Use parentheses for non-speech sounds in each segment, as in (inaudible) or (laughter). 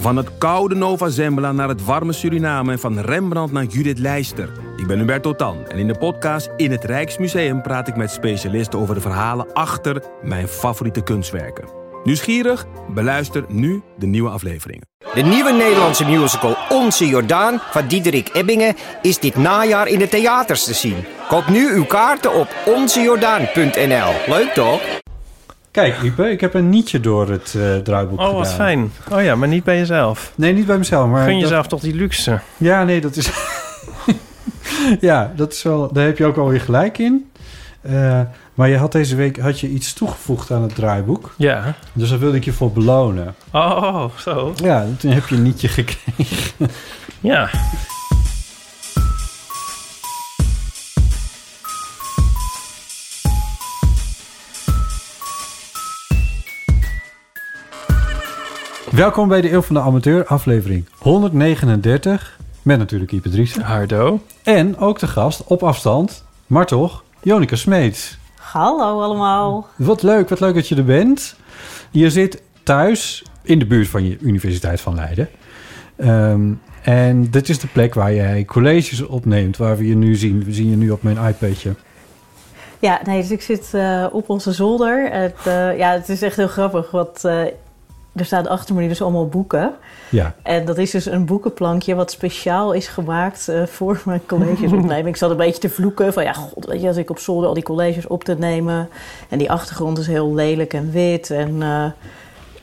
Van het koude Nova Zembla naar het warme Suriname en van Rembrandt naar Judith Leister. Ik ben Hubert Totan en in de podcast In het Rijksmuseum praat ik met specialisten over de verhalen achter mijn favoriete kunstwerken. Nieuwsgierig? Beluister nu de nieuwe afleveringen. De nieuwe Nederlandse musical Onze Jordaan van Diederik Ebbingen is dit najaar in de theaters te zien. Koop nu uw kaarten op onzejordaan.nl. Leuk toch? Kijk, Ipe, ik heb een nietje door het uh, draaiboek Oh, wat gedaan. fijn. Oh ja, maar niet bij jezelf. Nee, niet bij mezelf, maar... Gun dat- jezelf toch die luxe. Ja, nee, dat is... (laughs) ja, dat is wel... Daar heb je ook alweer gelijk in. Eh, maar je had deze week had je iets toegevoegd aan het draaiboek. Ja. Dus daar wilde ik je voor belonen. Oh, zo. Ja, toen heb je een nietje gekregen. Ja. Welkom bij de Eeuw van de Amateur, aflevering 139. Met natuurlijk Ipe Driessen. Hardo. En ook de gast op afstand, maar toch, Jonica Smeets. Hallo allemaal. Wat leuk, wat leuk dat je er bent. Je zit thuis in de buurt van je Universiteit van Leiden. Ehm, en dit is de plek waar jij colleges opneemt, waar we je nu zien. We zien je nu op mijn iPadje. Ja, nee, dus ik zit eh, op onze zolder. Het, eh, ja, het is echt heel grappig, want eh, er staan achter me nu dus allemaal boeken. Ja, En dat is dus een boekenplankje wat speciaal is gemaakt eh, voor mijn colleges (laughs) opnemen. Ik zat een beetje te vloeken van, ja, god, weet je, als ik op zolder al die colleges op te nemen. En die achtergrond is heel lelijk en wit. En, eh,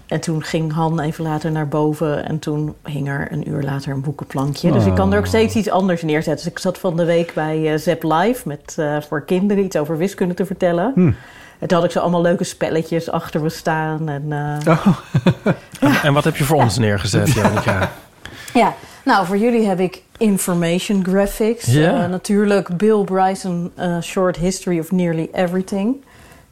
en toen ging Han even later naar boven en toen hing er een uur later een boekenplankje. Dus ik kan er ook Oh. steeds iets anders neerzetten. Dus ik zat van de week bij eh Zep Live met voor kinderen iets over wiskunde te vertellen. Hm. En toen had ik zo allemaal leuke spelletjes achter me staan. En, eh, (laughs) En wat heb je voor ons neergezet, Janica? Ja, nou voor jullie heb ik information graphics. Eh, natuurlijk Bill Bryson, eh, Short History of Nearly Everything.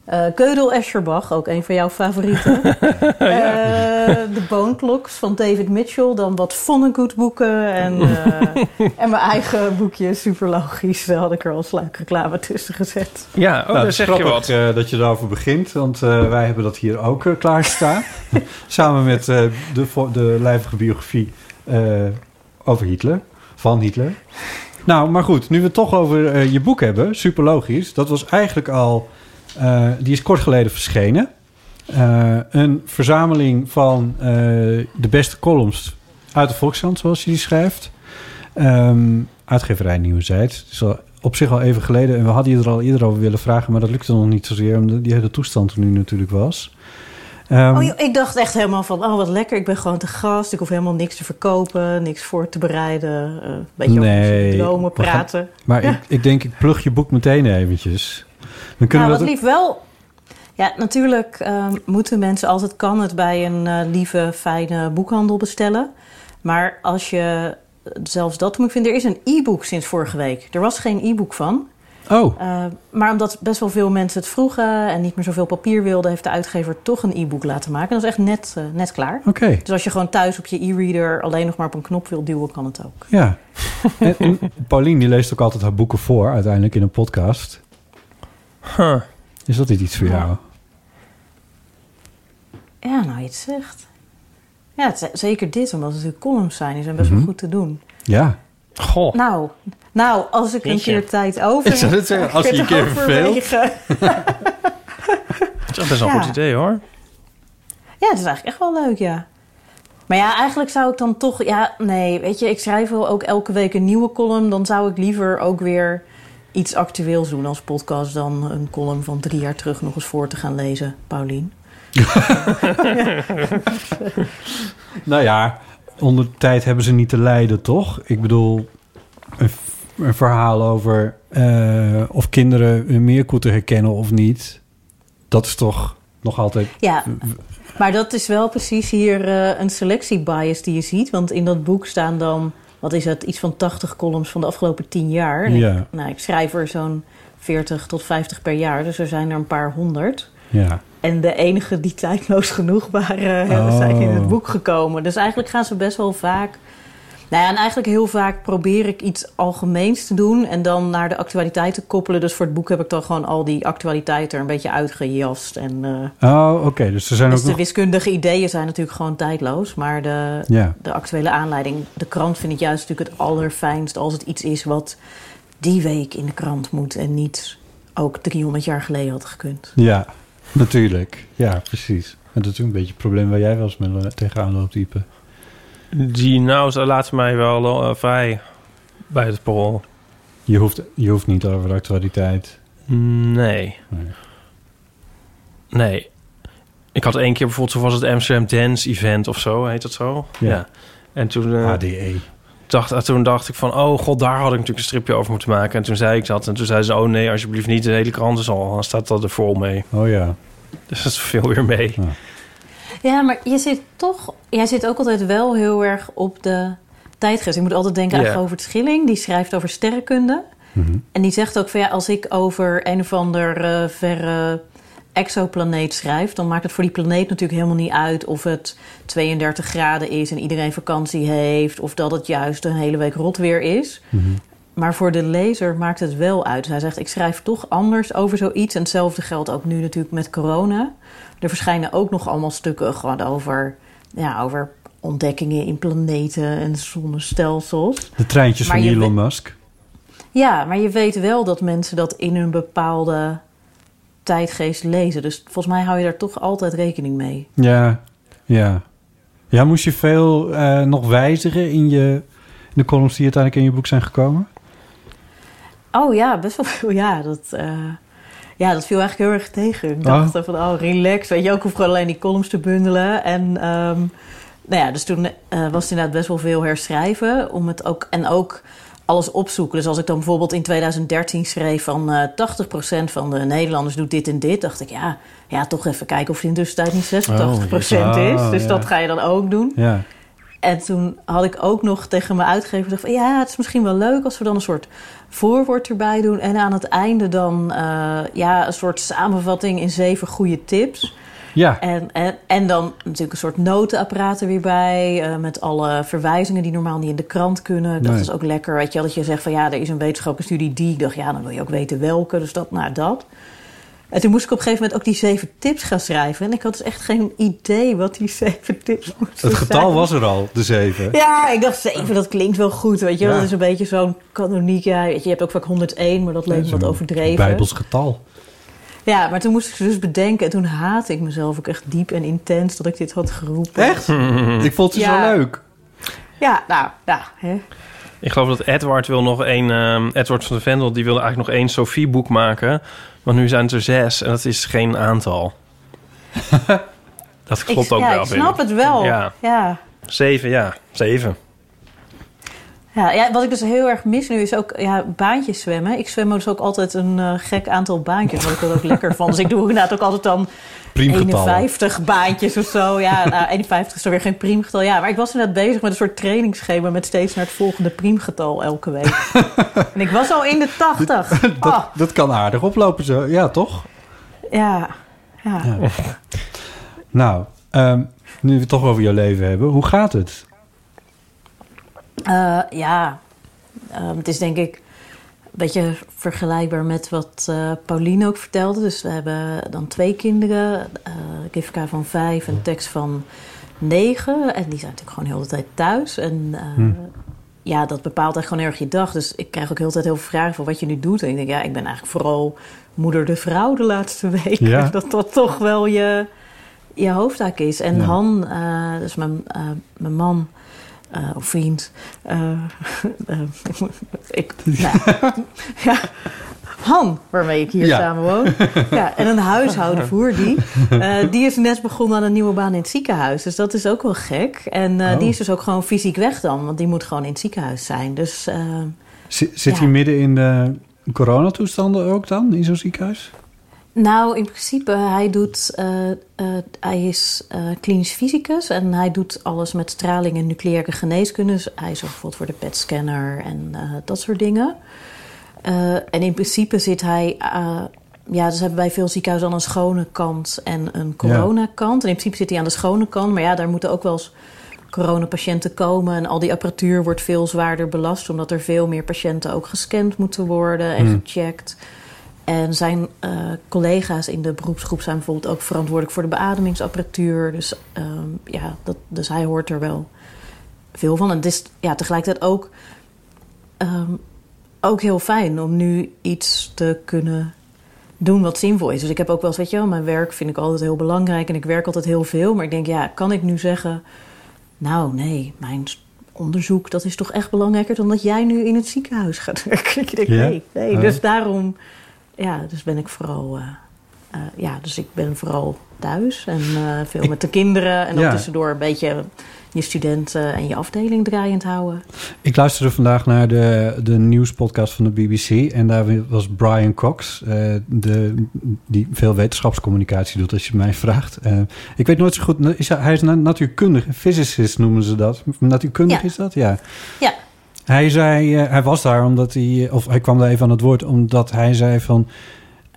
Eh Gödel Escherbach, ook een van jouw favorieten. (laughs) Eh, de Bone Clocks van David Mitchell. Dan wat Vonnegut boeken. En, eh, en mijn eigen boekje, super logisch. Daar had ik er al sluikreclame tussen gezet. Ja, oh, nou, is zeg je wat. eh, dat je daarover begint, want eh, wij hebben dat hier ook uh, klaarstaan. (laughs) Samen met eh, de, de lijvige biografie eh, over Hitler, van Hitler. Nou, maar goed, nu we het toch over je boek hebben, super logisch. Dat was eigenlijk al, eh, die is kort geleden verschenen. Eh, een verzameling van eh, de beste columns uit de Volkskrant, zoals je die schrijft. Ehm, uitgeverij Nieuwe Zijds. Het is al op zich al even geleden. En we hadden je er al eerder over willen vragen, maar dat lukte nog niet zozeer, omdat die hele toestand er nu natuurlijk was. Ehm, Oh, joh, ik dacht echt helemaal van, oh wat lekker. Ik ben gewoon te gast. Ik hoef helemaal niks te verkopen. Niks voor te bereiden. een beetje Nee, over we gaan- praten. maar Ja. ik, ik denk, ik plug je boek meteen eventjes. Dan kunnen Nou, we dat lief wel. Ja, natuurlijk ehm, moeten mensen als het kan het bij een eh, lieve, fijne boekhandel bestellen. Maar als je zelfs dat moet vinden, er is een e-book sinds vorige week. Er was geen e-book van. Oh, Eh, maar omdat best wel veel mensen het vroegen en niet meer zoveel papier wilden, heeft de uitgever toch een e-book laten maken. Dat is echt net, eh, net klaar. oké. Dus als je gewoon thuis op je e-reader alleen nog maar op een knop wil duwen, kan het ook. Ja. en, en Paulien die leest ook altijd haar boeken voor, uiteindelijk in een podcast. Huh. Is dat niet iets voor jou? Ja, nou, je het zegt. Ja, het zeker dit, omdat het natuurlijk columns zijn. Die zijn best wel Mhm. goed te doen. Ja. Goh. Nou, nou, als ik een keer tijd over Ik zou net (laughs) zeggen, als je (laughs) een keer het verveelt. Dat is best wel een Ja. goed idee, hoor. Ja, het is eigenlijk echt wel leuk, ja. Maar ja, eigenlijk zou ik dan toch... Ja, nee, weet je, ik schrijf wel ook elke week een nieuwe column. Dan zou ik liever ook weer iets actueels doen als podcast... dan een column van drie jaar terug nog eens voor te gaan lezen, Paulien. (laughs) Nou ja, onder de tijd hebben ze niet te lijden, toch? Ik bedoel, een, verhaal over eh, of kinderen hun meerkoeten herkennen of niet. Dat is toch nog altijd... Ja, maar dat is wel precies hier eh, een selectiebias die je ziet. Want in dat boek staan dan, wat is het, iets van 80 columns van de afgelopen 10 jaar. Ja. Ik, nou, ik schrijf er zo'n 40 tot 50 per jaar, dus er zijn er een paar honderd. Ja. En de enige die tijdloos genoeg waren, (laughs) Oh. zijn in het boek gekomen. Dus eigenlijk gaan ze best wel vaak Nou ja, en eigenlijk heel vaak probeer ik iets algemeens te doen en dan naar de actualiteit te koppelen. Dus voor het boek heb ik dan gewoon al die actualiteiten er een beetje uitgejast. En, eh, Oh, oké. Dus er zijn dus ook de nog... wiskundige ideeën zijn natuurlijk gewoon tijdloos. Maar de, de actuele aanleiding, de krant vind ik juist natuurlijk het allerfijnst als het iets is wat die week in de krant moet en niet ook 300 jaar geleden had gekund. Ja, natuurlijk. Ja, precies. En dat is ook een beetje het probleem waar jij wel eens mee tegenaan loopt, Ipe. Die nou, laten mij wel eh, vrij bij het parool. Je hoeft, je hoeft niet over de actualiteit. Nee. Nee. Nee. Ik had één keer bijvoorbeeld, zo was het Amsterdam Dance Event of zo, heet dat zo? Ja. En toen, eh, ADE. dacht, eh, toen dacht ik van, oh god, daar had ik natuurlijk een stripje over moeten maken. En toen zei ik dat. En toen zei ze, oh nee, alsjeblieft niet. De hele krant is al, dan staat dat er vol mee. Oh ja. Dus dat viel weer mee. Ja, maar je zit toch, jij zit ook altijd wel heel erg op de tijdgeest. Ik moet altijd denken Ja. aan Govert Schilling, die schrijft over sterrenkunde. Mhm. En die zegt ook van ja, als ik over een of ander eh, verre exoplaneet schrijf, dan maakt het voor die planeet natuurlijk helemaal niet uit of het 32 graden is en iedereen vakantie heeft, of dat het juist een hele week rot weer is. Mhm. Maar voor de lezer maakt het wel uit. Dus hij zegt, ik schrijf toch anders over zoiets. En hetzelfde geldt ook nu natuurlijk met corona. Er verschijnen ook nog allemaal stukken gewoon over, ja, over ontdekkingen in planeten en zonnestelsels. De treintjes Maar van Elon Musk. Ja, maar je weet wel dat mensen dat in een bepaalde tijdgeest lezen. Dus volgens mij hou je daar toch altijd rekening mee. Ja, ja. Ja, moest je veel eh, nog wijzigen in, je, in de columns die uiteindelijk in je boek zijn gekomen? Oh ja, best wel veel. Ja, dat, eh, ja, dat viel eigenlijk heel erg tegen. Ik dacht Oh. van, oh, relax. Weet je, ook hoef gewoon alleen die columns te bundelen. En ehm, nou ja, dus toen eh, was het inderdaad best wel veel herschrijven. Om het ook, en ook alles opzoeken. Dus als ik dan bijvoorbeeld in 2013 schreef van eh 80% van de Nederlanders doet dit en dit. Dacht ik, ja, ja toch even kijken of het in de tussentijd niet 86% Oh, is. Dus ja. dat ga je dan ook doen. Ja. En toen had ik ook nog tegen mijn uitgever gezegd van... ja, het is misschien wel leuk als we dan een soort voorwoord erbij doen... en aan het einde dan eh, ja, een soort samenvatting in zeven goede tips. Ja, En, en, en dan natuurlijk een soort notenapparaat er weer bij... eh, met alle verwijzingen die normaal niet in de krant kunnen. Dat Nee. is ook lekker, weet je dat je zegt van... ja, er is een wetenschappelijke studie die... Ik dacht, ja, dan wil je ook weten welke, dus dat, nou, dat... En toen moest ik op een gegeven moment ook die zeven tips gaan schrijven. En ik had dus echt geen idee wat die zeven tips moesten het getal zijn. was er al, de zeven. Ja, ik dacht zeven, dat klinkt wel goed, weet je wel. Ja. Dat is een beetje zo'n kanoniek. Ja, weet je, je hebt ook vaak 101, maar dat leek me wat overdreven. Bijbels getal. Ja, maar toen moest ik ze dus bedenken. En toen haatte ik mezelf ook echt diep en intens dat ik dit had geroepen. Echt? (laughs) Ik vond het Ja. zo leuk. Ja, nou, ja. Hè. Ik geloof dat Edward wil nog één... ehm, Edward van de Vendel, die wilde eigenlijk nog één Sophie-boek maken. Want nu zijn het er zes en dat is geen aantal. (laughs) dat klopt ik, ook ja, wel, ik snap het wel. Ja. Ja. Zeven, ja. Zeven. Ja, ja, wat ik dus heel erg mis nu is ook ja, baantjes zwemmen. Ik zwem dus ook altijd een eh, gek aantal baantjes, wat ik er ook lekker van. Dus ik doe inderdaad ook altijd dan Priemgetallen. 51 baantjes of zo. Ja, (laughs) nou, 51 is dan weer geen priemgetal. Ja, maar ik was inderdaad bezig met een soort trainingsschema... met steeds naar het volgende priemgetal elke week. (laughs) en ik was al in de 80. Dat, Oh, dat kan aardig oplopen zo. Ja, toch? ja, ja. Ja. Nou, ehm, nu we het toch over jouw leven hebben. Hoe gaat het? Eh, ja, Ehm, het is denk ik beetje vergelijkbaar met wat eh, Pauline ook vertelde. Dus we hebben dan twee kinderen. Kivka van vijf en Tex van negen. En die zijn natuurlijk gewoon heel de tijd thuis. En eh, Hm. ja, dat bepaalt echt gewoon erg je dag. Dus ik krijg ook heel de tijd heel veel vragen van wat je nu doet. En ik denk, ja, ik ben eigenlijk vooral moeder de vrouw de laatste (laughs) weken. Ja. (laughs) Dat dat toch wel je, je hoofdtaak is. En Ja. Han, dus mijn, mijn man... eh, of vriend. eh, (laughs) eh, ik, nou, ja, Han, waarmee ik hier Ja. samen woon. Ja, en een huishoudvoer, die. die is net begonnen aan een nieuwe baan in het ziekenhuis. Dus dat is ook wel gek. En eh, Oh. die is dus ook gewoon fysiek weg dan. Want die moet gewoon in het ziekenhuis zijn. Dus zit Ja. hij midden in de coronatoestanden ook dan, in zo'n ziekenhuis? Nou, in principe, hij doet. eh, eh, hij is eh, klinisch fysicus en hij doet alles met straling en nucleaire geneeskunde. Dus hij zorgt bijvoorbeeld voor de PET-scanner en dat soort dingen. En in principe zit hij. ja, dus hebben bij veel ziekenhuizen al een schone kant en een coronakant. En in principe zit hij aan de schone kant, maar ja, daar moeten ook wel eens coronapatiënten komen en al die apparatuur wordt veel zwaarder belast, omdat er veel meer patiënten ook gescand moeten worden en Hmm. gecheckt. En zijn eh, collega's in de beroepsgroep zijn bijvoorbeeld ook verantwoordelijk voor de beademingsapparatuur. Dus, ehm, ja, dat, dus hij hoort er wel veel van. En het is ja, tegelijkertijd ook, ehm, ook heel fijn om nu iets te kunnen doen wat zinvol is. Dus ik heb ook wel eens, weet je wel, mijn werk vind ik altijd heel belangrijk en ik werk altijd heel veel. Maar ik denk, ja, kan ik nu zeggen, nou nee, mijn onderzoek, dat is toch echt belangrijker dan dat jij nu in het ziekenhuis gaat werken. (laughs) Ik denk, nee, nee. Dus daarom, ja, dus ben ik vooral, eh, eh, ja, dus ik ben vooral thuis en eh, veel met de kinderen. En dan Ja. tussendoor een beetje je studenten en je afdeling draaiend houden. Ik luisterde vandaag naar de, de nieuwspodcast van de BBC. En daar was Brian Cox, de, die veel wetenschapscommunicatie doet, als je mij vraagt. Ik weet nooit zo goed. Is hij, hij is na- natuurkundige, physicist noemen ze dat. Natuurkundig Ja. is dat? Ja. Ja. Hij zei, eh, hij was daar omdat hij, of hij kwam daar even aan het woord, omdat hij zei van,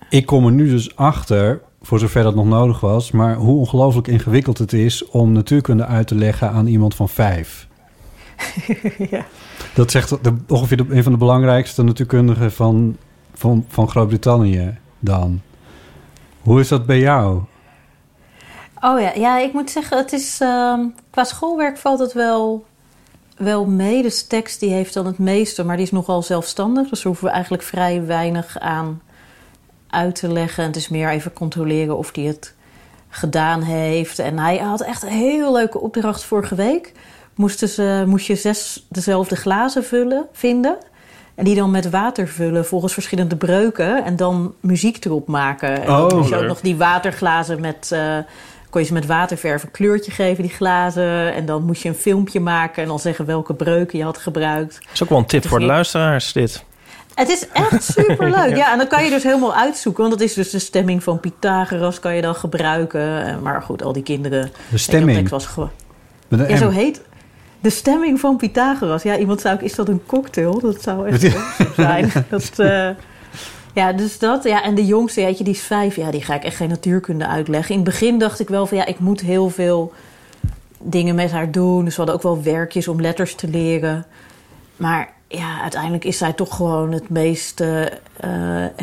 ik kom er nu dus achter, voor zover dat nog nodig was, maar hoe ongelooflijk ingewikkeld het is om natuurkunde uit te leggen aan iemand van vijf. (laughs) ja. Dat zegt de, ongeveer de, een van de belangrijkste natuurkundigen van, van, van Groot-Brittannië dan. Hoe is dat bij jou? Oh ja, ja, ik moet zeggen, het is, ehm, qua schoolwerk valt het wel, wel mee. Dus tekst die heeft dan het meeste, maar die is nogal zelfstandig. Dus daar hoeven we eigenlijk vrij weinig aan uit te leggen. Het is meer even controleren of hij het gedaan heeft. En hij had echt een heel leuke opdracht vorige week. Moesten ze, moest je zes dezelfde glazen vullen, vinden. En die dan met water vullen volgens verschillende breuken. En dan muziek erop maken. En dan Oh, moest je ook nog die waterglazen met... eh, kon je ze met waterverf een kleurtje geven, die glazen. En dan moest je een filmpje maken en dan zeggen welke breuken je had gebruikt. Dat is ook wel een tip voor de luisteraars, dit. Het is echt superleuk. (laughs) ja. en dan kan je dus helemaal uitzoeken. Want dat is dus de stemming van Pythagoras kan je dan gebruiken. Eh, Maar goed, al die kinderen... De stemming. was gewoon... Ja, zo heet... De stemming van Pythagoras. Ja, iemand zou ook... Is dat een cocktail? Dat zou echt (laughs) zijn. Dat, eh, ja, dus dat. Ja, en de jongste, je, die is vijf. Ja, die ga ik echt geen natuurkunde uitleggen. In het begin dacht ik wel van... Ja, ik moet heel veel dingen met haar doen. Dus we hadden ook wel werkjes om letters te leren. Maar ja, uiteindelijk is zij toch gewoon het meest eh, eh,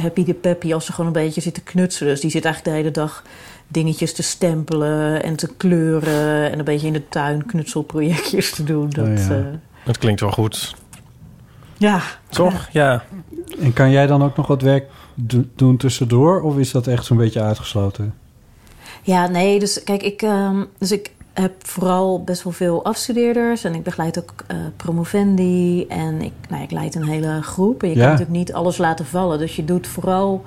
happy de peppy... als ze gewoon een beetje zit te knutselen. Dus die zit eigenlijk de hele dag dingetjes te stempelen en te kleuren... en een beetje in de tuin knutselprojectjes te doen. Dat, Oh ja. eh, Dat klinkt wel goed. ja. Toch? Ja. En kan jij dan ook nog wat werk do- doen tussendoor? Of is dat echt zo'n beetje uitgesloten? Ja, nee, dus kijk, ik, ehm, dus ik heb vooral best wel veel afstudeerders en ik begeleid ook eh, promovendi en ik, nou, ik leid een hele groep. En je Ja. kan natuurlijk niet alles laten vallen, dus je doet vooral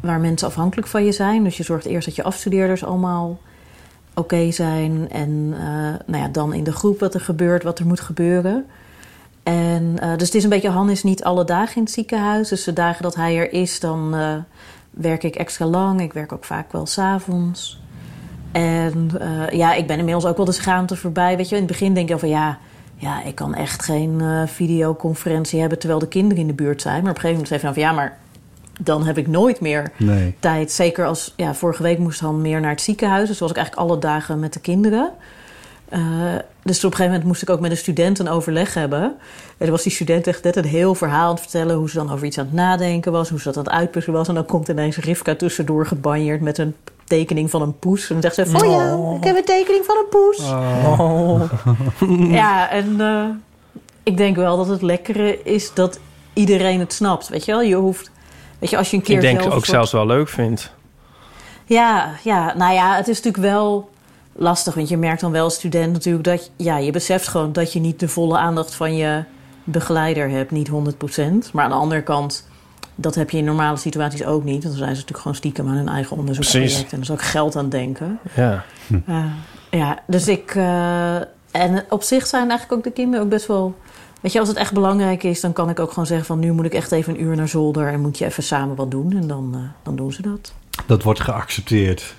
waar mensen afhankelijk van je zijn. Dus je zorgt eerst dat je afstudeerders allemaal oké zijn en eh, nou ja, dan in de groep wat er gebeurt, wat er moet gebeuren. En eh, dus het is een beetje, Han is niet alle dagen in het ziekenhuis. Dus de dagen dat hij er is, dan eh, werk ik extra lang. Ik werk ook vaak wel s'avonds. En eh, ja, ik ben inmiddels ook wel de schaamte voorbij. Weet je, in het begin denk je van ja, ja, ik kan echt geen videoconferentie hebben terwijl de kinderen in de buurt zijn. Maar op een gegeven moment zei hij van ja, maar dan heb ik nooit meer Nee. tijd. Zeker als, ja, vorige week moest Han meer naar het ziekenhuis. Dus was ik eigenlijk alle dagen met de kinderen. Dus op een gegeven moment moest ik ook met een student een overleg hebben. En dan was die student echt net een heel verhaal aan het vertellen... hoe ze dan over iets aan het nadenken was, hoe ze dat aan het uitpussen was. En dan komt ineens Rivka tussendoor gebanjeerd met een tekening van een poes. En dan zegt ze, oh ja, ik heb een tekening van een poes. Oh. (laughs) Ja, en eh, ik denk wel dat het lekkere is dat iedereen het snapt. Weet je wel, je hoeft... Weet je, als je een keer Ik denk zelf ook soort- zelfs wel leuk vindt. ja, ja, nou ja, het is natuurlijk wel lastig. Want je merkt dan wel als student natuurlijk dat... Ja, je beseft gewoon dat je niet de volle aandacht van je begeleider hebt. Niet 100%. Maar aan de andere kant, dat heb je in normale situaties ook niet. Want dan zijn ze natuurlijk gewoon stiekem aan hun eigen onderzoeksproject. Precies. En er is ook geld aan denken. Ja. Ja, ja dus ik... eh, en op zich zijn eigenlijk ook de kinderen ook best wel... Weet je, als het echt belangrijk is, dan kan ik ook gewoon zeggen van... nu moet ik echt even een uur naar zolder en moet je even samen wat doen. En dan, eh, dan doen ze dat. Dat wordt geaccepteerd.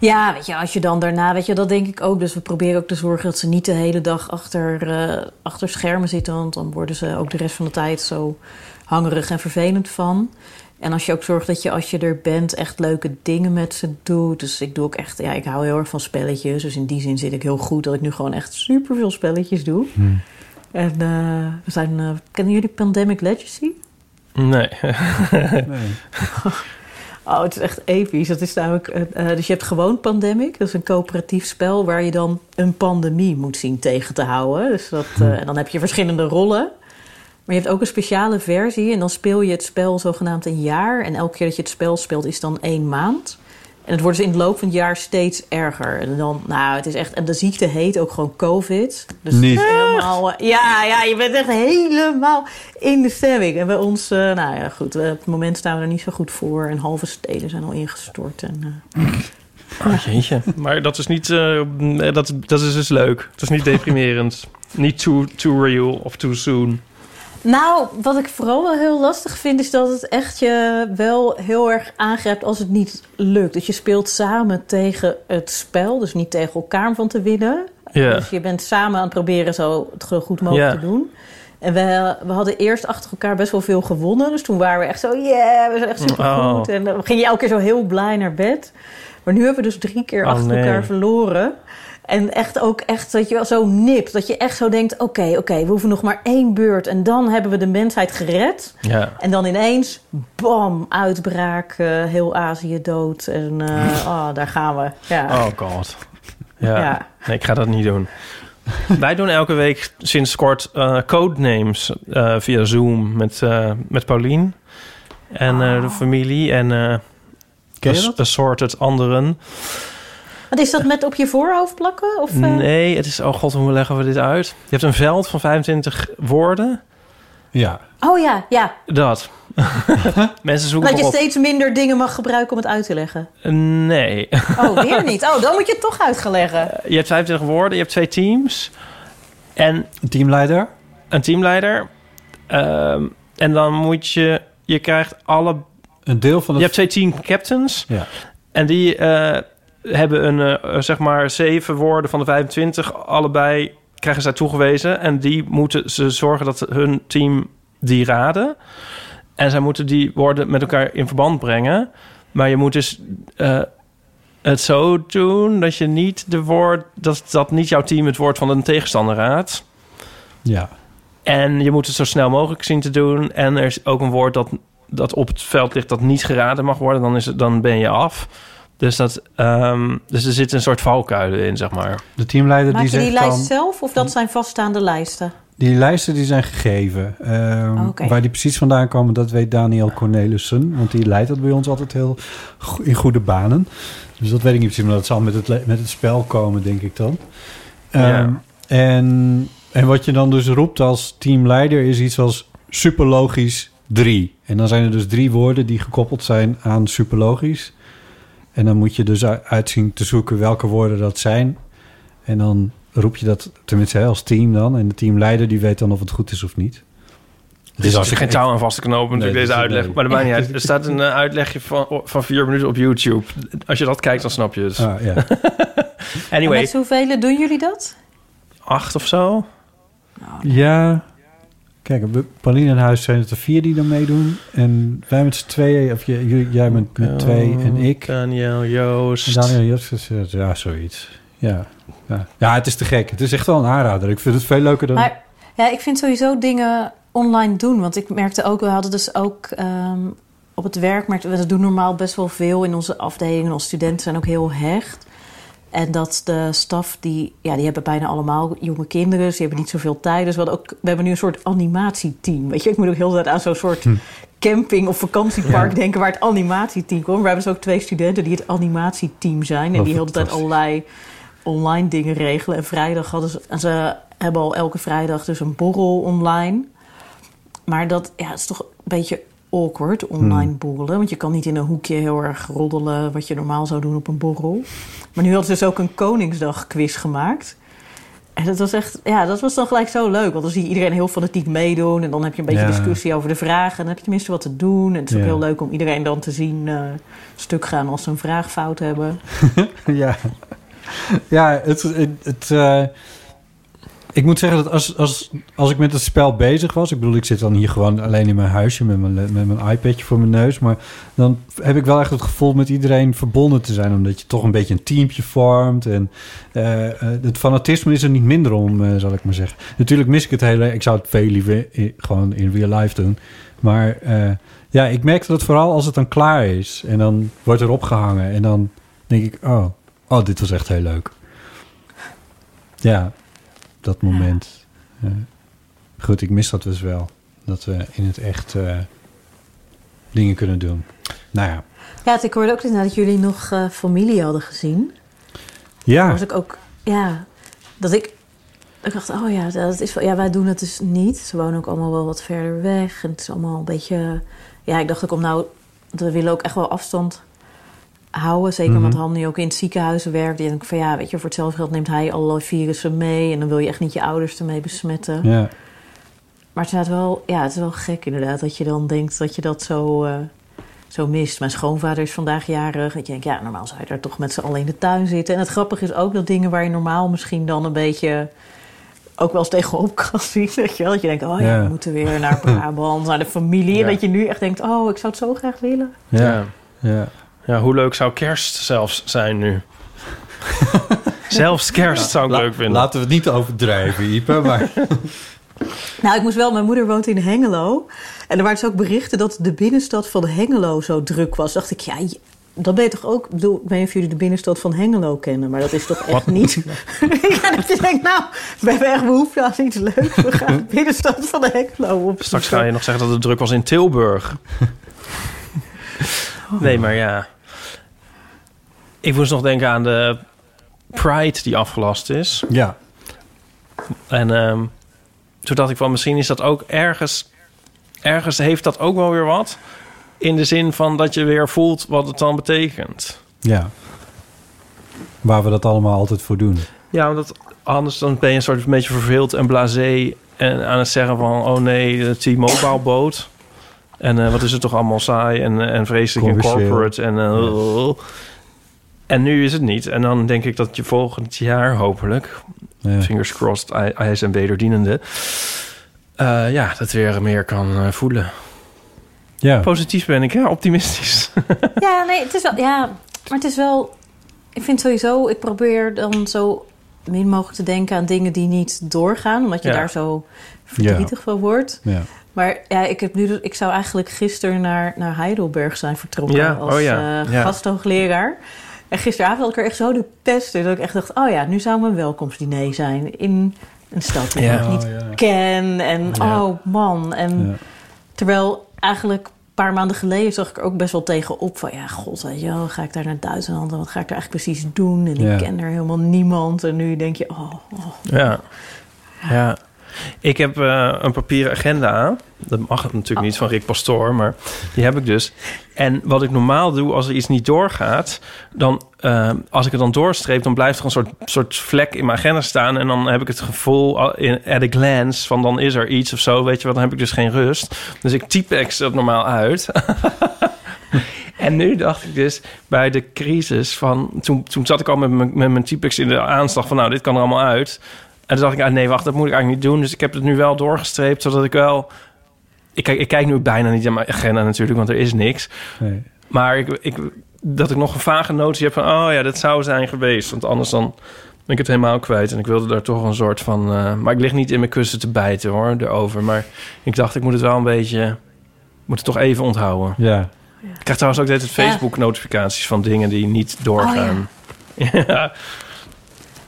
Ja, weet je, als je dan daarna, weet je, dat denk ik ook. Dus we proberen ook te zorgen dat ze niet de hele dag achter, eh, achter schermen zitten. Want dan worden ze ook de rest van de tijd zo hangerig en vervelend van. En als je ook zorgt dat je als je er bent echt leuke dingen met ze doet. Dus ik doe ook echt, ja, ik hou heel erg van spelletjes. Dus in die zin zit ik heel goed dat ik nu gewoon echt super veel spelletjes doe. Hmm. En eh, we zijn, eh, kennen jullie Pandemic Legacy? Nee. Nee. (laughs) Oh, het is echt episch. Dat is namelijk, eh, eh, dus je hebt gewoon Pandemic. Dat is een coöperatief spel waar je dan een pandemie moet zien tegen te houden. Dus dat, eh, en dan heb je verschillende rollen. Maar je hebt ook een speciale versie. En dan speel je het spel zogenaamd een jaar. En elke keer dat je het spel speelt is dan één maand. En het wordt dus in het loop van het jaar steeds erger. En dan, nou, het is echt... En de ziekte heet ook gewoon COVID. Dus Niet. helemaal... eh, Ja, ja, je bent echt helemaal in de stemming. En bij ons, eh, nou ja, goed. op het moment staan we er niet zo goed voor. En halve steden zijn al ingestort. En, eh, Oh, jeetje. Maar dat is niet... eh, dat, dat is dus leuk. Het is niet deprimerend. niet too, too real of too soon. Nou, wat ik vooral wel heel lastig vind, is dat het echt je wel heel erg aangrijpt als het niet lukt. Dus je speelt samen tegen het spel, dus niet tegen elkaar om van te winnen. Ja. Dus je bent samen aan het proberen zo het zo goed mogelijk te doen. En we, we hadden eerst achter elkaar best wel veel gewonnen. Dus toen waren we echt zo, yeah, we zijn echt super goed. Oh. En dan ging je elke keer zo heel blij naar bed. Maar nu hebben we dus drie keer Oh, achter nee. elkaar verloren. En echt ook echt dat je wel zo nipt. Dat je echt zo denkt, oké, oké, we hoeven nog maar één beurt. En dan hebben we de mensheid gered. Ja. En dan ineens, bam, uitbraak, eh, heel Azië dood. En eh, oh, daar gaan we. Ja. Oh god. Ja. Ja. Nee, ik ga dat niet doen. Wij doen elke week sinds kort eh, codenames eh, via Zoom met, eh, met Paulien en eh, de familie en eh dat? assorted anderen. Wat is dat met op je voorhoofd plakken? Of, eh? Nee, het is... Oh god, hoe leggen we dit uit? Je hebt een veld van 25 woorden. Ja. Oh ja, ja. Dat. (laughs) Mensen zoeken Dat je op... steeds minder dingen mag gebruiken om het uit te leggen. Nee. Oh, weer niet. Oh, dan moet je het toch uit gaan leggen. Je hebt 25 woorden, je hebt twee teams. En Een teamleider? een teamleider. Ehm, en dan moet je... Je krijgt alle... Een deel van Je het... hebt twee team captains. Ja. En die eh, hebben een, eh, zeg maar, zeven woorden van de 25. Allebei krijgen zij toegewezen. En die moeten ze zorgen dat hun team die raden. En zij moeten die woorden met elkaar in verband brengen. Maar je moet dus eh, het zo doen dat je niet de woord... Dat, dat niet jouw team het woord van een tegenstander raadt. Ja. En je moet het zo snel mogelijk zien te doen. En er is ook een woord dat, dat op het veld ligt dat niet geraden mag worden. Dan, is het, dan ben je af. Dus, dat, ehm, dus er zit een soort valkuilen in, zeg maar. De teamleider Maak die je zegt die lijst dan... zelf of dat zijn vaststaande lijsten? Die lijsten die zijn gegeven. Ehm, Oké. Waar die precies vandaan komen, dat weet Daniel Cornelissen. Want die leidt dat bij ons altijd heel go- in goede banen. Dus dat weet ik niet precies, maar dat zal met het, met het spel komen, denk ik dan. Ehm, en, en wat je dan dus roept als teamleider is iets als superlogisch 3. En dan zijn er dus drie woorden die gekoppeld zijn aan superlogisch. En dan moet je dus uitzien te zoeken welke woorden dat zijn. En dan roep je dat, tenminste als team dan. En de teamleider die weet dan of het goed is of niet. Het is als geen touw aan vast te knopen, natuurlijk, Nee, deze dus- uitleg. nee. Maar dat maakt niet uit. (laughs) Er staat een eh, uitlegje van, van vier minuten op YouTube. Als je dat kijkt, dan snap je het. Ah, ja. (laughs) En Anyway, met hoeveel doen jullie dat? acht of zo. ja. Kijk, we- Pauline en Huis zijn het er vier die dan meedoen. En wij met z'n tweeën, of jij, jullie- jij met, met twee en ik. Daniel, Joost. Daniel Justus, eh, ja, zoiets. Ja. Ja. ja, het is te gek. Het is echt wel een aanrader. Ik vind het veel leuker dan... Maar ja, ik vind sowieso dingen online doen. Want ik merkte ook, we hadden dus ook ehm, op het werk... Maar we doen normaal best wel veel in onze afdelingen. Onze studenten zijn ook heel hecht. En dat de staf, die, ja, die hebben bijna allemaal jonge kinderen. Die hebben niet zoveel tijd. Dus ook, we hebben nu een soort animatieteam. Weet je, ik moet ook heel tijd aan zo'n soort camping of vakantiepark Ja. denken... waar het animatieteam komt. We hebben dus ook twee studenten die het animatieteam zijn. En Oh, die heel de tijd allerlei online dingen regelen. En vrijdag hadden ze... En ze hebben al elke vrijdag dus een borrel online. Maar dat ja, is toch een beetje awkward, online borrelen. Want je kan niet in een hoekje heel erg roddelen... wat je normaal zou doen op een borrel. Maar nu hadden ze dus ook een Koningsdag quiz gemaakt... En dat was echt, ja, dat was dan gelijk zo leuk. Want dan zie je iedereen heel fanatiek meedoen. En dan heb je een beetje Ja. discussie over de vragen. En dan heb je tenminste wat te doen. En het is ook heel leuk om iedereen dan te zien eh, stuk gaan als ze een vraag fout hebben. (laughs) ja. Ja, het... het, het, eh, Ik moet zeggen dat als, als, als ik met het spel bezig was... Ik bedoel, ik zit dan hier gewoon alleen in mijn huisje... met mijn, met mijn iPadje voor mijn neus. Maar dan heb ik wel echt het gevoel met iedereen verbonden te zijn. Omdat je toch een beetje een teampje vormt. En eh, eh, het fanatisme is er niet minder om, eh, zal ik maar zeggen. Natuurlijk mis ik het hele... Ik zou het veel liever gewoon in real life doen. Maar ja, ik merk dat vooral als het dan klaar is. En dan wordt er opgehangen. En dan denk ik, oh, oh dit was echt heel leuk. Ja, dat moment. Eh, goed, ik mis dat dus wel. Dat we in het echt eh, dingen kunnen doen. Nou ja. Ja, ik hoorde ook dat jullie nog eh, familie hadden gezien. Ja, was ik ook, ja, dat ik, ik dacht, oh ja, dat is wel, ja, wij doen het dus niet. Ze wonen ook allemaal wel wat verder weg. En het is allemaal een beetje, ja, ik dacht ook om nou, we willen ook echt wel afstand houden. Zeker Mhm. omdat Han nu ook in het ziekenhuis werkt. En ik van ja, weet je, voor hetzelfde geld neemt hij allerlei virussen mee. En dan wil je echt niet je ouders ermee besmetten. ja. Maar het is wel, ja, het is wel gek inderdaad dat je dan denkt dat je dat zo, eh, zo mist. Mijn schoonvader is vandaag jarig. Dat je denkt, ja, normaal zou je daar toch met z'n allen in de tuin zitten. En het grappige is ook dat dingen waar je normaal misschien dan een beetje ook wel eens tegenop kan (laughs) zien. Weet je wel? Dat je denkt, oh ja, Ja. we moeten weer naar Brabant, naar de familie. En dat je nu echt denkt, oh, ik zou het zo graag willen. Ja. ja. Ja, hoe leuk zou kerst zelfs zijn nu? (laughs) Zelfs kerst zou ik La- leuk vinden. Laten we het niet overdrijven, Ipe. Maar (laughs) Nou, ik moest wel, mijn moeder woont in Hengelo. En er waren dus ook berichten dat de binnenstad van Hengelo zo druk was. Dacht ik, ja, dat ben je toch ook... Ik bedoel, ik weet niet of jullie de binnenstad van Hengelo kennen, maar dat is toch echt niet... (laughs) ja, dat je denkt, nou, we hebben echt behoefte aan iets leuks. We gaan de binnenstad van Hengelo op. Straks ga je nog zeggen dat het druk was in Tilburg. Nee, maar ja. Ik moest nog denken aan de Pride die afgelast is. ja. En ehm, toen dacht ik van misschien is dat ook ergens... Ergens heeft dat ook wel weer wat. In de zin van dat je weer voelt wat het dan betekent. ja. Waar we dat allemaal altijd voor doen. Ja, omdat anders dan ben je een soort een beetje verveeld en blasé... en aan het zeggen van, oh nee, de T-Mobile boot. En eh, wat is het toch allemaal saai en, eh, en vreselijk en corporate. En, eh, en nu is het niet. En dan denk ik dat je volgend jaar hopelijk... Ja. fingers crossed, I- IS en wederdienende... eh, ja, dat weer meer kan eh, voelen. ja. Positief ben ik, ja, optimistisch. (laughs) Ja, nee, het is wel... Ja, maar het is wel... Ik vind sowieso... Ik probeer dan zo min mogelijk te denken aan dingen die niet doorgaan. Omdat je Ja. daar zo verdrietig van wordt. ja. Maar ja, ik, heb nu, dus- ik zou eigenlijk gisteren naar, naar Heidelberg zijn vertrokken Ja, als oh ja, eh, ja. gasthoogleraar. En gisteravond had ik er echt zo de pest in dat ik echt dacht... oh ja, nu zou mijn welkomstdiner zijn in een stad die Ja. ik niet Oh, ja. ken. En Ja. oh man. En Ja. terwijl eigenlijk een paar maanden geleden zag ik er ook best wel tegenop van... ja, god, weet je ga ik daar naar Duitsland en wat ga ik daar eigenlijk precies doen? En Ja. ik ken er helemaal niemand. En nu denk je, oh, oh. Ja. ja. Ik heb eh, een papieren agenda. Dat mag het natuurlijk niet van Rick Pastoor, maar die heb ik dus. En wat ik normaal doe als er iets niet doorgaat, dan eh, als ik het dan doorstreep, dan blijft er een soort, soort vlek in mijn agenda staan. En dan heb ik het gevoel in, at a glance van dan is er iets of zo, weet je wat, dan heb ik dus geen rust. Dus ik typex dat normaal uit. (laughs) En nu dacht ik dus bij de crisis van... Toen, toen zat ik al met mijn, met mijn typex in de aanslag van... nou, dit kan er allemaal uit. En toen dacht ik, ah, nee, wacht, dat moet ik eigenlijk niet doen. Dus ik heb het nu wel doorgestreept, zodat ik wel... Ik kijk, ik kijk nu bijna niet aan mijn agenda natuurlijk, want er is niks. Nee. Maar ik, ik, dat ik nog een vage notie heb van... oh ja, dat zou zijn geweest. Want anders dan ben ik het helemaal kwijt. En ik wilde daar toch een soort van... eh, maar ik lig niet in mijn kussen te bijten, hoor, erover. Maar ik dacht, ik moet het wel een beetje... moet het toch even onthouden. Ja. Ik krijg trouwens ook deze Ja. Facebook-notificaties van dingen die niet doorgaan. ja. (laughs) Ja,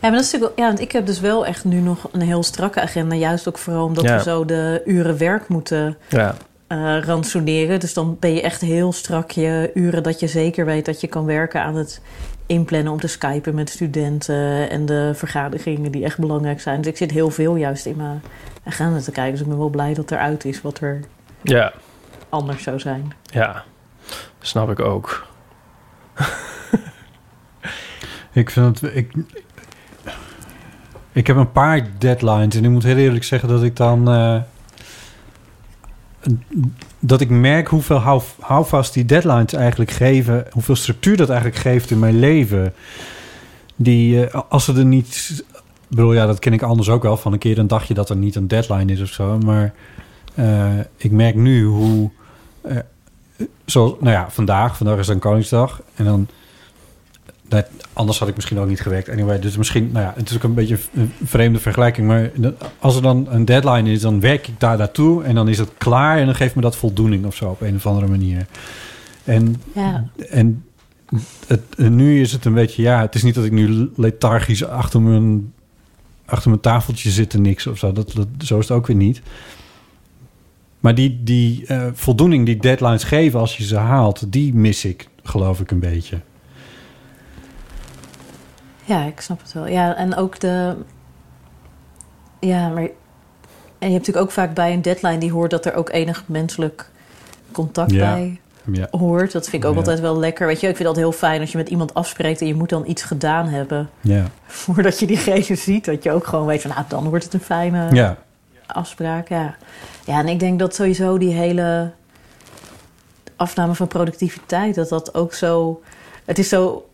maar dat is natuurlijk wel- ja, want ik heb dus wel echt nu nog een heel strakke agenda. Juist ook vooral omdat Ja. we zo de uren werk moeten ja. eh ransoneren. Dus dan ben je echt heel strak je uren dat je zeker weet dat je kan werken aan het inplannen om te skypen met studenten en de vergaderingen die echt belangrijk zijn. Dus ik zit heel veel juist in mijn agenda te kijken. Dus ik ben wel blij dat er uit is wat er Ja, anders zou zijn. ja. Snap ik ook. Ik vind het... Ik, ik heb een paar deadlines en ik moet heel eerlijk zeggen dat ik dan... eh, dat ik merk hoeveel hou, houvast die deadlines eigenlijk geven... hoeveel structuur dat eigenlijk geeft in mijn leven. Die, eh, als ze er niet... Bedoel, ja, dat ken ik anders ook wel. Van een keer een dagje dat er niet een deadline is of zo. Maar eh, ik merk nu hoe... eh, zo, nou ja, vandaag. Vandaag is dan Koningsdag. En dan... Dat, anders had ik misschien ook niet gewerkt. Anyway, dus misschien... Nou ja, het is ook een beetje een vreemde vergelijking. Maar als er dan een deadline is, dan werk ik daar naartoe. En dan is het klaar. En dan geeft me dat voldoening of zo op een of andere manier. En Ja. en het, en nu is het een beetje, ja, het is niet dat ik nu lethargisch achter mijn, achter mijn tafeltje zit en niks of zo. Dat, dat, zo is het ook weer niet. Maar die, die eh, voldoening die deadlines geven als je ze haalt, die mis ik, geloof ik, een beetje. Ja, ik snap het wel. Ja, en ook de... Ja, maar... En je hebt natuurlijk ook vaak bij een deadline die hoort dat er ook enig menselijk contact Ja. bij Ja, hoort. Dat vind ik ook Ja. altijd wel lekker. Weet je, ik vind dat heel fijn als je met iemand afspreekt en je moet dan iets gedaan hebben ja, voordat je diegene ziet. Dat je ook gewoon weet van, nou, dan wordt het een fijne ja. afspraak. Ja. ja, en ik denk dat sowieso die hele afname van productiviteit, dat dat ook zo. Het is zo.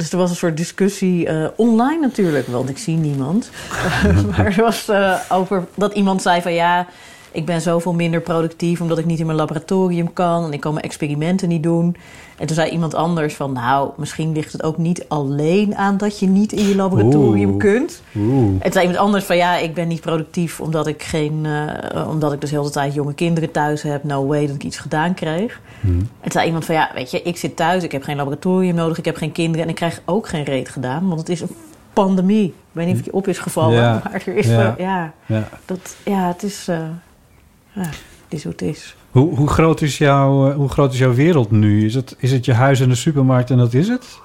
Dus er was een soort discussie eh, online natuurlijk, want ik zie niemand. (laughs) maar er was eh, over dat iemand zei van ja, ik ben zoveel minder productief omdat ik niet in mijn laboratorium kan en ik kan mijn experimenten niet doen. En toen zei iemand anders van nou, misschien ligt het ook niet alleen aan dat je niet in je laboratorium Oeh. kunt. Oeh. Het zei iemand anders van ja, ik ben niet productief omdat ik geen, eh, omdat ik dus heel de tijd jonge kinderen thuis heb. No way dat ik iets gedaan kreeg. Hm. Het zei iemand van ja, weet je, ik zit thuis, ik heb geen laboratorium nodig, ik heb geen kinderen en ik krijg ook geen reet gedaan, want het is een pandemie. Ik weet niet of het je op is gevallen, Ja. (laughs) maar er is Ja. wel, ja, Ja. dat, ja, het is, eh, ja, het is hoe het is. Hoe, hoe, groot is jouw, eh, hoe groot is jouw wereld nu? Is het, is het je huis en de supermarkt en dat is het?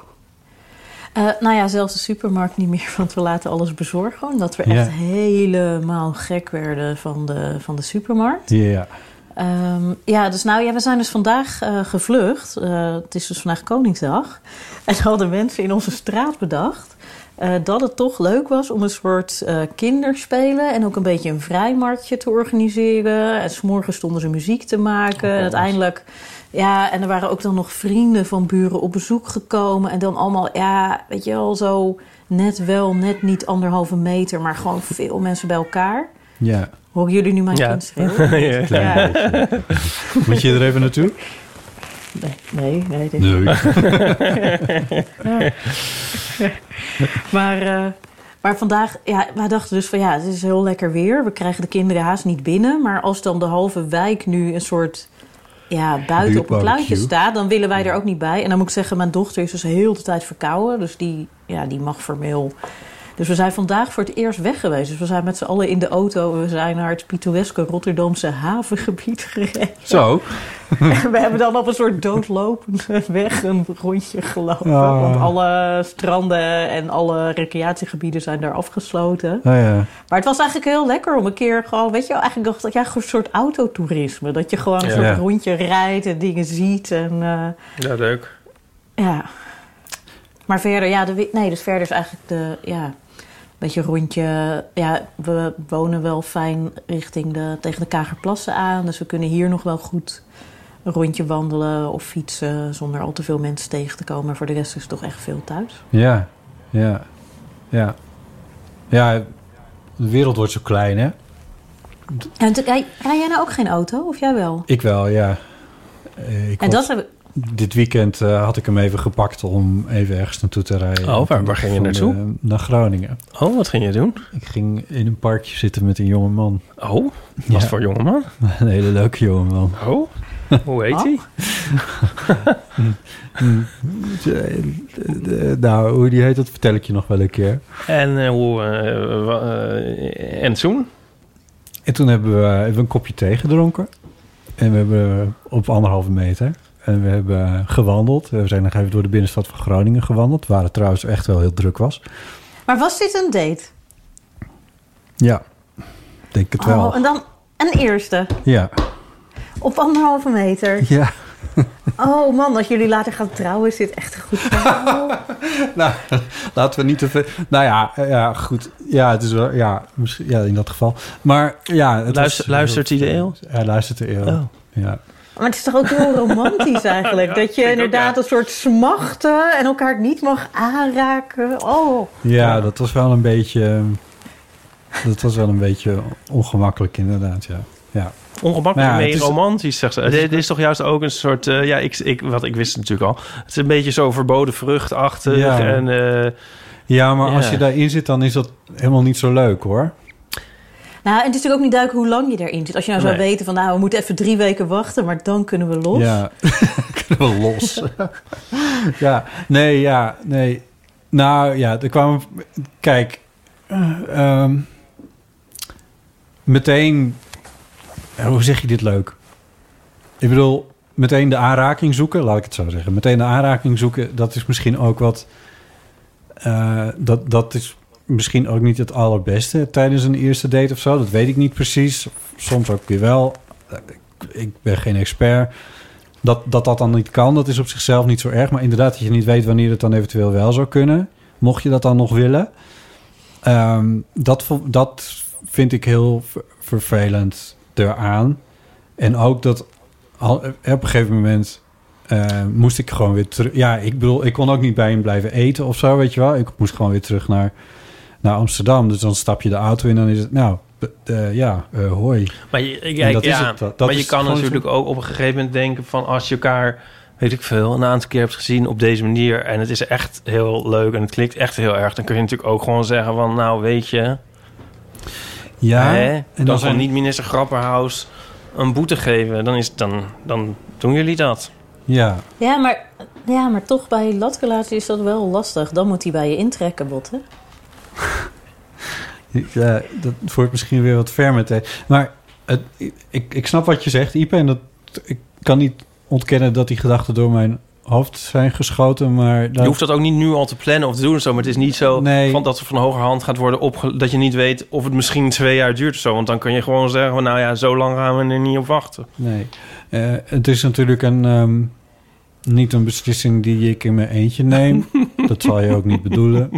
Eh, nou ja, zelfs de supermarkt niet meer, (laughs) want we laten alles bezorgen. Omdat we Ja. echt helemaal gek werden van de, van de supermarkt. Ja. Ehm, ja, dus nou ja, we zijn dus vandaag eh, gevlucht. Het is dus vandaag Koningsdag. (laughs) En hadden mensen in onze straat bedacht eh, dat het toch leuk was om een soort eh, kinderspelen en ook een beetje een vrijmarktje te organiseren. En s'morgens stonden ze muziek te maken. en uiteindelijk, ja, en er waren ook dan nog vrienden van buren op bezoek gekomen. En dan allemaal, ja, weet je wel, zo net wel, net niet anderhalve meter, maar gewoon veel mensen bij elkaar. Ja. Horen jullie nu mijn Ja. kind schreeuwen? (laughs) Ja. Beetje. (laughs) Moet je er even naartoe? Nee, nee, nee. Dit Nee. (laughs) Maar, eh, maar vandaag, ja, wij dachten dus van ja, het is heel lekker weer. We krijgen de kinderen haast niet binnen. Maar als dan de halve wijk nu een soort ja, buiten op een pluitje staat, dan willen wij er ook niet bij. En dan moet ik zeggen, mijn dochter is dus heel de tijd verkouden. Dus die, ja, die mag formeel. Dus we zijn vandaag voor het eerst weg geweest. Dus we zijn met z'n allen in de auto. We zijn naar het pittoreske Rotterdamse havengebied (laughs) gereden. Zo. En we hebben dan op een soort doodlopende weg een rondje gelopen. Ah. Want alle stranden en alle recreatiegebieden zijn daar afgesloten. Oh ja. Maar het was eigenlijk heel lekker om een keer gewoon, weet je wel, eigenlijk dacht ik, ja, een soort autotoerisme. Dat je gewoon een Ja. soort rondje rijdt en dingen ziet. En eh, Ja, leuk. ja. Maar verder, ja, de, nee, dus verder is eigenlijk de, ja, beetje rondje. Ja, we wonen wel fijn richting de, tegen de Kagerplassen aan. Dus we kunnen hier nog wel goed een rondje wandelen of fietsen zonder al te veel mensen tegen te komen. Maar voor de rest is het toch echt veel thuis. Ja. Ja. Ja. Ja, de wereld wordt zo klein, hè? En te- rij, rij jij nou ook geen auto of jij wel? Ik wel, ja. Eh, Ik En was- dat hebben Dit weekend eh, had ik hem even gepakt om even ergens naartoe te rijden. Oh, waar- waar ging je naartoe? eh, naar Groningen. Oh, wat ging je doen? Ik ging in een parkje zitten met een jonge man. Oh, Ja. wat voor jongeman? (laughs) Een hele leuke jonge man. Oh, hoe heet hij? Eh, (laughs) nou, hoe die heet, dat vertel ik je nog wel een keer. En eh, hoe... en toen? En toen hebben we, hebben we een kopje thee gedronken. En we hebben op anderhalve meter. En we hebben gewandeld. We zijn nog even door de binnenstad van Groningen gewandeld. Waar het trouwens echt wel heel druk was. Maar was dit een date? Ja, denk het wel. Oh, en dan een eerste. Ja, Op anderhalve meter. ja. Oh man, als jullie later gaan trouwen, is dit echt een goed verhaal. (laughs) nou, laten we niet te veel... Nou ja, eh, ja, goed. Ja, het is wel... Ja, misschien, ja in dat geval. Maar ja... Het Luister- was- luistert hij de eeuw? Hij luistert de eeuw. Oh. Ja. Maar het is toch ook heel (laughs) romantisch eigenlijk? dat je inderdaad een soort smachten en elkaar niet mag aanraken. Oh, ja, dat was wel een beetje... dat was wel een beetje ongemakkelijk inderdaad, ja. ja. Ongemakkelijk, Maar ja, nee, het is- romantisch, zegt ze. Dit is toch juist ook een soort... eh, ja, ik, ik, wat ik wist natuurlijk al. Het is een beetje zo verboden vruchtachtig. Ja. En eh, Ja, maar als je daarin zit, dan is dat helemaal niet zo leuk hoor. Nou, en het is natuurlijk ook niet duidelijk hoe lang je erin zit. Als je nou zou Nee. weten van, nou, we moeten even drie weken wachten, maar dan kunnen we los. Ja, (laughs) kunnen we los. (laughs) ja, nee, ja, nee. Nou ja, er kwamen... Kijk, eh, ehm, meteen... Hoe zeg je dit leuk? Ik bedoel, meteen de aanraking zoeken, laat ik het zo zeggen. Meteen de aanraking zoeken, dat is misschien ook wat... eh, dat, dat is misschien ook niet het allerbeste tijdens een eerste date of zo. Dat weet ik niet precies. Soms ook weer wel. Eh, Ik, ben geen expert. Dat, dat dat dan niet kan, dat is op zichzelf niet zo erg. Maar inderdaad, dat je niet weet wanneer het dan eventueel wel zou kunnen. Mocht je dat dan nog willen. Ehm, dat, dat vind ik heel ver- vervelend eraan. En ook dat al, op een gegeven moment eh, moest ik gewoon weer terug. Ja, ik bedoel, ik kon ook niet bij hem blijven eten of zo, weet je wel. Ik moest gewoon weer terug naar, naar Amsterdam. Dus dan stap je de auto in en dan is het, nou, eh, ja, eh, hoi. Maar je, En kijk, dat is ja, het, dat- dat maar je is kan natuurlijk ook op een gegeven moment denken van als je elkaar, weet ik veel, een aantal keer hebt gezien op deze manier en het is echt heel leuk en het klikt echt heel erg, dan kun je natuurlijk ook gewoon zeggen van nou weet je, Ja, hè, en dan, zijn niet minister Grapperhaus een boete geven, dan is dan dan doen jullie dat. Ja, Ja, maar, ja, maar toch bij latrelatie is dat wel lastig. Dan moet hij bij je intrekken, botten. (laughs) ja, dat wordt misschien weer wat ver meteen. Maar het, ik, ik snap wat je zegt, Ipe. En dat, ik kan niet ontkennen dat die gedachten door mijn hoofd zijn geschoten. Maar dat, Je hoeft dat ook niet nu al te plannen of te doen of zo, maar het is niet zo Nee. van dat er van hogerhand gaat worden opge dat je niet weet of het misschien (laughs) twee jaar duurt of zo, want dan kun je gewoon zeggen nou ja, zo lang gaan we er niet op wachten. Nee. Eh, het is natuurlijk een, ehm, niet een beslissing die ik in mijn eentje neem. (laughs) dat zal je ook niet bedoelen.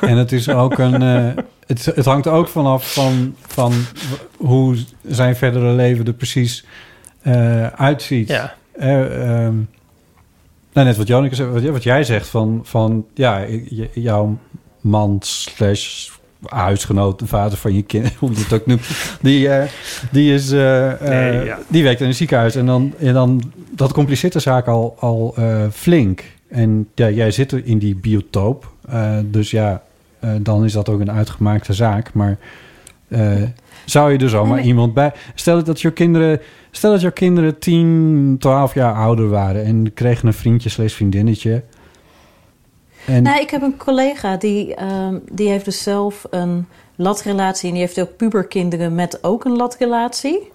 En het is ook een... eh, het, het hangt ook vanaf van, van hoe zijn verdere leven er precies eh, uitziet. Ja. Ehm, nou, net wat Jonneke zei, wat, wat jij zegt van, van ja, jouw man slash huisgenoot, de vader van je kind, (laughs) hoe je het ook noemt, die, eh, die is, Nee, ja. die werkt in een ziekenhuis en dan, en dan dat compliceert de zaak al, al eh, flink. En ja, jij zit er in die biotoop, eh, dus ja, eh, dan is dat ook een uitgemaakte zaak, maar zou je er zomaar Nee. iemand bij... Stel dat je kinderen... Stel dat jouw kinderen 10, 12 jaar ouder waren... en kregen een vriendje slash vriendinnetje. En Nou, ik heb een collega die, ehm, die heeft dus zelf een latrelatie. En die heeft ook puberkinderen met ook een latrelatie.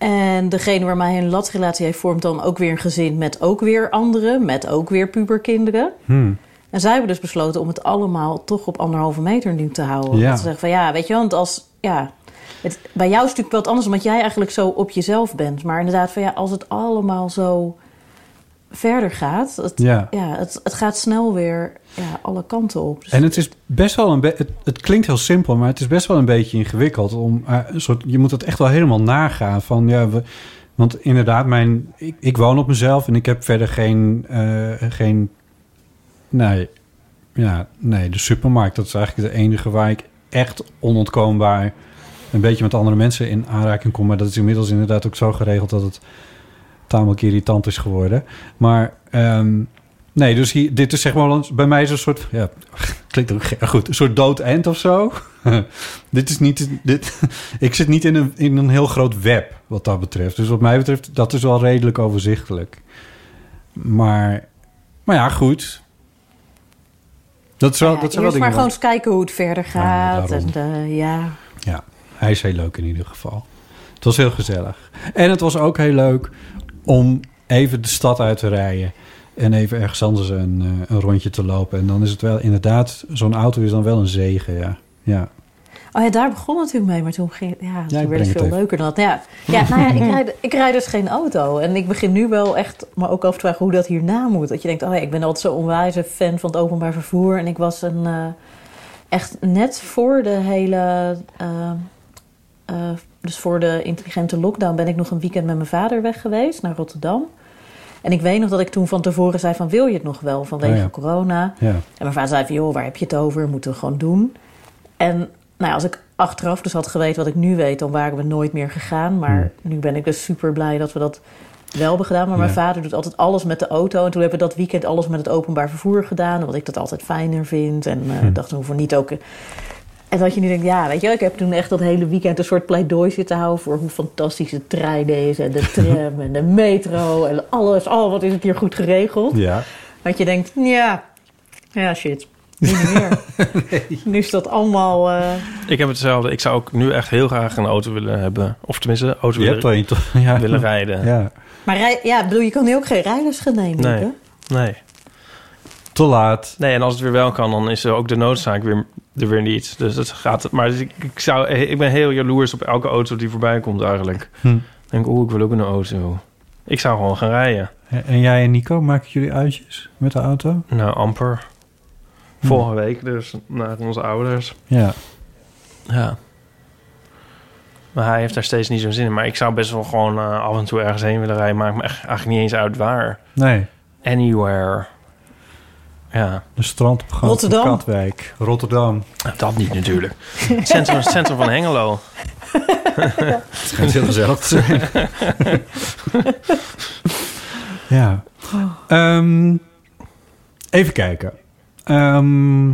En degene waarmee hij een latrelatie heeft, vormt dan ook weer een gezin met ook weer anderen, met ook weer puberkinderen. Hmm. En zij hebben dus besloten om het allemaal toch op anderhalve meter nu te houden. Ja. Dat ze zeggen van ja, weet je want als ja, het, bij jou is het natuurlijk wel wat anders, omdat jij eigenlijk zo op jezelf bent. Maar inderdaad, van ja, als het allemaal zo verder gaat, het, Ja. ja, het, het gaat snel weer ja, alle kanten op. Dus En het is best wel een het, het klinkt heel simpel, maar het is best wel een beetje ingewikkeld. Om, eh, een soort, je moet het echt wel helemaal nagaan. Van, ja, we, want inderdaad, mijn, ik, ik woon op mezelf en ik heb verder geen. eh, geen nee, ja, nee, de supermarkt, dat is eigenlijk de enige waar ik echt onontkoombaar een beetje met andere mensen in aanraking kom. Maar dat is inmiddels inderdaad ook zo geregeld dat het tamelijk irritant is geworden. Maar ehm, nee, dus hier, dit is zeg maar bij mij is een soort, ja, (laughs) klinkt ook goed, een soort dood end of zo. (laughs) dit is niet, dit, (laughs) ik zit niet in een, in een heel groot web wat dat betreft. Dus wat mij betreft, dat is wel redelijk overzichtelijk. Maar, maar ja, goed. Dat is wel, ja, dat zijn wel maar gewoon eens kijken hoe het verder gaat. en eh, ja, Ja, hij is heel leuk in ieder geval. Het was heel gezellig. En het was ook heel leuk om even de stad uit te rijden. En even ergens anders een, eh, een rondje te lopen. En dan is het wel inderdaad, zo'n auto is dan wel een zegen, ja. Ja, Oh ja, daar begon het natuurlijk mee, maar toen, ging, ja, Ja, toen werd het veel even. leuker dan dat. Ja, ja, nou ja (laughs) ik, rijd, ik rijd dus geen auto. En ik begin nu wel echt me ook af te vragen hoe dat hierna moet. Dat je denkt, oh ja, ik ben altijd zo onwijze fan van het openbaar vervoer. En ik was een, eh, echt net voor de hele... eh, dus voor de intelligente lockdown ben ik nog een weekend met mijn vader weg geweest naar Rotterdam. En ik weet nog dat ik toen van tevoren zei van wil je het nog wel vanwege Oh ja. corona? ja. En mijn vader zei van, joh, waar heb je het over? Moeten we gewoon doen. En nou ja, als ik achteraf dus had geweten wat ik nu weet, dan waren we nooit meer gegaan. Maar nu ben ik dus super blij dat we dat wel hebben gedaan. Maar mijn vader doet altijd alles met de auto. En toen hebben we dat weekend alles met het openbaar vervoer gedaan. Omdat ik dat altijd fijner vind. En ik dacht, we hoeven niet ook... En dat je nu denkt, ja, weet je wel, ik heb toen echt dat hele weekend een soort pleidooi zitten houden voor hoe fantastisch de trein is en de tram en de metro en alles. Oh, wat is het hier goed geregeld. Ja. Dat je denkt, ja, ja shit, nu niet meer. (laughs) Nu is dat allemaal... eh, Ik heb hetzelfde. Ik zou ook nu echt heel graag een auto willen hebben. Of tenminste, een auto willen, een? (laughs) Ja. willen rijden. Ja. Maar rij, ja, bedoel, je kan nu ook geen rijders gaan nemen. Nee. hè? Nee. Te laat. nee, en als het weer wel kan, dan is er ook de noodzaak weer, er weer niet. Dus dat gaat... Maar ik, ik, zou, ik ben heel jaloers op elke auto die voorbij komt eigenlijk. Hm. Denk, oeh, ik wil ook een auto. Ik zou gewoon gaan rijden. En jij en Nico, maken jullie uitjes met de auto? Nou, amper. Volgende week dus naar onze ouders. Ja. Ja. Maar hij heeft daar steeds niet zo'n zin in. Maar ik zou best wel gewoon eh, af en toe ergens heen willen rijden. Maakt me echt, eigenlijk niet eens uit waar. Nee. Anywhere. Ja, De strandopgang van Rotterdam. Katwijk. Rotterdam. Nou, dat niet natuurlijk. Het centrum, van Hengelo. Het schijnt heel gezellig te zijn. (laughs) ja. Ehm, even kijken. Ehm,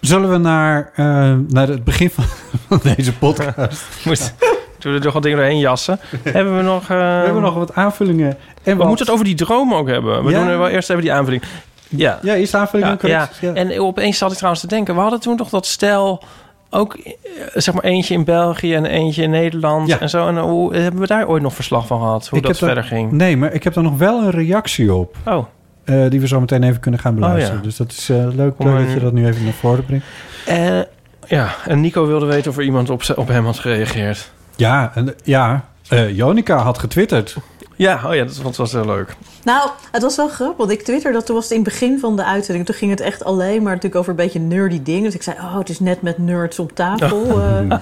zullen we naar, eh, naar het begin van, van deze podcast? (laughs) Moet, Zullen we er toch wat dingen doorheen jassen? hebben we nog... eh, We hebben nog wat aanvullingen. En We wat- moeten het over die droom ook hebben. We Ja. doen er wel eerst even die aanvulling. Ja. Ja, is de aanvulling Ja, ook correct? ja. En opeens zat ik trouwens te denken... we hadden toen toch dat stel... ook eh, zeg maar eentje in België en eentje in Nederland Ja. en zo. En hoe hebben we daar ooit nog verslag van gehad? Hoe Ik dat daar- verder ging? Nee, maar ik heb daar nog wel een reactie op. Oh, eh, die we zo meteen even kunnen gaan beluisteren. Oh, ja. Dus dat is eh, leuk, dat je dat nu even naar voren brengt. Eh, ja. En Nico wilde weten of er iemand op, op hem had gereageerd. Ja, en, ja eh, Jonica had getwitterd. Ja, oh ja, dat, dat was heel leuk. Nou, het was wel grappig, want ik twitterde dat toen was het in het begin van de uitzending. Toen ging het echt alleen maar natuurlijk over een beetje nerdy dingen. Dus ik zei, oh, het is net met nerds op tafel. (laughs) eh.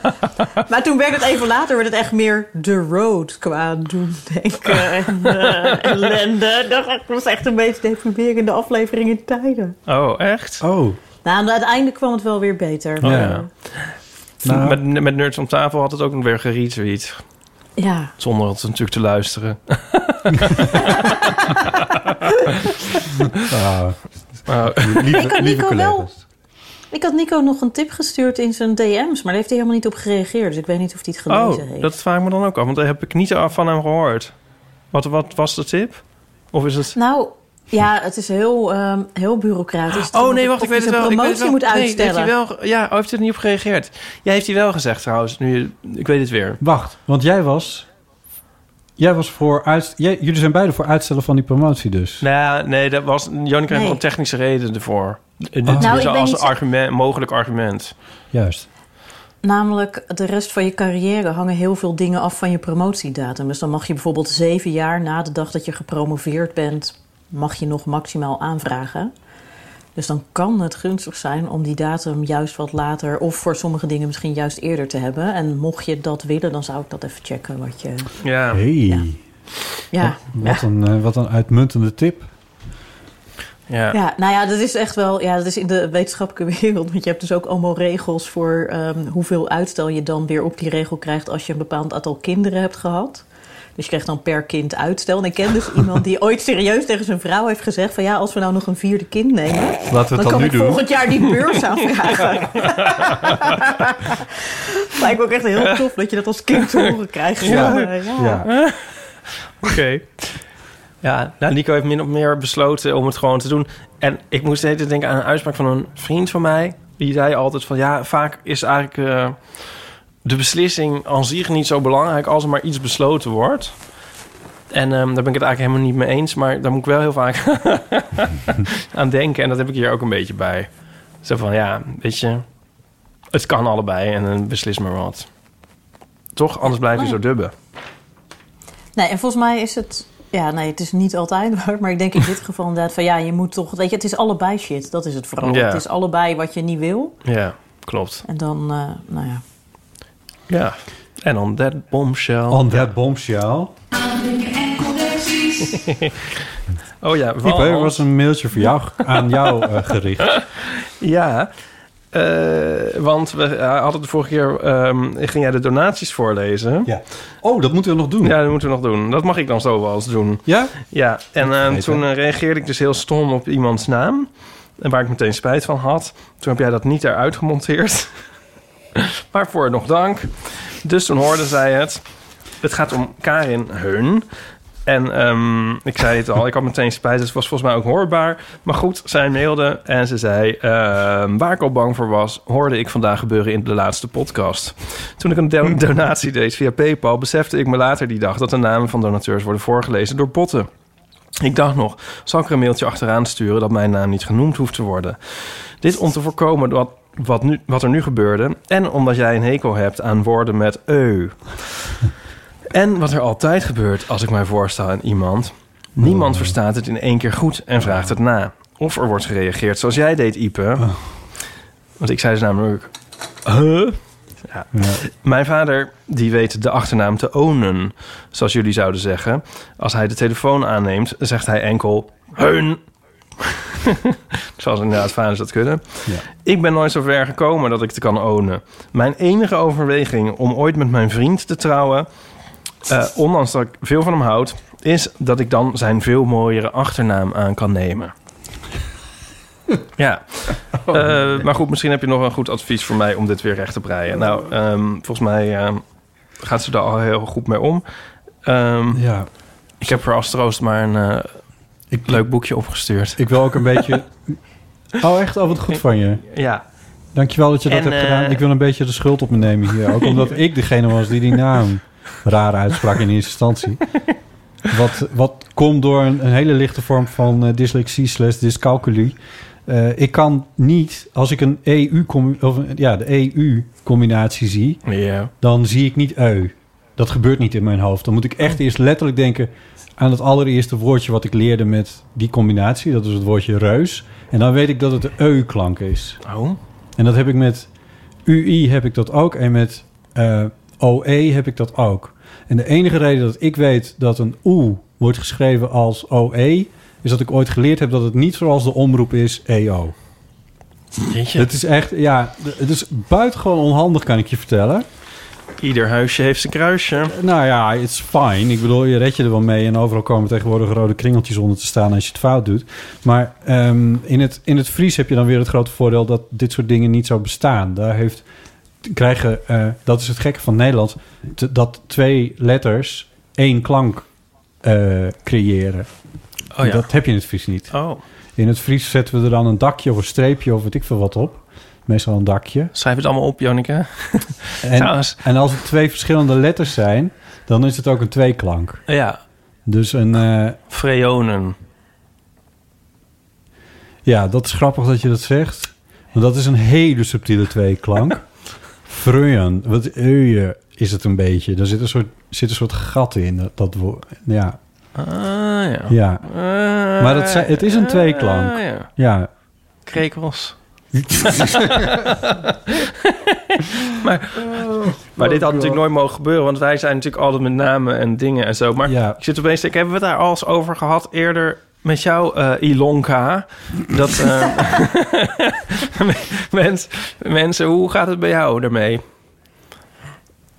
maar toen werd het even later, werd het echt meer The Road qua doen denken (laughs) en eh, ellende. Dat was echt een beetje deprimerende aflevering in tijden. Oh, echt? Oh, Nou, aan het einde kwam het wel weer beter. Oh, Ja. Nou. Met, met Nerds om tafel had het ook nog weer geretweet. Ja. Zonder het natuurlijk te luisteren. (laughs) ah, Maar, (laughs) lieve, Ik had lieve Nico wel- collega's. Ik had Nico nog een tip gestuurd in zijn DM's, maar daar heeft hij helemaal niet op gereageerd. Dus ik weet niet of hij het gelezen oh, heeft. dat vraag ik me dan ook af. Want daar heb ik niet af van hem gehoord. Wat, wat was de tip? Of is het... Nou, ja, het is heel, ehm, heel bureaucratisch. Oh nee, wacht, ik weet het wel. Ik weet promotie het wel. moet Nee, uitstellen. heeft hij wel, ja, oh, heeft hij er niet op gereageerd? Ja, heeft hij wel gezegd trouwens. Nu, ik weet het weer. Wacht, want jij was... Jij was voor uit, jij, jullie zijn beide voor uitstellen van die promotie dus. Nou, nee, dat was. Jonica heeft Nee. nog een technische reden ervoor. Dit Nou, als niet- argument, mogelijk argument. Juist. Namelijk, de rest van je carrière hangen heel veel dingen af van je promotiedatum. Dus dan mag je bijvoorbeeld zeven jaar na de dag dat je gepromoveerd bent... mag je nog maximaal aanvragen. Dus dan kan het gunstig zijn om die datum juist wat later... of voor sommige dingen misschien juist eerder te hebben. En mocht je dat willen, dan zou ik dat even checken wat je... Ja. Hey, Ja. Ja, wat, een, eh, wat een uitmuntende tip. ja. Ja, nou ja, dat is echt wel, ja, dat is in de wetenschappelijke (laughs) wereld. Want je hebt dus ook allemaal regels voor ehm, hoeveel uitstel je dan weer op die regel krijgt als je een bepaald aantal kinderen hebt gehad. Dus je krijgt dan per kind uitstel. En ik ken dus iemand die ooit serieus tegen zijn vrouw heeft gezegd: van ja, als we nou nog een vierde kind nemen, Laten we dan het dan, kan nu ik doen. volgend jaar die beurs (laughs) aanvragen. (laughs) Lijkt me ook echt heel tof dat je dat als kind te horen krijgt. Ja. Ja. Ja. Oké. Ja, nou, Nico heeft min of meer besloten om het gewoon te doen. En ik moest de hele tijd denken aan een uitspraak van een vriend van mij. Die zei altijd van, ja, vaak is eigenlijk eh, de beslissing aan zich niet zo belangrijk als er maar iets besloten wordt. En ehm, daar ben ik het eigenlijk helemaal niet mee eens. Maar daar moet ik wel heel vaak (laughs) aan denken. En dat heb ik hier ook een beetje bij. Zo van, ja, weet je, het kan allebei en dan beslis maar wat. Toch? Anders blijf je zo dubben. Nee, en volgens mij is het. Ja, nee, het is niet altijd (laughs) waar. Maar ik denk in dit geval inderdaad van ja, je moet toch. Weet je, het is allebei shit. Dat is het vooral. Ja. Het is allebei wat je niet wil. Ja, klopt. En dan, eh, nou ja. Ja. En dan that bombshell. On that bombshell. (laughs) Oh ja, Iep, er was een mailtje voor jou, aan jou eh, gericht. (laughs) Ja. Eh, want we eh, hadden de vorige keer... ehm, ging jij de donaties voorlezen? Ja. Oh, dat moeten we nog doen. Ja, dat moeten we nog doen. Dat mag ik dan zo wel eens doen. Ja? Ja, en toen reageerde ik dus heel stom op iemands naam. En waar ik meteen spijt van had. Toen heb jij dat niet eruit gemonteerd. (laughs) Waarvoor nog dank. Dus toen hoorde zij het. Het gaat om Karin Heun. En ehm, ik zei het al, ik had meteen spijt. Dus het was volgens mij ook hoorbaar. Maar goed, zij mailde en ze zei... ehm, waar ik al bang voor was, hoorde ik vandaag gebeuren in de laatste podcast. Toen ik een do- donatie deed via PayPal... besefte ik me later die dag dat de namen van donateurs worden voorgelezen door botten. Ik dacht nog, zal ik er een mailtje achteraan sturen dat mijn naam niet genoemd hoeft te worden? Dit om te voorkomen wat, wat, nu, wat er nu gebeurde. En omdat jij een hekel hebt aan woorden met eu. (laughs) En wat er altijd gebeurt als ik mij voorstel aan iemand. Niemand verstaat het in één keer goed en vraagt het na. Of er wordt gereageerd zoals jij deed, Ipe. Want ik zei dus namelijk... Huh? Ja. Ja. Mijn vader, die weet de achternaam te ownen, zoals jullie zouden zeggen. Als hij de telefoon aanneemt, zegt hij enkel heun. (laughs) zoals inderdaad vaders dat kunnen. Ja. Ik ben nooit zo ver gekomen dat ik het kan ownen. Mijn enige overweging om ooit met mijn vriend te trouwen... eh, ondanks dat ik veel van hem houd... is dat ik dan zijn veel mooiere achternaam aan kan nemen. (laughs) Ja, Eh, maar goed, misschien heb je nog een goed advies voor mij om dit weer recht te breien. Nou, ehm, volgens mij ehm, gaat ze daar al heel goed mee om. Ehm, ja. ik heb haar als troost maar een eh, Ik, leuk boekje opgestuurd. ik wil ook een beetje... (laughs) Oh, echt? Oh, wat goed van je. Ja, Dankjewel dat je dat En, hebt eh, gedaan. Ik wil een beetje de schuld op me nemen hier. Ook omdat ik degene was die die naam raar uitsprak in eerste instantie. Wat, wat komt door een, een hele lichte vorm van eh, dyslexie slash dyscalculie. Eh, ik kan niet, als ik een EU, of, ja, de EU-combinatie zie, dan zie ik niet eu. Dat gebeurt niet in mijn hoofd. Dan moet ik echt eerst letterlijk denken aan het allereerste woordje wat ik leerde met die combinatie. Dat is het woordje reus. En dan weet ik dat het de eu-klank is. Oh, En dat heb ik met UI heb ik dat ook. En met eh, OE heb ik dat ook. En de enige reden dat ik weet dat een OE wordt geschreven als OE... is dat ik ooit geleerd heb dat het niet zoals de omroep is EO. Het is echt, ja, het is buitengewoon onhandig, kan ik je vertellen. Ieder huisje heeft zijn kruisje. Nou ja, it's fine. Ik bedoel, je red je er wel mee. En overal komen tegenwoordig rode kringeltjes onder te staan als je het fout doet. Maar ehm, in, het, in het Fries heb je dan weer het grote voordeel dat dit soort dingen niet zo bestaan. Daar heeft, krijgen, eh, dat is het gekke van Nederland, dat twee letters één klank eh, creëren. Oh ja. Dat heb je in het Fries niet. Oh, In het Fries zetten we er dan een dakje of een streepje of weet ik veel wat op. Meestal een dakje. schrijf het allemaal op, Janneke. (laughs) En, en als het twee verschillende letters zijn, dan is het ook een tweeklank. Ja, Dus een, eh, freonen. ja, dat is grappig dat je dat zegt. Want dat is een hele subtiele tweeklank. (laughs) Vreun, wat euje is het een beetje. Er zit een soort, zit een soort gat in, dat, dat woord. Ja, Ah, ja. ja, Eh, Maar het zijn- het is een tweeklank. ah, ja. ja. Krekels. (laughs) maar maar dit had natuurlijk nooit mogen gebeuren, want wij zijn natuurlijk altijd met namen en dingen en zo. Maar Ja. ik zit opeens te hebben we het daar al eens over gehad eerder met jou, eh, Ilonka? Dat (laughs) mens, mensen, hoe gaat het bij jou daarmee?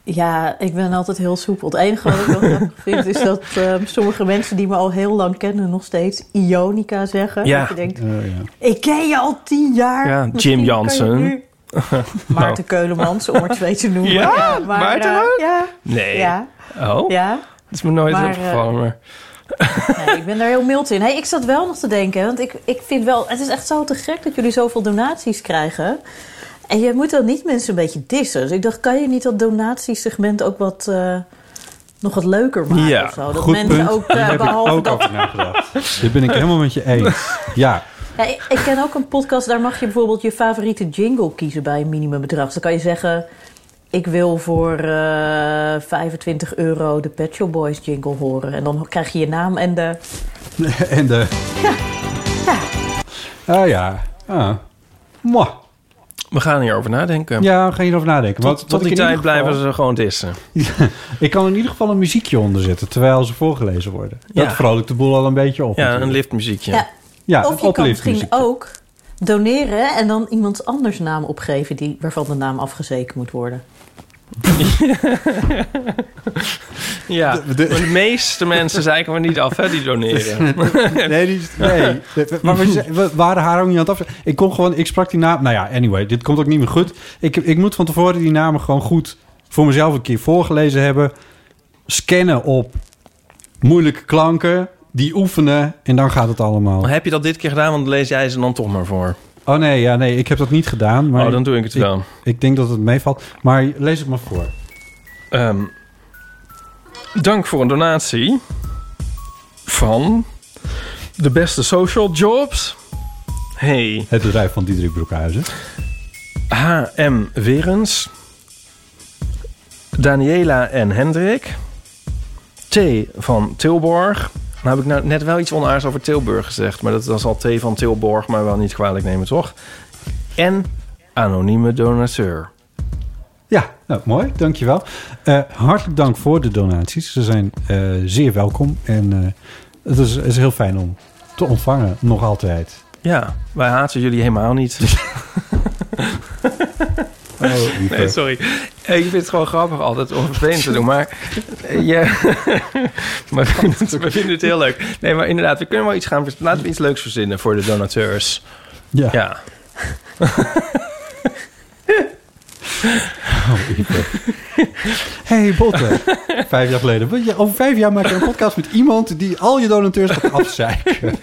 Ja, ik ben altijd heel soepel. Het enige wat ik wel grappig (laughs) vind is dat eh, sommige mensen die me al heel lang kennen nog steeds Ionica zeggen. Ja. Dat je denkt, Eh, ja. ik ken je al tien jaar. Ja, Jim Jansen. nu- (laughs) Maarten Keulemans, om er twee te noemen. Ja? maar, Maarten eh, ook? ja, Nee. ja, Oh, ja. dat is me nooit Maar, opgevallen. maar... Nee, ik ben daar heel mild in. Hey, ik zat wel nog te denken, want ik, ik vind wel... Het is echt zo te gek dat jullie zoveel donaties krijgen. En je moet dan niet mensen een beetje dissen. Dus ik dacht, kan je niet dat donatiesegment ook wat... eh, nog wat leuker maken Ja, of zo? Dat Goed mensen punt. ook, Daar eh, heb ik behalve ook dat... over nagedacht. (laughs) Dit ben ik helemaal met je eens. Ja, Ja, ik, ik ken ook een podcast, daar mag je bijvoorbeeld je favoriete jingle kiezen bij een minimumbedrag. Dus dan kan je zeggen, ik wil voor eh 25 euro de Pet Shop Boys jingle horen. En dan krijg je je naam en de... (laughs) en de... Ah ja. Ah. Mwah. We gaan hierover nadenken. Ja, ga je erover nadenken. Tot, Wat- tot wat die tijd geval- blijven ze gewoon dissen. (laughs) Ik kan in ieder geval een muziekje onder zetten terwijl ze voorgelezen worden. Ja. Dat vrolijkt de boel al een beetje op. Ja, een liftmuziekje. Ja, Ja, of je kan misschien ook doneren en dan iemands anders naam opgeven die, waarvan de naam afgezekerd moet worden. Ja, De- de- meeste mensen zeiken we niet af, hè, die doneren. (laughs) nee, die, nee. (laughs) Maar we, waren haar ook niet aan het af. Ik kon gewoon, ik sprak die naam. Nou ja, anyway, dit komt ook niet meer goed. Ik, ik moet van tevoren die namen gewoon goed voor mezelf een keer voorgelezen hebben. Scannen op moeilijke klanken, die oefenen en dan gaat het allemaal. Maar heb je dat dit keer gedaan? Want lees jij ze dan toch maar voor. Oh nee, ja, nee, ik heb dat niet gedaan. Maar oh, dan doe ik het ik- wel. Ik denk dat het meevalt. Maar lees het maar voor. Ehm, dank voor een donatie van de beste social jobs. Hey, Het bedrijf van Diederik Broekhuizen. H.M. Werens, Daniela en Hendrik, T. van Tilborg. Nou heb ik nou net wel iets onaards over Tilburg gezegd, maar dat was al T. van Tilborg, maar wel niet kwalijk nemen, toch? En anonieme donateur. Ja, nou, mooi, dankjewel. Eh hartelijk dank voor de donaties. Ze zijn eh, zeer welkom. En eh, het, is, het is heel fijn om te ontvangen, nog altijd. Ja, wij haten jullie helemaal niet. (laughs) Oh, Nee, sorry. Ik vind het gewoon grappig altijd om vervelend te doen. Maar, eh, ja. (laughs) maar we, vinden het, we vinden het heel leuk. Nee, maar inderdaad, we kunnen wel iets gaan... Laten we iets leuks verzinnen voor de donateurs. Ja. Ja. (laughs) hey, Botte. vijf jaar geleden. Je, Over vijf jaar maak je een podcast met iemand die al je donateurs gaat afzeiken.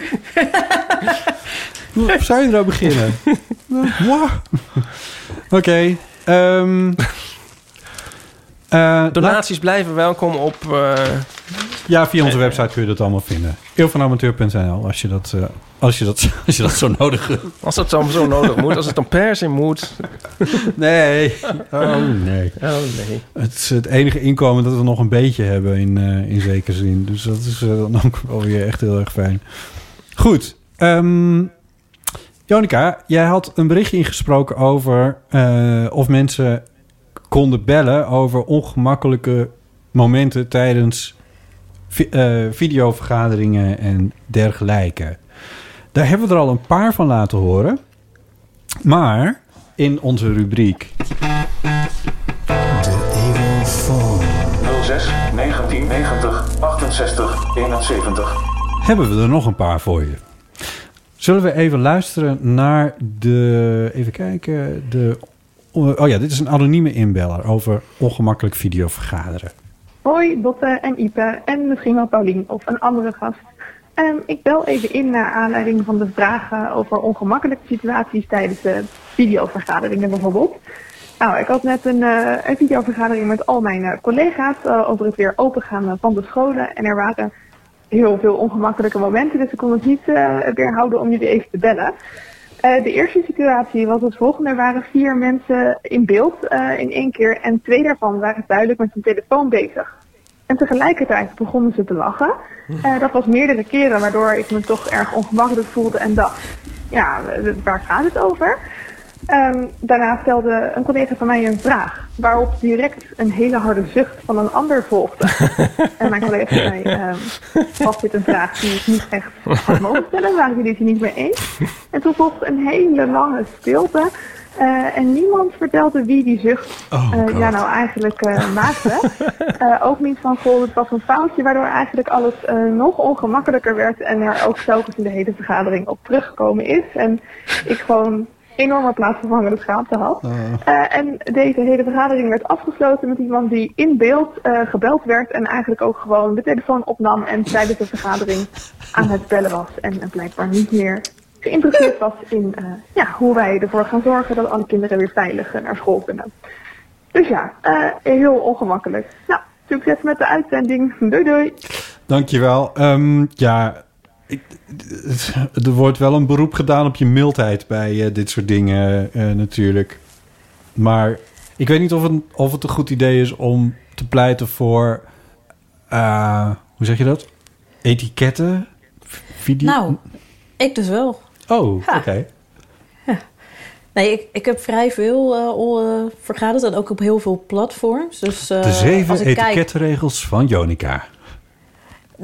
Hoe zou je nou beginnen? (laughs) Oké. ehm, eh, Donaties blijven welkom op... eh, Ja, via onze website kun je dat allemaal vinden. Eeuwvanamateur.nl als je dat, eh, als je dat, (laughs) als je dat zo nodig als dat dan zo nodig moet. Als het dan per se moet. Nee. Oh, nee. Oh, nee. Het is het enige inkomen dat we nog een beetje hebben in, eh, in zekere zin. Dus dat is eh, dan ook wel weer echt heel erg fijn. Goed. Jonica, jij had een berichtje ingesproken over eh, of mensen konden bellen over ongemakkelijke momenten tijdens vi- eh, videovergaderingen en dergelijke. Daar hebben we er al een paar van laten horen. Maar in onze rubriek 06 1990 68 71. hebben we er nog een paar voor je. Zullen we even luisteren naar de... Even kijken. De, oh ja, dit is een anonieme inbeller over ongemakkelijk videovergaderen. Hoi, Botte en Ipe en misschien wel Paulien of een andere gast. Ehm, ik bel even in naar aanleiding van de vragen over ongemakkelijke situaties tijdens de videovergaderingen bijvoorbeeld. Nou, ik had net een, eh, een videovergadering met al mijn eh, collega's eh, over het weer opengaan van de scholen. En er waren heel veel ongemakkelijke momenten, dus ik kon het niet eh, weerhouden om jullie even te bellen. Eh, de eerste situatie was het volgende. Er waren vier mensen in beeld eh, in één keer en twee daarvan waren duidelijk met hun telefoon bezig. En tegelijkertijd begonnen ze te lachen. Eh, dat was meerdere keren, waardoor ik me toch erg ongemakkelijk voelde en dacht, ja, waar gaat het over? Ehm, daarna stelde een collega van mij een vraag, waarop direct een hele harde zucht van een ander volgde. (laughs) en mijn collega zei, ehm, was dit een vraag die ik niet echt had mogen stellen? Waren jullie het hier niet mee eens? En toen volgde een hele lange stilte. eh, en niemand vertelde wie die zucht Oh, eh, ja, nou eigenlijk eh, maakte. Ook niet van, goh, het was een foutje, waardoor eigenlijk alles nog ongemakkelijker werd. En er ook telkens in de hele vergadering op teruggekomen is. En ik gewoon enorme plaatsvervangende schaamte had. Eh, en deze hele vergadering werd afgesloten met iemand die in beeld eh, gebeld werd. En eigenlijk ook gewoon de telefoon opnam en tijdens de vergadering aan het bellen was. En, en blijkbaar niet meer geïnteresseerd was in eh, ja, hoe wij ervoor gaan zorgen dat alle kinderen weer veilig eh, naar school kunnen. Dus ja, eh, heel ongemakkelijk. Nou, succes met de uitzending. Doei doei. Dankjewel. Ehm ja, ik, er wordt wel een beroep gedaan op je mildheid bij eh, dit soort dingen eh, natuurlijk. Maar ik weet niet of het, of het een goed idee is om te pleiten voor... eh, hoe zeg je dat? Etiketten? Video? Nou, ik dus wel. Oh, oké. Nee, ik, ik heb vrij veel vergaderd en ook op heel veel platforms. Dus, De zeven kijk- etiketregels van Jonica.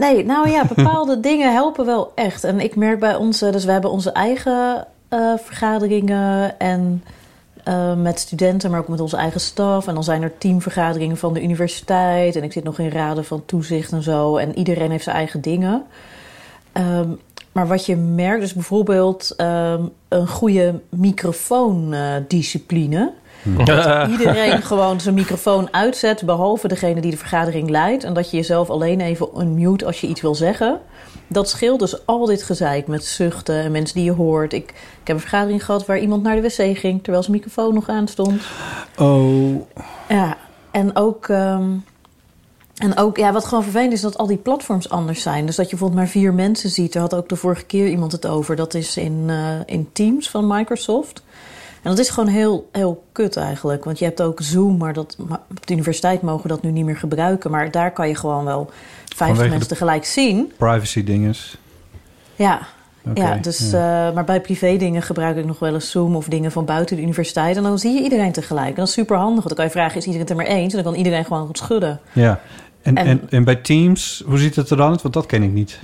Nee, nou ja, bepaalde (laughs) dingen helpen wel echt. En ik merk bij ons, dus we hebben onze eigen eh, vergaderingen en eh, met studenten, maar ook met onze eigen staf. En dan zijn er teamvergaderingen van de universiteit. En ik zit nog in raden van toezicht en zo. En iedereen heeft zijn eigen dingen. Ehm, maar wat je merkt, is bijvoorbeeld ehm, een goede microfoondiscipline. Dat iedereen (laughs) gewoon zijn microfoon uitzet, behalve degene die de vergadering leidt. En dat je jezelf alleen even unmute als je iets wil zeggen. Dat scheelt dus al dit gezeik met zuchten en mensen die je hoort. Ik, ik heb een vergadering gehad waar iemand naar de wc ging terwijl zijn microfoon nog aan stond. Oh, Ja, en ook, ehm, en ook ja, wat gewoon vervelend is dat al die platforms anders zijn. Dus dat je bijvoorbeeld maar vier mensen ziet. Er had ook de vorige keer iemand het over. Dat is in, eh, in Teams van Microsoft. En dat is gewoon heel, heel kut eigenlijk. Want je hebt ook Zoom, maar dat, maar op de universiteit mogen we dat nu niet meer gebruiken. Maar daar kan je gewoon wel 50 Vanwege mensen tegelijk zien. privacy dinges. Ja, ja, dus, ja. eh, maar bij privé dingen gebruik ik nog wel eens Zoom of dingen van buiten de universiteit. En dan zie je iedereen tegelijk. En dat is super handig. Want dan kan je vragen, is iedereen het er maar eens? En dan kan iedereen gewoon goed schudden. Ja. En, en, En- en, bij Teams, hoe ziet het er dan uit? Want dat ken ik niet.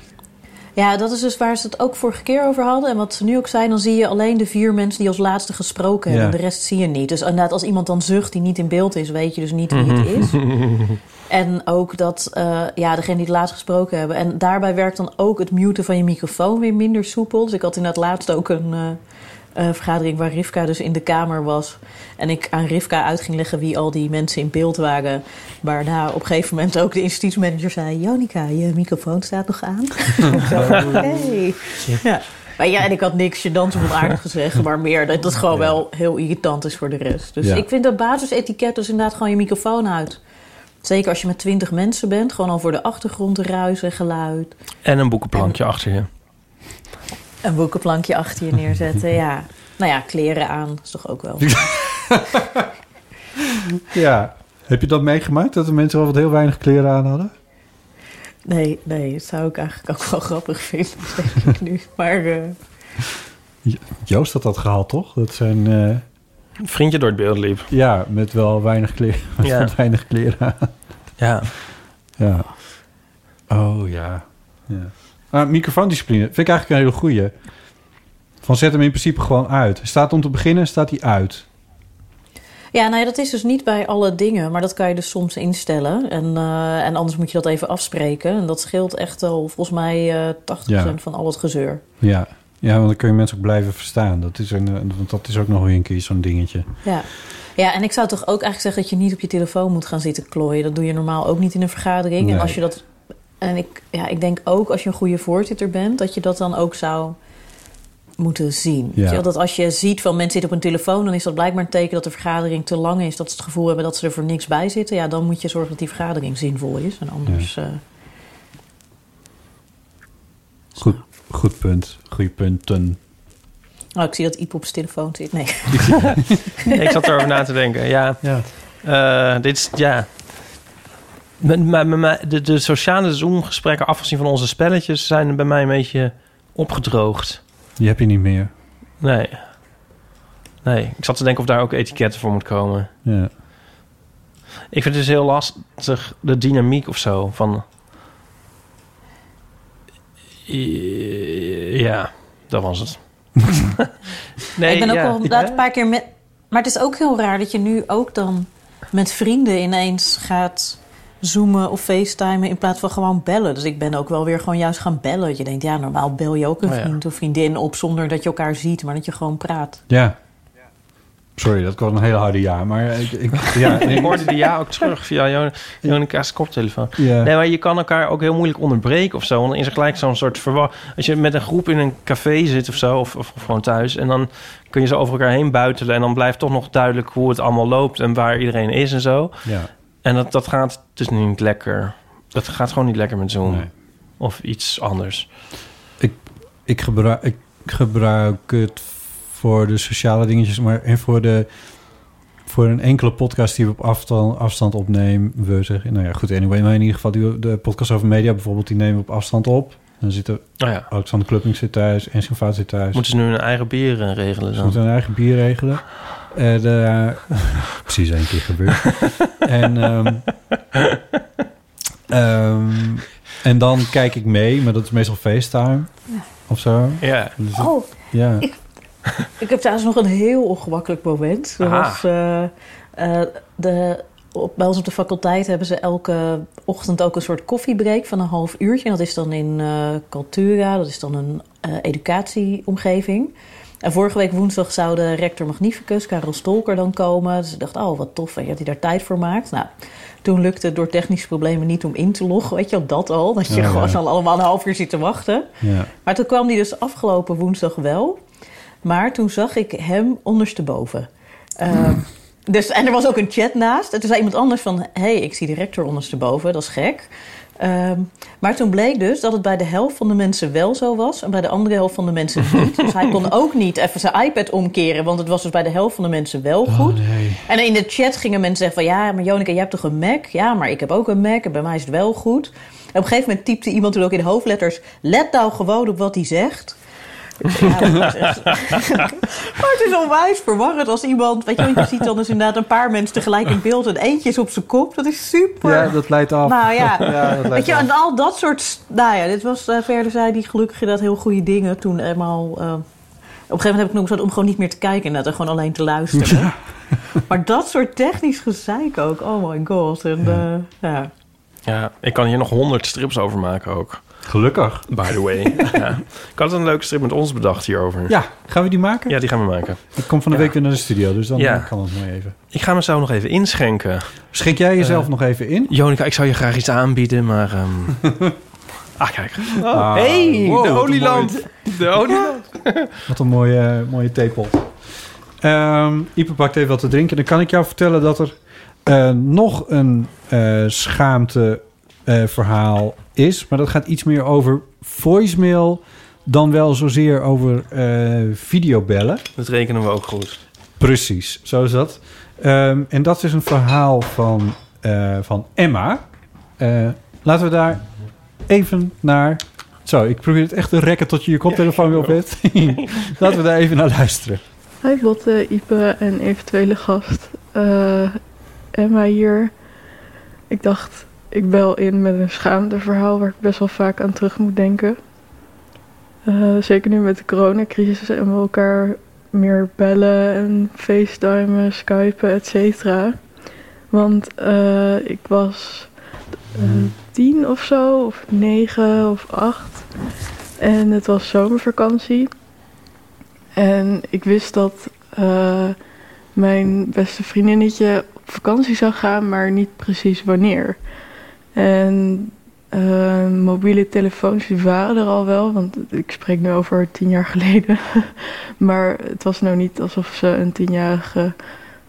Ja, dat is dus waar ze het ook vorige keer over hadden. En wat ze nu ook zijn, dan zie je alleen de vier mensen die als laatste gesproken hebben. Ja. De rest zie je niet. Dus inderdaad, als iemand dan zucht die niet in beeld is, weet je dus niet wie het is. (laughs) En ook dat, eh, ja, degene die het laatst gesproken hebben. En daarbij werkt dan ook het muten van je microfoon weer minder soepel. Dus ik had inderdaad laatst ook een eh, eh, vergadering waar Rivka dus in de kamer was. En ik aan Rivka uit ging leggen wie al die mensen in beeld waren. Waarna op een gegeven moment ook de instituutsmanager zei... Jonica, je microfoon staat nog aan. (laughs) Hey. Ja. Maar ja, en ik had niks gênants of onaardig gezegd, maar meer dat het gewoon wel heel irritant is voor de rest. Dus Ja. ik vind dat basisetiket dus inderdaad gewoon je microfoon uit. Zeker als je met twintig mensen bent, gewoon al voor de achtergrond ruis en geluid. En een boekenplankje achter je. Een boekenplankje achter je neerzetten, ja. Nou ja, kleren aan is toch ook wel. (laughs) Ja. Heb je dat meegemaakt? Dat de mensen wel wat heel weinig kleren aan hadden? Nee, nee, dat zou ik eigenlijk ook wel grappig vinden, denk ik nu. (laughs) Maar eh, Joost had dat gehaald, toch? Dat zijn, eh, Een vriendje door het beeld liep. ja, met wel weinig kleren, (laughs) met Ja. weinig kleren aan. Ja. Ja. Oh, ja. ja. Ah, microfoondiscipline vind ik eigenlijk een hele goeie. Van zet hem in principe gewoon uit. Staat om te beginnen, staat hij uit. Ja, nou ja, dat is dus niet bij alle dingen, maar dat kan je dus soms instellen. En, eh, en anders moet je dat even afspreken. En dat scheelt echt al volgens mij eh 80% van al het gezeur. Ja. ja, want dan kun je mensen ook blijven verstaan. Dat is, een, eh, want dat is ook nog weer een keer zo'n dingetje. Ja. ja, en ik zou toch ook eigenlijk zeggen dat je niet op je telefoon moet gaan zitten klooien. Dat doe je normaal ook niet in een vergadering. En als je dat. En ik, ja, ik denk ook als je een goede voorzitter bent, dat je dat dan ook zou moeten zien. Ja. Weet je wel, Dat als je ziet van mensen zitten op een telefoon, dan is dat blijkbaar een teken dat de vergadering te lang is. Dat ze het gevoel hebben dat ze er voor niks bij zitten. Ja, dan moet je zorgen dat die vergadering zinvol is. En anders. eh, Goed, goed punt. Goeie punten. Oh, ik zie dat Iep op zijn telefoon zit. Nee. (laughs) Nee, ik zat erover na te denken. Ja, Ja. eh, dit is... Ja. Met- met- met- met- De, de sociale Zoom-gesprekken, afgezien van onze spelletjes... zijn bij mij een beetje opgedroogd. Die heb je niet meer. Nee. Nee, ik zat te denken of daar ook etiketten voor moet komen. Ja. Ik vind het dus heel lastig, de dynamiek of zo. Van... Ja, dat was het. (laughs) nee, ik ben ook ja. inderdaad een paar keer met. Maar het is ook heel raar dat je nu ook dan met vrienden ineens gaat zoomen of facetimen in plaats van gewoon bellen. Dus ik ben ook wel weer gewoon juist gaan bellen. Je denkt, ja, normaal bel je ook een Oh ja. vriend of vriendin op zonder dat je elkaar ziet, maar dat je gewoon praat. ja. Sorry, dat was een hele harde ja. Maar ik, ik, ja, (laughs) Ik hoorde die ja ook terug via Jon- Jonica's koptelefoon. ja. Nee, maar je kan elkaar ook heel moeilijk onderbreken of zo. Want dan is er gelijk zo'n soort verwar... Als je met een groep in een café zit of zo, of, of gewoon thuis... en dan kun je zo over elkaar heen buitelen... en dan blijft toch nog duidelijk hoe het allemaal loopt... en waar iedereen is en zo. ja. En dat, dat gaat dus niet lekker. Dat gaat gewoon niet lekker met Zoom. Nee. Of iets anders. Ik gebruik, ik gebruik het voor de sociale dingetjes, maar en voor de voor een enkele podcast die we op afstand, afstand opnemen. We zeggen, nou ja, goed, anyway, maar in ieder geval die, de podcast over media bijvoorbeeld, die nemen we op afstand op. Dan zitten Nou ja, Alexander Klupping zit thuis en zijn vader zit thuis. moeten ze nu hun eigen bier regelen Ze dan? moeten hun eigen bier regelen. En, eh, (laughs) precies één keer gebeurd. (laughs) en, ehm, ehm, en dan kijk ik mee, maar dat is meestal FaceTime of zo. Ja. Dus het- Oh, ja. ik- Ik heb trouwens nog een heel ongemakkelijk moment. Dat Aha. was, eh, eh, de, op, bij ons op de faculteit hebben ze elke ochtend ook een soort koffiebreak van een half uurtje. En dat is dan in eh Cultura, dat is dan een eh, educatieomgeving. En vorige week woensdag zou de rector magnificus, Karel Stolker, dan komen. Dus ik dacht, oh wat tof dat hij daar tijd voor maakt. Nou, toen lukte het door technische problemen niet om in te loggen. Weet je wel, dat al. Dat je Ja, ja. gewoon al allemaal een half uur zit te wachten. Ja. Maar toen kwam die dus afgelopen woensdag wel. Maar toen zag ik hem ondersteboven. Ehm, dus, en er was ook een chat naast. En toen zei iemand anders van... hé, hey, ik zie de rector ondersteboven, dat is gek. Ehm, maar toen bleek dus dat het bij de helft van de mensen wel zo was... en bij de andere helft van de mensen (laughs) niet. dus hij kon ook niet even zijn iPad omkeren... want het was dus bij de helft van de mensen wel goed. Oh, nee. En in de chat gingen mensen zeggen van... ja, maar Jonica, jij hebt toch een Mac? Ja, maar ik heb ook een Mac en bij mij is het wel goed. En op een gegeven moment typte iemand toen ook in hoofdletters... let nou gewoon op wat hij zegt... Ja, dat is echt- (laughs) maar het is onwijs verwarrend als iemand... Weet je, want je ziet dan dus inderdaad een paar mensen tegelijk in beeld... en eentje is op zijn kop. Dat is super. Ja, dat leidt af. Nou ja, (laughs) Ja, dat weet je, af. en al dat soort... Nou ja, dit was eh, verder zei die gelukkig inderdaad heel goede dingen toen eenmaal... eh, op een gegeven moment heb ik nog besloten om gewoon niet meer te kijken... en gewoon alleen te luisteren. (laughs) Maar dat soort technisch gezeik ook. Oh my god. En, eh, ja. Ja, ik kan hier nog honderd strips over maken ook. Gelukkig. By the way. (laughs) ja. Ik had een leuke strip met ons bedacht hierover. Ja, gaan we die maken? Ja, die gaan we maken. Ik kom van de Ja. week weer naar de studio, dus dan Ja. kan het mooi even. Ik ga me zo nog even inschenken. Schenk jij jezelf Eh, nog even in? Jonica, ik zou je graag iets aanbieden, maar... ehm (laughs) Ah, kijk. Ah, hey, wow, de olielamp. De. (laughs) Wat een mooie, mooie theepot. Ehm Ipe pakt even wat te drinken. Dan kan ik jou vertellen dat er eh, nog een eh, schaamte verhaal is. Maar dat gaat iets meer over voicemail dan wel zozeer over eh, videobellen. Dat rekenen we ook goed. Precies, zo is dat. Ehm, en dat is een verhaal van, eh, van Emma. Eh, laten we daar even naar... Zo, ik probeer het echt te rekken tot je je koptelefoon weer op hebt. (laughs) laten we daar even naar luisteren. Hi Botte, Ipe en eventuele gast. Eh, Emma hier. Ik dacht, ik bel in met een schaamteverhaal waar ik best wel vaak aan terug moet denken. Eh, zeker nu met de coronacrisis en we elkaar meer bellen en facetimen, skypen, et cetera. Want eh, ik was eh, tien of zo, of negen of acht. En het was zomervakantie. En ik wist dat mijn beste vriendinnetje op vakantie zou gaan, maar niet precies wanneer. En eh, mobiele telefoons die waren er al wel, want ik spreek nu over tien jaar geleden. (laughs) maar het was nou niet alsof ze een tienjarige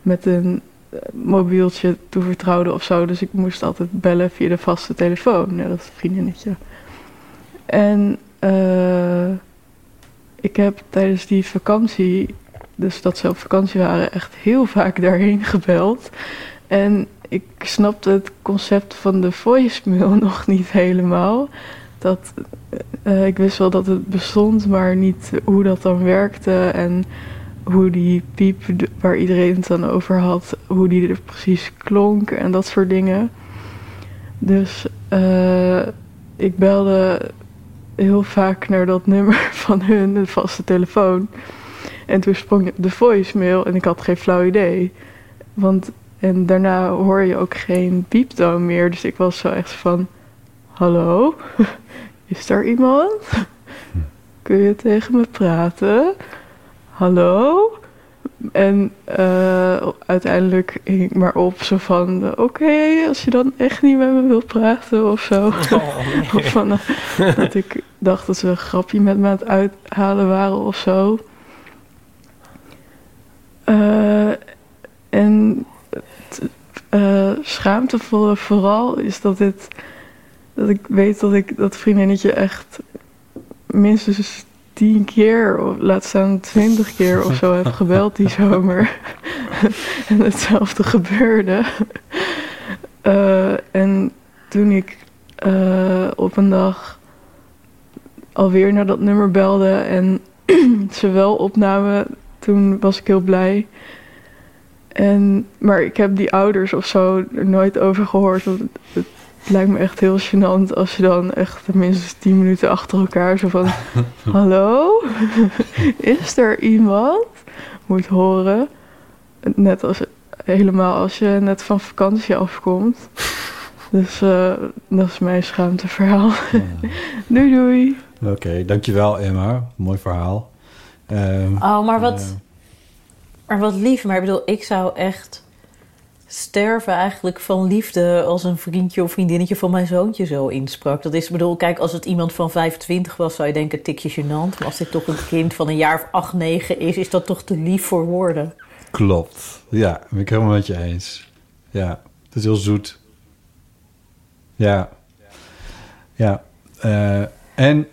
met een eh, mobieltje toevertrouwde of zo. Dus ik moest altijd bellen via de vaste telefoon, net als vriendinnetje. En eh, ik heb tijdens die vakantie, dus dat ze op vakantie waren, echt heel vaak daarheen gebeld. En ik snapte het concept van de voicemail (laughs) nog niet helemaal. Dat, eh, ik wist wel dat het bestond, maar niet hoe dat dan werkte en hoe die piep waar iedereen het dan over had, hoe die er precies klonk en dat soort dingen. Dus eh, ik belde heel vaak naar dat (laughs) nummer van hun, de vaste telefoon. En toen sprong de voicemail en ik had geen flauw idee. Want, en daarna hoor je ook geen pieptoon meer. Dus ik was zo echt van, hallo, (laughs) is er iemand? (laughs) Kun je tegen me praten? Hallo? En eh, uiteindelijk hing ik maar op zo van... Oké, als je dan echt niet met me wilt praten of zo. (laughs) of van, eh, dat ik dacht dat ze een grapje met me aan het uithalen waren of zo. Eh, en eh, schaamtevolle vooral is dat, dit, dat ik weet dat ik dat vriendinnetje echt minstens tien keer, of laat staan twintig keer of zo heb gebeld die (laughs) zomer. (laughs) en hetzelfde gebeurde. Eh, en toen ik eh, op een dag alweer naar dat nummer belde en (clears throat) ze wel opnamen, toen was ik heel blij. En, maar ik heb die ouders of zo er nooit over gehoord. Want het- het lijkt me echt heel gênant als je dan echt minstens 10 minuten achter elkaar zo van... (laughs) Hallo? (laughs) Is er iemand? Moet horen. Net als, helemaal als je net van vakantie afkomt. Dus eh, dat is mijn schaamteverhaal. (laughs) doei doei. Oké, dankjewel Emma. Mooi verhaal. Ehm, Oh, maar wat, maar wat lief. Maar ik bedoel, ik zou echt sterven eigenlijk van liefde als een vriendje of vriendinnetje van mijn zoontje zo insprak. Dat is, bedoel, kijk, als het iemand van 25 was, zou je denken, tikje gênant. Maar als dit toch een kind van een jaar of 8, 9 is, is dat toch te lief voor woorden. Klopt. Ja, ben ik helemaal met je eens. Ja, het is heel zoet. Ja. Ja. Eh, en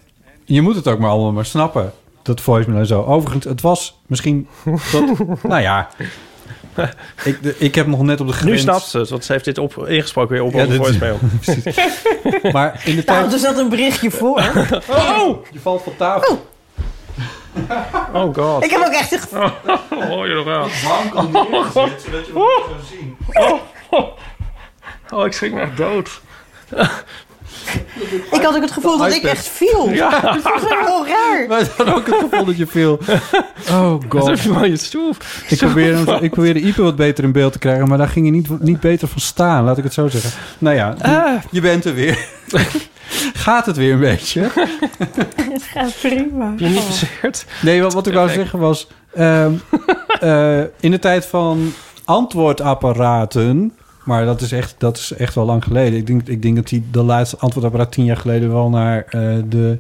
je moet het ook maar allemaal maar snappen. Dat voicemail en zo. Overigens, het was misschien... Dat, (laughs) nou ja. Ik, de- ik heb nog net op de grens... Nu snapt ze het, want ze heeft dit op, ingesproken weer op Ja, onze voicemail. (laughs) Maar in de Nou, tijd... er zat een berichtje voor. (laughs) Oh! Je valt van tafel. Oh god. Ik heb ook echt... echt- Hoor je nog wel? zodat je het zo zien. Oh, ik schrik me echt dood. Ik had ook het gevoel dat ik echt viel. Ja. Dat was heel raar. Wij hadden ook het gevoel dat je viel. (laughs) Oh god. van je stoel? Ik probeerde, hem- ik probeerde Ipe wat beter in beeld te krijgen, maar daar ging je niet, niet beter van staan, laat ik het zo zeggen. Nou ja, Ah. je bent er weer. (laughs) Gaat het weer een beetje? (laughs) Het gaat prima. Heb je niet bezeerd? Nee, wat, wat ik wou zeggen was... ehm, eh, in de tijd van antwoordapparaten... maar dat is echt, dat is echt wel lang geleden. Ik denk, ik denk dat die de laatste antwoordapparaat tien jaar geleden... wel naar eh, de,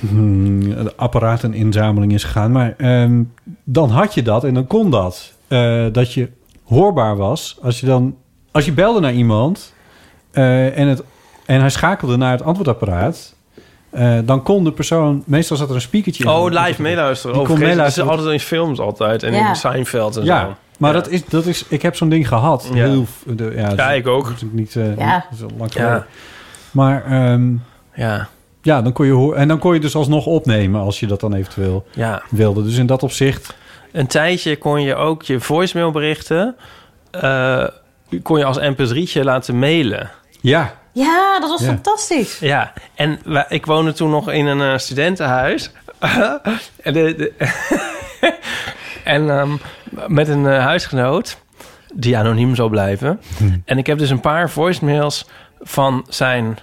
hmm, de apparateninzameling is gegaan. Maar ehm, dan had je dat en dan kon dat. Eh, dat je hoorbaar was. Als je dan... Als je belde naar iemand... eh, en, het, en hij schakelde naar het antwoordapparaat... eh, dan kon de persoon... Meestal zat er een speakertje in. Oh, live meeluisteren. Die Oh, kon vergeet, dat is meeluisteren. altijd in films altijd. En Ja. in Seinfeld en zo. Maar Ja. Dat, is, dat is... Ik heb zo'n ding gehad. Ja. Heel, de, ja, Ja, ik ook. Niet, eh, Ja. niet zo lang geleden. Ja. Maar ehm, Ja. ja, dan kon je hoor en dan kon je dus alsnog opnemen als je dat dan eventueel Ja. wilde. Dus in dat opzicht, Een tijdje kon je ook je voicemailberichten... eh, kon je als mp3'tje laten mailen. ja, Ja, dat was Ja. fantastisch. Ja, en wij- ik woonde toen nog in een eh, studentenhuis. (laughs) en de, de- (laughs) en ehm, met een eh, huisgenoot die anoniem zal blijven. En ik heb dus een paar voicemails van zijn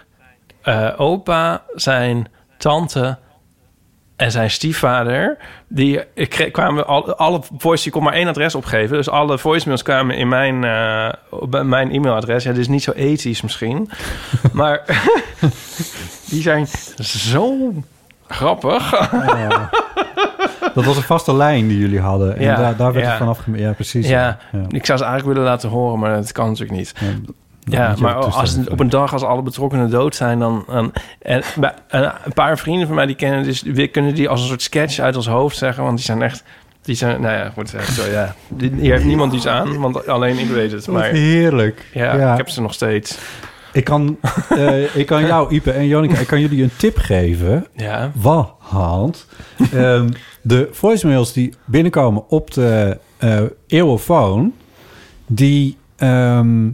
eh, opa, zijn tante en zijn stiefvader. Die ik kreeg, kwamen al, alle voice, je kon maar één adres opgeven. Dus alle voicemails kwamen in mijn, op mijn e-mailadres. Ja, dit is niet zo ethisch misschien. (laughs) maar (laughs) die zijn zo grappig. Dat was een vaste lijn die jullie hadden. En Ja, daar, daar werd ja. het vanaf Ja, precies. Ja, ja. ik zou ze eigenlijk willen laten horen, maar dat kan natuurlijk niet. Ja, maar als op een dag als alle betrokkenen dood zijn, dan... dan en, een, een paar vrienden van mij die kennen, dus die kunnen die als een soort sketch uit ons hoofd zeggen, want die zijn echt... Die zijn, nou ja, ik moet zeggen, zo ja. Hier heeft niemand iets aan, want alleen ik weet het. Wat Maar heerlijk. ja, Ja. ik heb ze nog steeds. Ik kan, eh, ik kan jou, Ipe en Jonica, ik kan jullie een tip geven. Ja. Want ehm, de voicemails die binnenkomen op de eh eeuwofoon, die... ehm,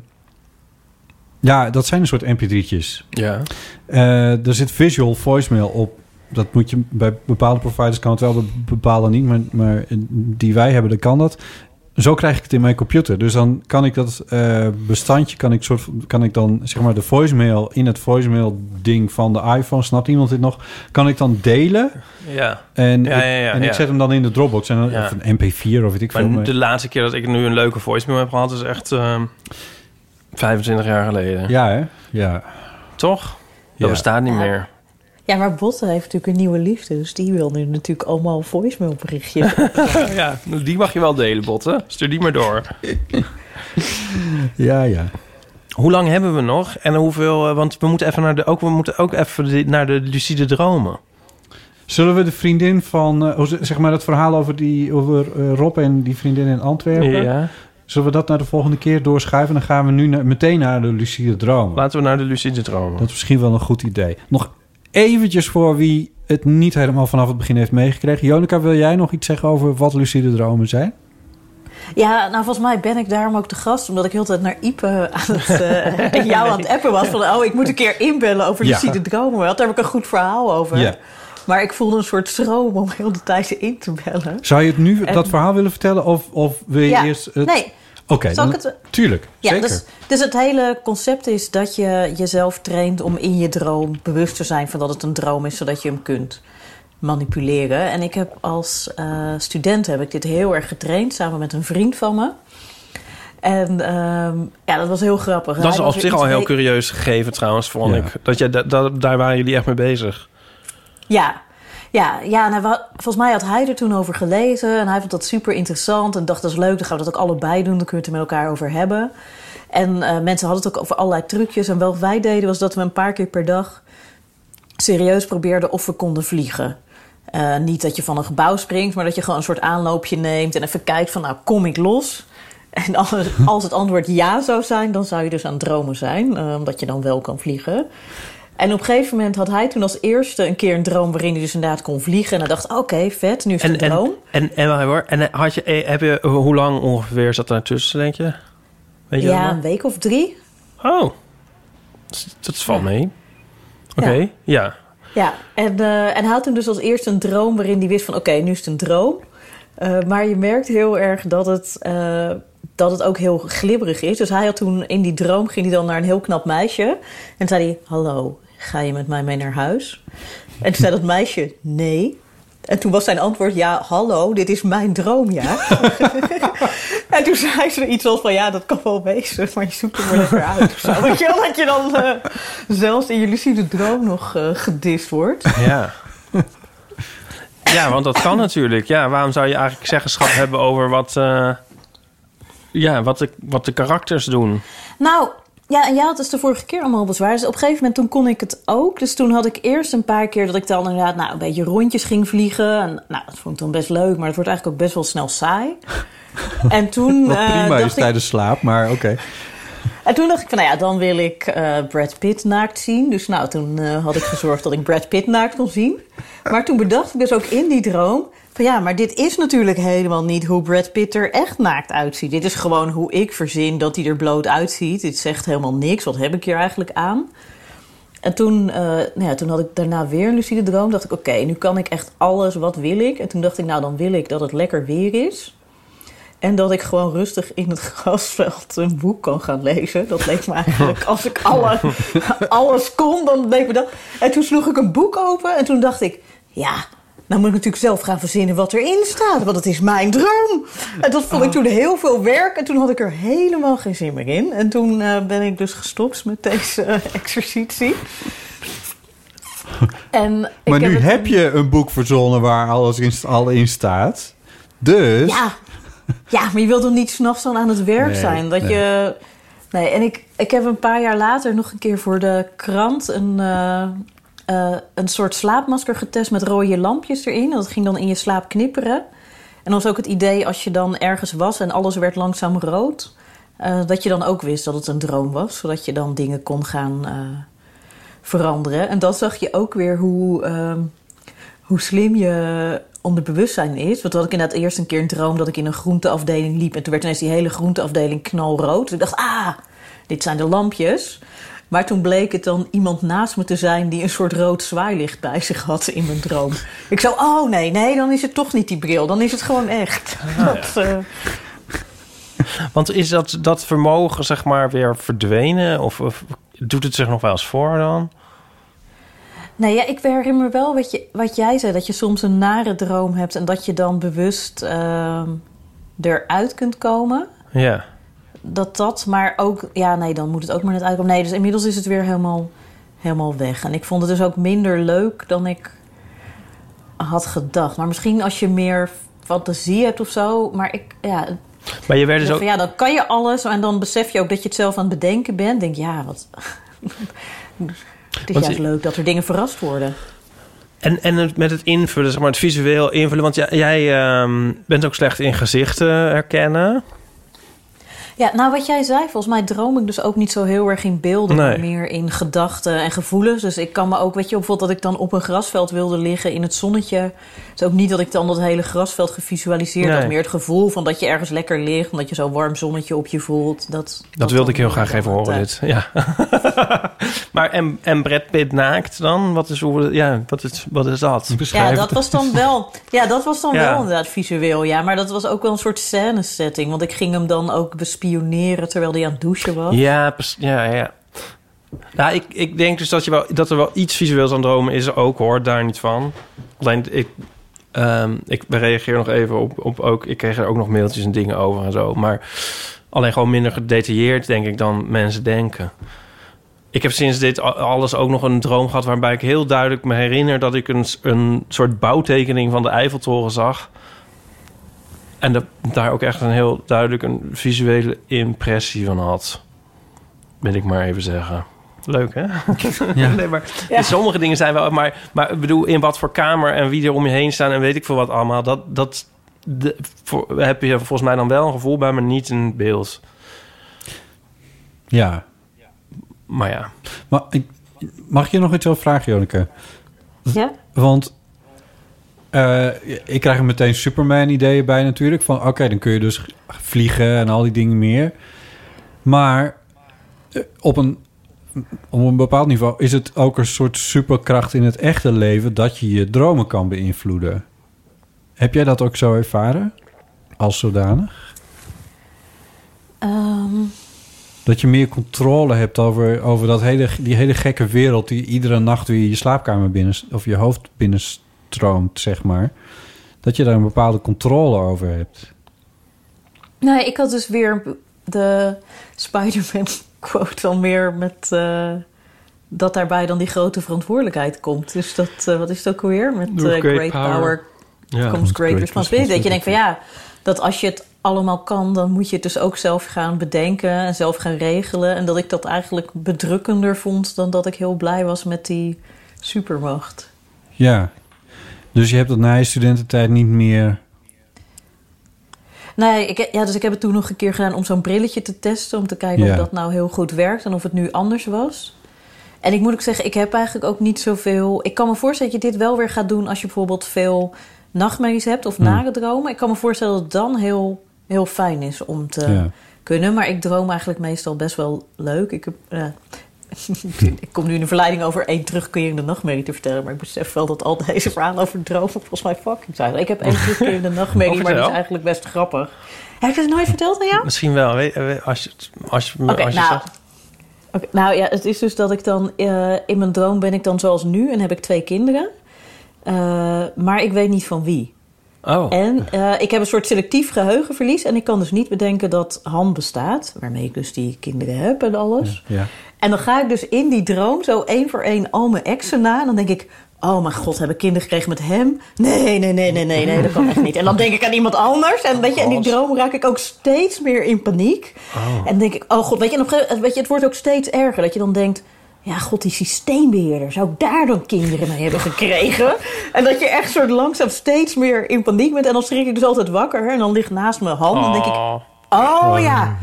ja, dat zijn een soort mp3'tjes. Ja. Eh, er zit visual voicemail op. Dat moet je bij bepaalde providers kan het wel, bij bepaalde niet. Maar, maar die wij hebben, dan kan dat. Zo krijg ik het in mijn computer. Dus dan kan ik dat eh, bestandje, kan ik, soort, kan ik dan zeg maar de voicemail in het voicemail ding van de iPhone, snapt iemand dit nog? Kan ik dan delen Ja. en, Ja, ik, ja, ja, en ik zet hem dan in de Dropbox en dan, Ja. of een MP4 of weet ik veel. Maar de laatste keer dat ik nu een leuke voicemail heb gehad, is echt ehm 25 jaar geleden. Ja, hè? Ja. Toch? Dat Ja. bestaat niet Ja. meer. Ja, maar Botte heeft natuurlijk een nieuwe liefde. Dus die wil nu natuurlijk allemaal voicemailberichtjes. (laughs) ja, die mag je wel delen, Botten. Stuur die maar door. Ja, ja. Hoe lang hebben we nog? En hoeveel... eh, Want we moeten even naar de... Ook, we moeten ook even naar de lucide dromen. Zullen we de vriendin van, eh, ze- zeg maar dat verhaal over, die, over eh, Rob en die vriendin in Antwerpen? Ja. Zullen we dat naar de volgende keer doorschuiven? Dan gaan we nu naar- meteen naar de lucide droom. Laten we naar de lucide dromen. Dat is misschien wel een goed idee. Nog eventjes voor wie het niet helemaal vanaf het begin heeft meegekregen. Jonica, wil jij nog iets zeggen over wat lucide dromen zijn? Ja, nou volgens mij ben ik daarom ook de gast. Omdat ik heel de tijd naar Ipe aan het, eh, (laughs) en jou aan het appen was. Van, oh, ik moet een keer inbellen over Ja. lucide dromen. Want daar heb ik een goed verhaal over. Ja. Maar ik voelde een soort stroom om heel de tijd in te bellen. Zou je het nu, En- dat verhaal willen vertellen? Of, of wil je Ja, eerst... Het... nee. Oké, het- tuurlijk. Ja, zeker. dus, dus het hele concept is dat je jezelf traint om in je droom bewust te zijn van dat het een droom is, zodat je hem kunt manipuleren. En ik heb als eh, student heb ik dit heel erg getraind samen met een vriend van me. En ehm, ja, dat was heel grappig. Dat Hij is was op zich al heel mee- curieus gegeven trouwens, vond Ja. ik. Dat da- da- daar waren jullie echt mee bezig. Ja, ja, ja wa- volgens mij had hij er toen over gelezen. En hij vond dat super interessant. En dacht, dat is leuk, dan gaan we dat ook allebei doen. Dan kunnen we het er met elkaar over hebben. En eh, mensen hadden het ook over allerlei trucjes. En wat wij deden, was dat we een paar keer per dag... serieus probeerden of we konden vliegen. Eh, niet dat je van een gebouw springt, maar dat je gewoon een soort aanloopje neemt... en even kijkt van, nou, kom ik los? En als, als het antwoord ja zou zijn, dan zou je dus aan het dromen zijn. eh, omdat je dan wel kan vliegen. En op een gegeven moment had hij toen als eerste een keer een droom... waarin hij dus inderdaad kon vliegen. En hij dacht, oké, vet, nu is het En, een droom. en, en, en, en had je, eh, heb je, hoe lang ongeveer zat er tussen, denk je? Weet je ja, een week of drie. Oh, dat, valt mee. Oké, Ja. ja. Ja, en, eh, en hij had toen dus als eerste een droom waarin hij wist van... oké, nu is het een droom. Eh, maar je merkt heel erg dat het, eh, dat het ook heel glibberig is. Dus hij had toen in die droom ging hij dan naar een heel knap meisje. En zei hij, hallo, ga je met mij mee naar huis? En toen zei dat meisje, nee. En toen was zijn antwoord, ja, hallo, dit is mijn droom, ja. (laughs) en toen zei ze iets als van, ja, dat kan wel wezen, maar je zoekt er maar lekker uit. Of zo. (laughs) Weet je wel, dat je dan eh, zelfs in je lucide droom nog eh gedist wordt. Ja. ja, want dat kan natuurlijk. Ja, waarom zou je eigenlijk zeggenschap hebben over wat, eh, ja, wat, de, wat de karakters doen? Nou, ja, en jij had dus de vorige keer allemaal bezwaar. Dus op een gegeven moment toen kon ik het ook. Dus toen had ik eerst een paar keer dat ik dan inderdaad nou, een beetje rondjes ging vliegen. En, nou, dat vond ik dan best leuk, maar het wordt eigenlijk ook best wel snel saai. (laughs) En toen, Wat eh, prima is dacht ik, tijdens slaap, maar oké. en toen dacht ik van, nou ja, dan wil ik eh, Brad Pitt naakt zien. Dus nou, toen eh, had ik gezorgd dat ik Brad Pitt naakt kon zien. Maar toen bedacht ik dus ook in die droom... van ja, maar dit is natuurlijk helemaal niet hoe Brad Pitt er echt naakt uitziet. Dit is gewoon hoe ik verzin dat hij er bloot uitziet. Dit zegt helemaal niks. Wat heb ik hier eigenlijk aan? En toen, eh, nou ja, toen had ik daarna weer een lucide droom. dacht ik, oké, nu kan ik echt alles. Wat wil ik? En toen dacht ik, nou, dan wil ik dat het lekker weer is. En dat ik gewoon rustig in het (laughs) grasveld een boek kan gaan lezen. Dat leek me eigenlijk, als ik alle, (laughs) alles kon, dan leek me dat. En toen sloeg ik een boek open en toen dacht ik, ja, nou moet ik natuurlijk zelf gaan verzinnen wat erin staat. Want het is mijn droom. En dat vond ik toen heel veel werk. En toen had ik er helemaal geen zin meer in. En toen eh, ben ik dus gestopt met deze eh, exercitie. En Maar nu het heb je een boek verzonnen waar alles in, al in staat. Dus... Ja, ja maar je wilt toch niet s'nachts dan aan het werk Nee, zijn? Dat nee. je... Nee, en ik, ik heb een paar jaar later nog een keer voor de krant een, eh, eh, een soort slaapmasker getest met rode lampjes erin. Dat ging dan in je slaap knipperen. En dan was ook het idee als je dan ergens was en alles werd langzaam rood, eh, dat je dan ook wist dat het een droom was, zodat je dan dingen kon gaan eh, veranderen. En dat zag je ook weer hoe, ehm, hoe slim je onderbewustzijn is. Want toen had ik inderdaad eerst een keer een droom dat ik in een groenteafdeling liep. En toen werd ineens die hele groenteafdeling knalrood. Dus ik dacht, ah, dit zijn de lampjes. Maar toen bleek het dan iemand naast me te zijn die een soort rood zwaailicht bij zich had in mijn droom. Ik zo, oh nee, nee, dan is het toch niet die bril. Dan is het gewoon echt. Dat, eh, Want is dat, dat vermogen zeg maar weer verdwenen? Of, of doet het zich nog wel eens voor dan? Nee, ja, ik herinner me wel wat, je, wat jij zei. Dat je soms een nare droom hebt en dat je dan bewust ehm, eruit kunt komen. Ja. Dat dat, maar ook... Ja, nee, dan moet het ook maar net uitkomen. Nee, dus inmiddels is het weer helemaal, helemaal weg. En ik vond het dus ook minder leuk dan ik had gedacht. Maar misschien als je meer fantasie hebt of zo. Maar ik, ja... Maar je werd dus van, ook... ja, dan kan je alles. En dan besef je ook dat je het zelf aan het bedenken bent. Denk, ja, wat... het is Want juist leuk dat er dingen verrast worden. En, en met het invullen, zeg maar, het visueel invullen. Want jij, jij ehm, bent ook slecht in gezichten herkennen. Ja, nou wat jij zei, volgens mij droom ik dus ook niet zo heel erg in beelden, Nee. maar meer in gedachten en gevoelens. Dus ik kan me ook, weet je, bijvoorbeeld dat ik dan op een grasveld wilde liggen in het zonnetje. Het is ook niet dat ik dan dat hele grasveld gevisualiseerd Nee. had, meer het gevoel van dat je ergens lekker ligt, omdat je zo'n warm zonnetje op je voelt. Dat, Dat wilde ik heel graag even horen, tijd. dit. Ja. (laughs) maar en, en Brad Pitt naakt dan? Wat is, hoe, ja, wat is, wat is dat? Ja, dat was dan wel, ja, dat was dan Ja. wel inderdaad visueel, ja. Maar dat was ook wel een soort scène setting, want ik ging hem dan ook terwijl hij aan het douchen was. Ja, ja, ja. Nou, ik, ik denk dus dat, je wel, dat er wel iets visueels aan dromen is ook, hoor. Daar niet van. Alleen, ik, ehm, ik reageer nog even op, op ook... Ik kreeg er ook nog mailtjes en dingen over en zo. Maar alleen gewoon minder gedetailleerd, denk ik, dan mensen denken. Ik heb sinds dit alles ook nog een droom gehad... waarbij ik heel duidelijk me herinner... dat ik een, een soort bouwtekening van de Eiffeltoren zag... En dat, daar ook echt een heel duidelijk een visuele impressie van had. Wil ik maar even zeggen. Leuk, hè? Ja. (laughs) nee, maar sommige dingen zijn wel... Maar, maar ik bedoel, in wat voor kamer en wie er om je heen staan... en weet ik veel wat allemaal... dat, dat de, voor, heb je volgens mij dan wel een gevoel bij... maar niet een beeld. Ja. Maar ja. Maar ik, mag ik je nog iets over vragen, Jonneke? Ja? Want eh, ik krijg er meteen Superman-ideeën bij natuurlijk. Van oké, dan kun je dus vliegen en al die dingen meer. Maar eh, op een, op een bepaald niveau is het ook een soort superkracht in het echte leven... dat je je dromen kan beïnvloeden. Heb jij dat ook zo ervaren? Als zodanig? Ehm, Dat je meer controle hebt over, over dat hele, die hele gekke wereld... die iedere nacht weer je slaapkamer binnen... of je hoofd binnenstroomt, zeg maar. Dat je daar een bepaalde controle over hebt. Nee, ik had dus weer de Spider-Man quote dan meer met... eh, dat daarbij dan die grote verantwoordelijkheid komt. Dus dat, eh, wat is het ook alweer? Met eh, great great power. power, Ja. comes great responsibility. Dat je denkt van ja, dat als je het allemaal kan... dan moet je het dus ook zelf gaan bedenken en zelf gaan regelen. En dat ik dat eigenlijk bedrukkender vond... dan dat ik heel blij was met die supermacht. Ja. Dus je hebt dat na je studententijd niet meer... Nee, ik, ja, dus ik heb het toen nog een keer gedaan om zo'n brilletje te testen. Om te kijken Ja. of dat nou heel goed werkt en of het nu anders was. En ik moet ook zeggen, ik heb eigenlijk ook niet zoveel... Ik kan me voorstellen dat je dit wel weer gaat doen als je bijvoorbeeld veel nachtmerries hebt of Hmm. nare dromen. Ik kan me voorstellen dat het dan heel, heel fijn is om te Ja. kunnen. Maar ik droom eigenlijk meestal best wel leuk. Ik, heb, (laughs) ik kom nu in de verleiding over één terugkerende nachtmerrie te vertellen. Maar ik besef wel dat al deze verhalen over dromen volgens mij fucking zijn. Ik heb één (laughs) terugkerende nachtmerrie, maar die is eigenlijk best grappig. Heb je het nooit verteld aan jou? Misschien wel. Als je, als je, als je nou, zegt- nou ja, het is dus dat ik dan... eh, in mijn droom ben ik dan zoals nu en heb ik twee kinderen. Eh, maar ik weet niet van wie. Oh. En eh, ik heb een soort selectief geheugenverlies. En ik kan dus niet bedenken dat Han bestaat. Waarmee ik dus die kinderen heb en alles. Ja. En dan ga ik dus in die droom zo één voor één al mijn exen na. En dan denk ik, oh mijn god, heb ik kinderen gekregen met hem? Nee, nee, nee, nee, nee, nee, dat kan echt niet. En dan denk ik aan iemand anders. En weet je, in die droom raak ik ook steeds meer in paniek. En dan denk ik, oh god, weet je, en op een gegeven weet je, het wordt ook steeds erger. Dat je dan denkt, ja god, die systeembeheerder, zou ik daar dan kinderen mee hebben gekregen? En dat je echt soort langzaam steeds meer in paniek bent. En dan schrik ik dus altijd wakker. En dan ligt naast me Han. En dan denk ik, Oh, oh ja,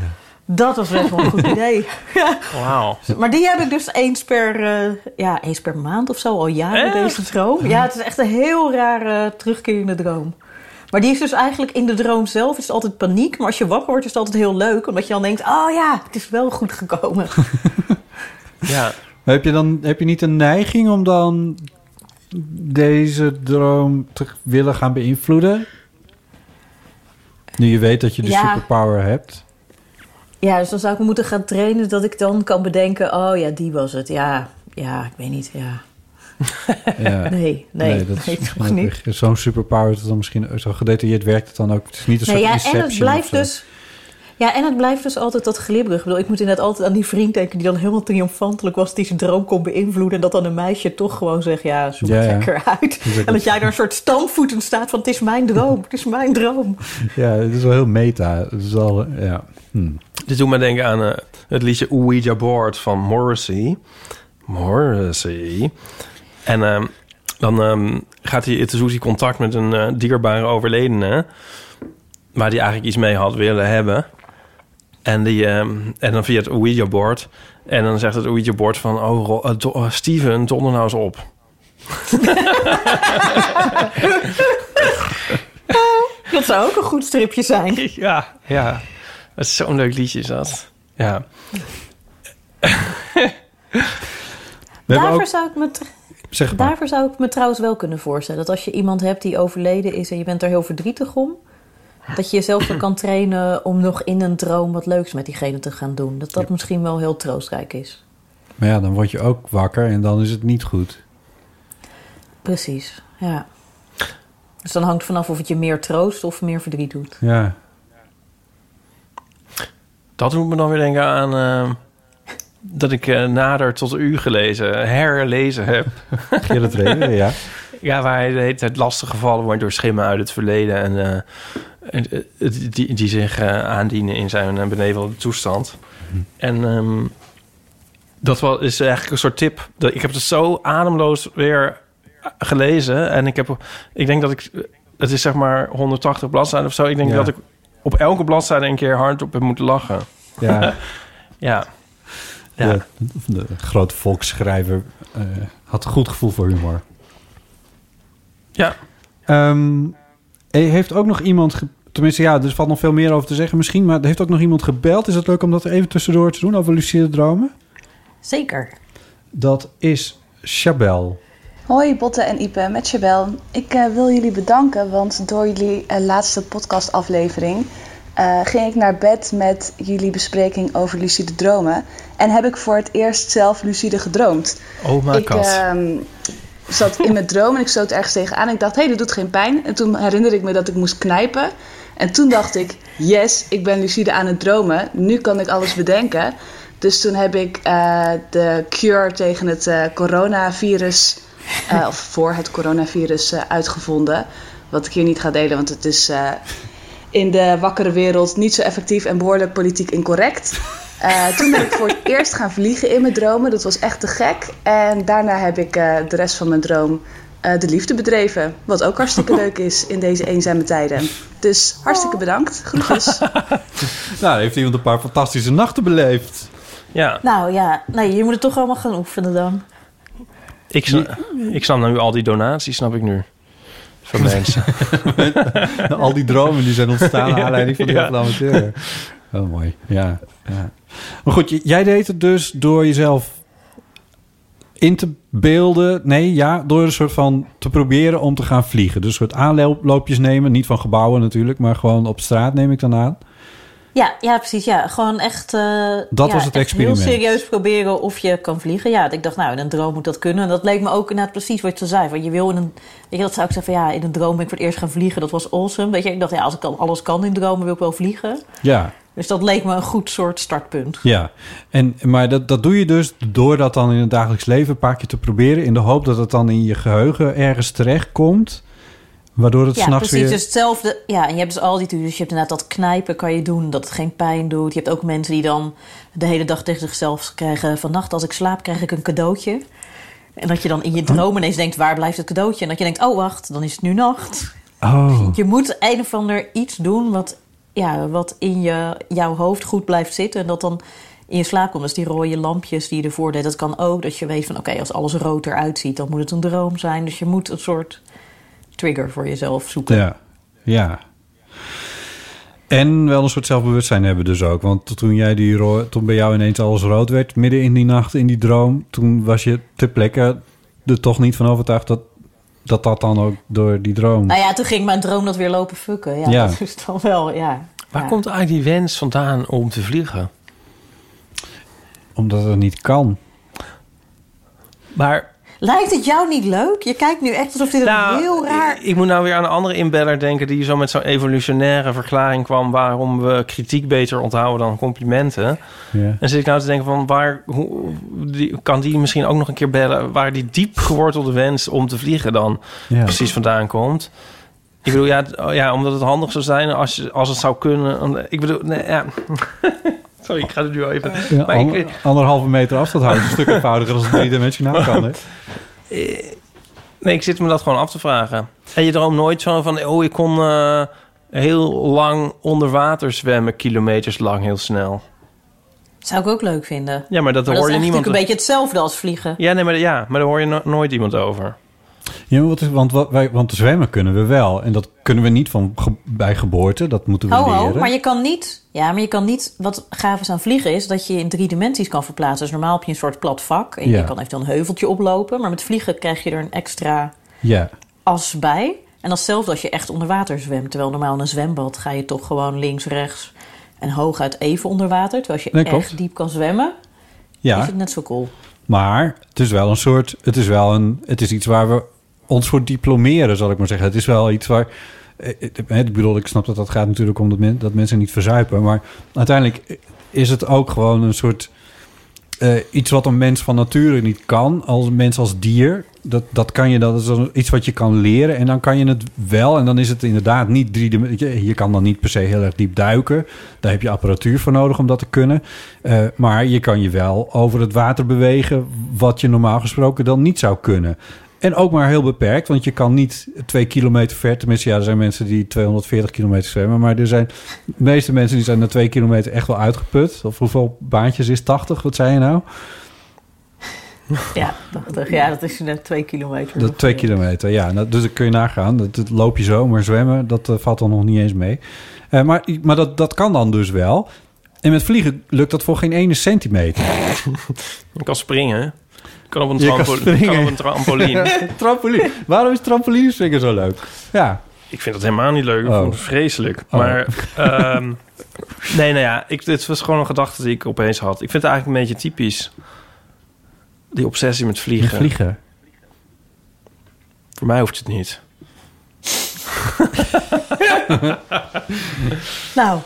dat was best wel een goed idee. Ja. (laughs) wauw. Maar die heb ik dus eens per, eh, ja, eens per maand of zo al jaren, Echt? deze droom. Ja, het is echt een heel rare terugkerende droom. Maar die is dus eigenlijk in de droom zelf is het altijd paniek. Maar als je wakker wordt is het altijd heel leuk. Omdat je dan denkt, oh ja, het is wel goed gekomen. (laughs) Ja. Maar heb je dan heb je niet een neiging om dan deze droom te willen gaan beïnvloeden? Nu je weet dat je de Ja. superpower hebt. Ja, dus dan zou ik moeten gaan trainen dat ik dan kan bedenken... oh ja, die was het. Ja, ja, ik weet niet, ja. (laughs) Ja. Nee, nee, dat (laughs) is nee, toch niet. Zo'n superpower het dan misschien zo gedetailleerd werkt het dan ook. Het is niet een Nee, soort ja, en het blijft dus... Ja, en het blijft dus altijd dat glibberig. Ik bedoel, ik moet inderdaad altijd aan die vriend denken... die dan helemaal triomfantelijk was... die zijn droom kon beïnvloeden... en dat dan een meisje toch gewoon zegt... ja, zoek Ja, het ja. lekker uit. En dat jij daar een soort standvoeten staat van... het is mijn droom, het is mijn droom. (laughs) Ja, het is wel heel meta. Het is al, ja. Hm. Dit doet me denken aan eh, het liedje Ouija Board van Morrissey. Morrissey. En ehm, dan ehm, gaat hij, zoekt hij contact met een eh, dierbare overledene... waar hij eigenlijk iets mee had willen hebben. En, die, ehm, en dan via het Ouija-board. En dan zegt het Ouija-board van... Oh, Ro- eh, do- oh, Steven, donder nou eens op. (laughs) Dat zou ook een goed stripje zijn. Ja, ja. Dat is zo'n leuk liedje is dat. Ja. (laughs) Daarvoor, ook... zou ik me tr- Zeg maar. daarvoor zou ik me trouwens wel kunnen voorstellen... dat als je iemand hebt die overleden is en je bent er heel verdrietig om... dat je jezelf dan kan (clears throat) trainen om nog in een droom wat leuks met diegene te gaan doen. Dat dat misschien wel heel troostrijk is. Maar ja, dan word je ook wakker en dan is het niet goed. Precies, ja. Dus dan hangt vanaf of het je meer troost of meer verdriet doet. Ja. Dat doet me dan weer denken aan... eh, dat ik eh, nader tot u gelezen, herlezen heb. Gerrit Reven, (laughs) ja. Ja, waar hij de hele tijd lastig gevallen wordt door schimmen uit het verleden. En eh, en, eh, die, die zich aandienen in zijn benevelde toestand. En ehm, dat was, is eigenlijk een soort tip. Ik heb het zo ademloos weer gelezen. En ik heb, ik denk dat ik, het is zeg maar 180 bladzijden of zo. Ik denk Ja. dat ik op elke bladzijde een keer hard op heb moeten lachen. Ja. Ja. (laughs) Ja. De, de grote volksschrijver eh, had een goed gevoel voor humor. Ja. Ehm, er heeft ook nog iemand... ge- Tenminste, ja, er valt nog veel meer over te zeggen misschien... maar er heeft ook nog iemand gebeld. Is het leuk om dat even tussendoor te doen over lucide dromen? Zeker. Dat is Chabel. Hoi Botte en Ipe, met Chabel. Ik eh, wil jullie bedanken, want door jullie eh, laatste podcastaflevering eh, ging ik naar bed met jullie bespreking over lucide dromen. En heb ik voor het eerst zelf lucide gedroomd. Oh my ik god. ehm, zat in mijn droom en ik stoot ergens tegenaan. En ik dacht, hé, hey, dat doet geen pijn. En toen herinnerde ik me dat ik moest knijpen. En toen dacht ik, yes, ik ben lucide aan het dromen. Nu kan ik alles bedenken. Dus toen heb ik de cure tegen het coronavirus, eh, of voor het coronavirus, eh, uitgevonden. Wat ik hier niet ga delen, want het is eh, in de wakkere wereld niet zo effectief en behoorlijk politiek incorrect. Eh, toen ben ik voor het eerst gaan vliegen in mijn dromen. Dat was echt te gek. En daarna heb ik eh, de rest van mijn droom eh, de liefde bedreven. Wat ook hartstikke (laughs) leuk is in deze eenzame tijden. Dus hartstikke bedankt. Groetjes. (laughs) Nou, heeft iemand een paar fantastische nachten beleefd. Ja, Nou ja, nee, je moet het toch allemaal gaan oefenen dan. Ik, sna- ik snap nu al die donaties, snap ik nu. Van (laughs) mensen. (laughs) Al die dromen die zijn ontstaan naar (laughs) Ja, aanleiding van die ja. Oh, mooi. Ja, ja. Maar goed, jij deed het dus door jezelf in te beelden. Nee, ja, door een soort van te proberen om te gaan vliegen. Dus een soort aanloopjes nemen. Niet van gebouwen natuurlijk, maar gewoon op straat neem ik dan aan. Ja, ja, precies. Ja, gewoon echt. eh, Dat ja, was het experiment. Heel serieus proberen of je kan vliegen. Ja, ik dacht, nou, in een droom moet dat kunnen. En dat leek me ook inderdaad precies wat je zei. Want je wil in een. Weet je, dat zou ik zeggen van ja, in een droom ben ik voor het eerst gaan vliegen. Dat was awesome. Weet je, ik dacht, ja, als ik kan, alles kan in dromen, wil ik wel vliegen. Ja, Dus dat leek me een goed soort startpunt. ja. En, maar dat, dat doe je dus door dat dan in het dagelijks leven een paar keer te proberen... in de hoop dat het dan in je geheugen ergens terechtkomt... waardoor het Ja, s'nachts precies. weer... Dus hetzelfde. Ja, en je hebt dus al die dus je hebt inderdaad dat knijpen kan je doen, dat het geen pijn doet. Je hebt ook mensen die dan de hele dag tegen zichzelf krijgen: vannacht als ik slaap krijg ik een cadeautje. En dat je dan in je droom ineens denkt: waar blijft het cadeautje? En dat je denkt: oh wacht, dan is het nu nacht. Oh, Je moet een of ander iets doen wat, ja, wat in je, jouw hoofd goed blijft zitten. En dat dan in je slaap komt. Dus die rode lampjes die je ervoor deed, dat kan ook. Dat je weet van oké, als alles rood eruit ziet, dan moet het een droom zijn. Dus je moet een soort trigger voor jezelf zoeken. Ja, ja. En wel een soort zelfbewustzijn hebben dus ook. Want toen, jij die ro- toen bij jou ineens alles rood werd, midden in die nacht, in die droom... toen was je ter plekke er toch niet van overtuigd dat dat, dat dan ook door die droom... Nou ja, toen ging mijn droom dat weer lopen fucken. Ja, Ja. dat is dan wel, ja. Waar Ja. komt eigenlijk die wens vandaan om te vliegen? Omdat het niet kan. Maar Lijkt het jou niet leuk? Je kijkt nu echt alsof dit een Nou, heel raar... Ik, ik moet nou weer aan een andere inbeller denken... die zo met zo'n evolutionaire verklaring kwam... waarom we kritiek beter onthouden dan complimenten. Ja. En zit ik nou te denken van... waar hoe, die, kan die misschien ook nog een keer bellen... waar die diep gewortelde wens om te vliegen dan precies vandaan komt? Ik bedoel, ja, oh ja, omdat het handig zou zijn als, je, als het zou kunnen. Ik bedoel, nee, ja... (laughs) Sorry, ik ga het nu even... Ja, maar ik, ander- anderhalve meter afstand houden is een stuk eenvoudiger als het (laughs) driedimensionaal kan. Hè? Nee, ik zit me dat gewoon af te vragen. En je droomt nooit zo van, oh, ik kon, eh, heel lang onder water zwemmen, kilometers lang, heel snel. Zou ik ook leuk vinden. Ja, maar dat Maar hoor dat je is niemand. natuurlijk een beetje hetzelfde als vliegen. Ja, nee, maar, ja, maar daar hoor je no- nooit iemand over. Ja, maar wat is, want, wat, wij, want zwemmen kunnen we wel. En dat kunnen we niet van ge- bij geboorte. Dat moeten we Ho, ho, leren. maar je kan niet... Ja, maar je kan niet... Wat gaaf is aan vliegen is dat je in drie dimensies kan verplaatsen. Dus normaal heb je een soort plat vak. En Ja. je kan eventueel een heuveltje oplopen. Maar met vliegen krijg je er een extra Ja, as bij. En dat is hetzelfde als je echt onder water zwemt. Terwijl normaal in een zwembad ga je toch gewoon links, rechts... en hooguit even onder water. Terwijl als je Nee, echt klopt. diep kan zwemmen, ja. is het net zo cool. Maar het is wel een soort. Het is wel een. Het is iets waar we ons voor diplomeren, zal ik maar zeggen. Het is wel iets waar. eh, eh, Ik bedoel, ik snap dat dat gaat natuurlijk om dat, men, dat mensen niet verzuipen. Maar uiteindelijk is het ook gewoon een soort. eh, iets wat een mens van nature niet kan, als een mens als dier. Dat, dat kan je, dat is iets wat je kan leren. En dan kan je het wel. En dan is het inderdaad niet drie Je, je kan dan niet per se heel erg diep duiken. Daar heb je apparatuur voor nodig om dat te kunnen. Maar je kan je wel over het water bewegen, wat je normaal gesproken dan niet zou kunnen. En ook maar heel beperkt, want je kan niet twee kilometer ver. Tenminste, ja, er zijn mensen die 240 kilometer zwemmen. Maar er zijn de meeste mensen die zijn na twee kilometer echt wel uitgeput. Of hoeveel baantjes is 80? Wat zei je nou? Ja, dacht, ja dat is net twee kilometer. Dat twee kilometer, ja. Nou, dus dan kun je nagaan. Dat, dat loop je zo, maar zwemmen, dat eh, valt dan nog niet eens mee. Eh, maar maar dat, dat kan dan dus wel. En met vliegen lukt dat voor geen ene centimeter. (laughs) Ik kan springen. Kan op een, trampo- springen. kan op een trampoline. (laughs) trampoline. Waarom is trampolinespringen zo leuk? Ja. Ik vind dat helemaal niet leuk. Ik Oh. vond het vreselijk. Oh. Maar ehm, (laughs) nee, nou ja, ik, dit was gewoon een gedachte die ik opeens had. Ik vind het eigenlijk een beetje typisch. Die obsessie met vliegen. Met vliegen. Voor mij hoeft het niet. (laughs) Nou,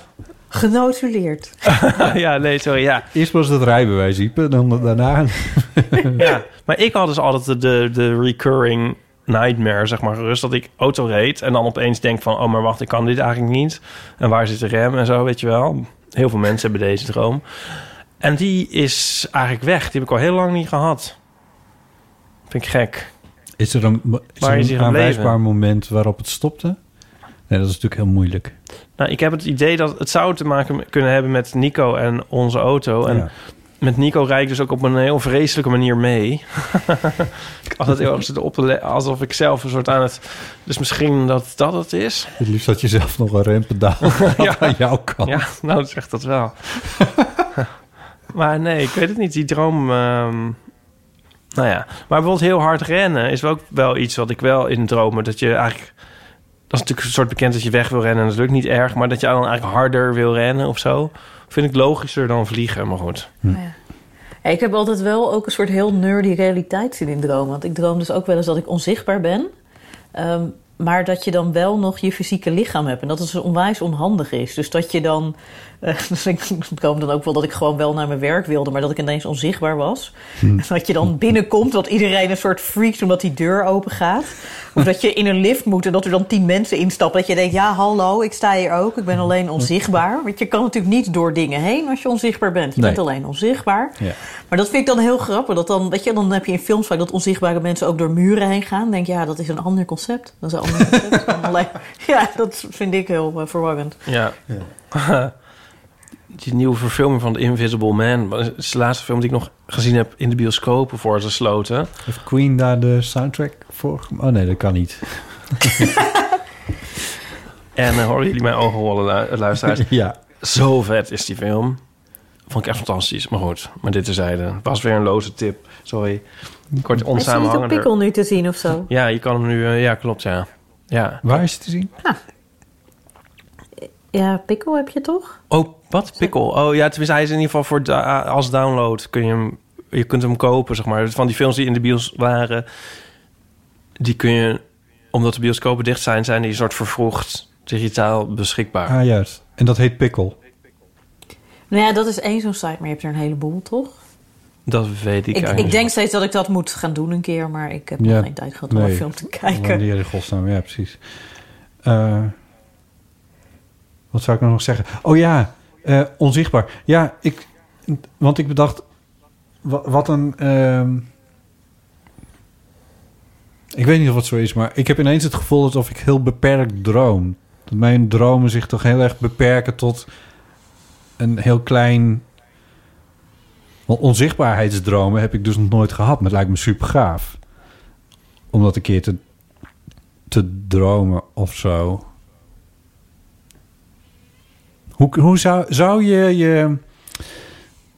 genotuleerd. (laughs) ja, nee, sorry, ja. Eerst was het rijbewijs, Ipe, dan daarna... (laughs) ja. Maar ik had dus altijd de, de, de recurring nightmare, zeg maar, gerust. Dat ik auto reed en dan opeens denk van... oh, maar wacht, ik kan dit eigenlijk niet. En waar zit de rem en zo, weet je wel. Heel veel mensen hebben deze droom. En die is eigenlijk weg. Die heb ik al heel lang niet gehad. Vind ik gek. Is er een, is Waar er is een aanwijsbaar moment waarop het stopte? Nee, dat is natuurlijk heel moeilijk. Nou, ik heb het idee dat het zou te maken kunnen hebben met Nico en onze auto. En Ja. met Nico rijd ik dus ook op een heel vreselijke manier mee. (laughs) ik had het heel erg zitten op te alsof ik zelf een soort aan het... Dus misschien dat dat het is. Het liefst had je zelf nog een rempedaal (laughs) Ja. (laughs) aan jouw kant. Ja, nou, dat zegt dat wel. maar nee, ik weet het niet. Die droom... ehm, nou ja, maar bijvoorbeeld heel hard rennen is ook wel iets wat ik wel in dromen... dat je eigenlijk... Dat is natuurlijk een soort bekend dat je weg wil rennen... en dat lukt niet erg, maar dat je dan eigenlijk harder wil rennen of zo... vind ik logischer dan vliegen, maar goed. Ja. Ja, Ik heb altijd wel ook een soort heel nerdy realiteitszin in dromen. Want ik droom dus ook wel eens dat ik onzichtbaar ben. Ehm, maar dat je dan wel nog je fysieke lichaam hebt. En dat het onwijs onhandig is. Dus dat je dan... dus (laughs) ik droom dan ook wel dat ik gewoon wel naar mijn werk wilde... maar dat ik ineens onzichtbaar was. En dat je dan binnenkomt, dat iedereen een soort freaks... omdat die deur open gaat. Of dat je in een lift moet en dat er dan tien mensen instappen. Dat je denkt, ja, hallo, ik sta hier ook. Ik ben alleen onzichtbaar. Want je kan natuurlijk niet door dingen heen als je onzichtbaar bent. Je Nee. bent alleen onzichtbaar. Ja. Maar dat vind ik dan heel grappig. Dat dan, weet je, dan heb je in films vaak dat onzichtbare mensen ook door muren heen gaan. Dan denk je, ja, dat is een ander concept. Dat is een ander concept. (laughs) Alleen- ja, dat vind ik heel eh, verwarrend. Ja. (laughs) Die nieuwe verfilming van The Invisible Man. Dat is de laatste film die ik nog gezien heb in de bioscopen voor ze sloten. Heeft Queen daar de soundtrack voor? Oh nee, dat kan niet. (laughs) En uh, horen jullie mijn ogen rollen, lu- luisteraars. (laughs) Ja. Zo vet is die film. Vond ik echt fantastisch. Maar goed, maar dit terzijde. Het was weer een loze tip. Sorry. Kort Is hij niet op onsamenhangender. pikkel nu te zien of zo? Ja, je kan hem nu... eh, ja, klopt, ja. Ja. Waar is het te zien? Ja, pikkel heb je toch? Oh, wat? Pikkel? Oh ja, tenminste, hij is in ieder geval voor da- als download. Kun je, hem, je kunt hem kopen, zeg maar. Van die films die in de bios waren... die kun je, omdat de bioscopen dicht zijn... zijn die een soort vervroegd digitaal beschikbaar. Ah, juist. En dat heet Pickle. Nou ja, dat is één zo'n site, maar je hebt er een heleboel, toch? Dat weet ik, Ik, eigenlijk ik denk steeds dat ik dat moet gaan doen een keer, maar ik heb nog geen tijd gehad om een film te kijken. Wanneer in godsnaam, ja, precies. Eh, wat zou ik nog zeggen? Oh ja, eh, onzichtbaar. Ja, ik, want ik bedacht, wa- wat een... ehm, ik weet niet of het zo is, maar ik heb ineens het gevoel alsof ik heel beperkt droom. Dat mijn dromen zich toch heel erg beperken tot een heel klein... Want onzichtbaarheidsdromen heb ik dus nog nooit gehad. Maar het lijkt me super gaaf. Om dat een keer te, te dromen of zo. Hoe, hoe zou, zou je je...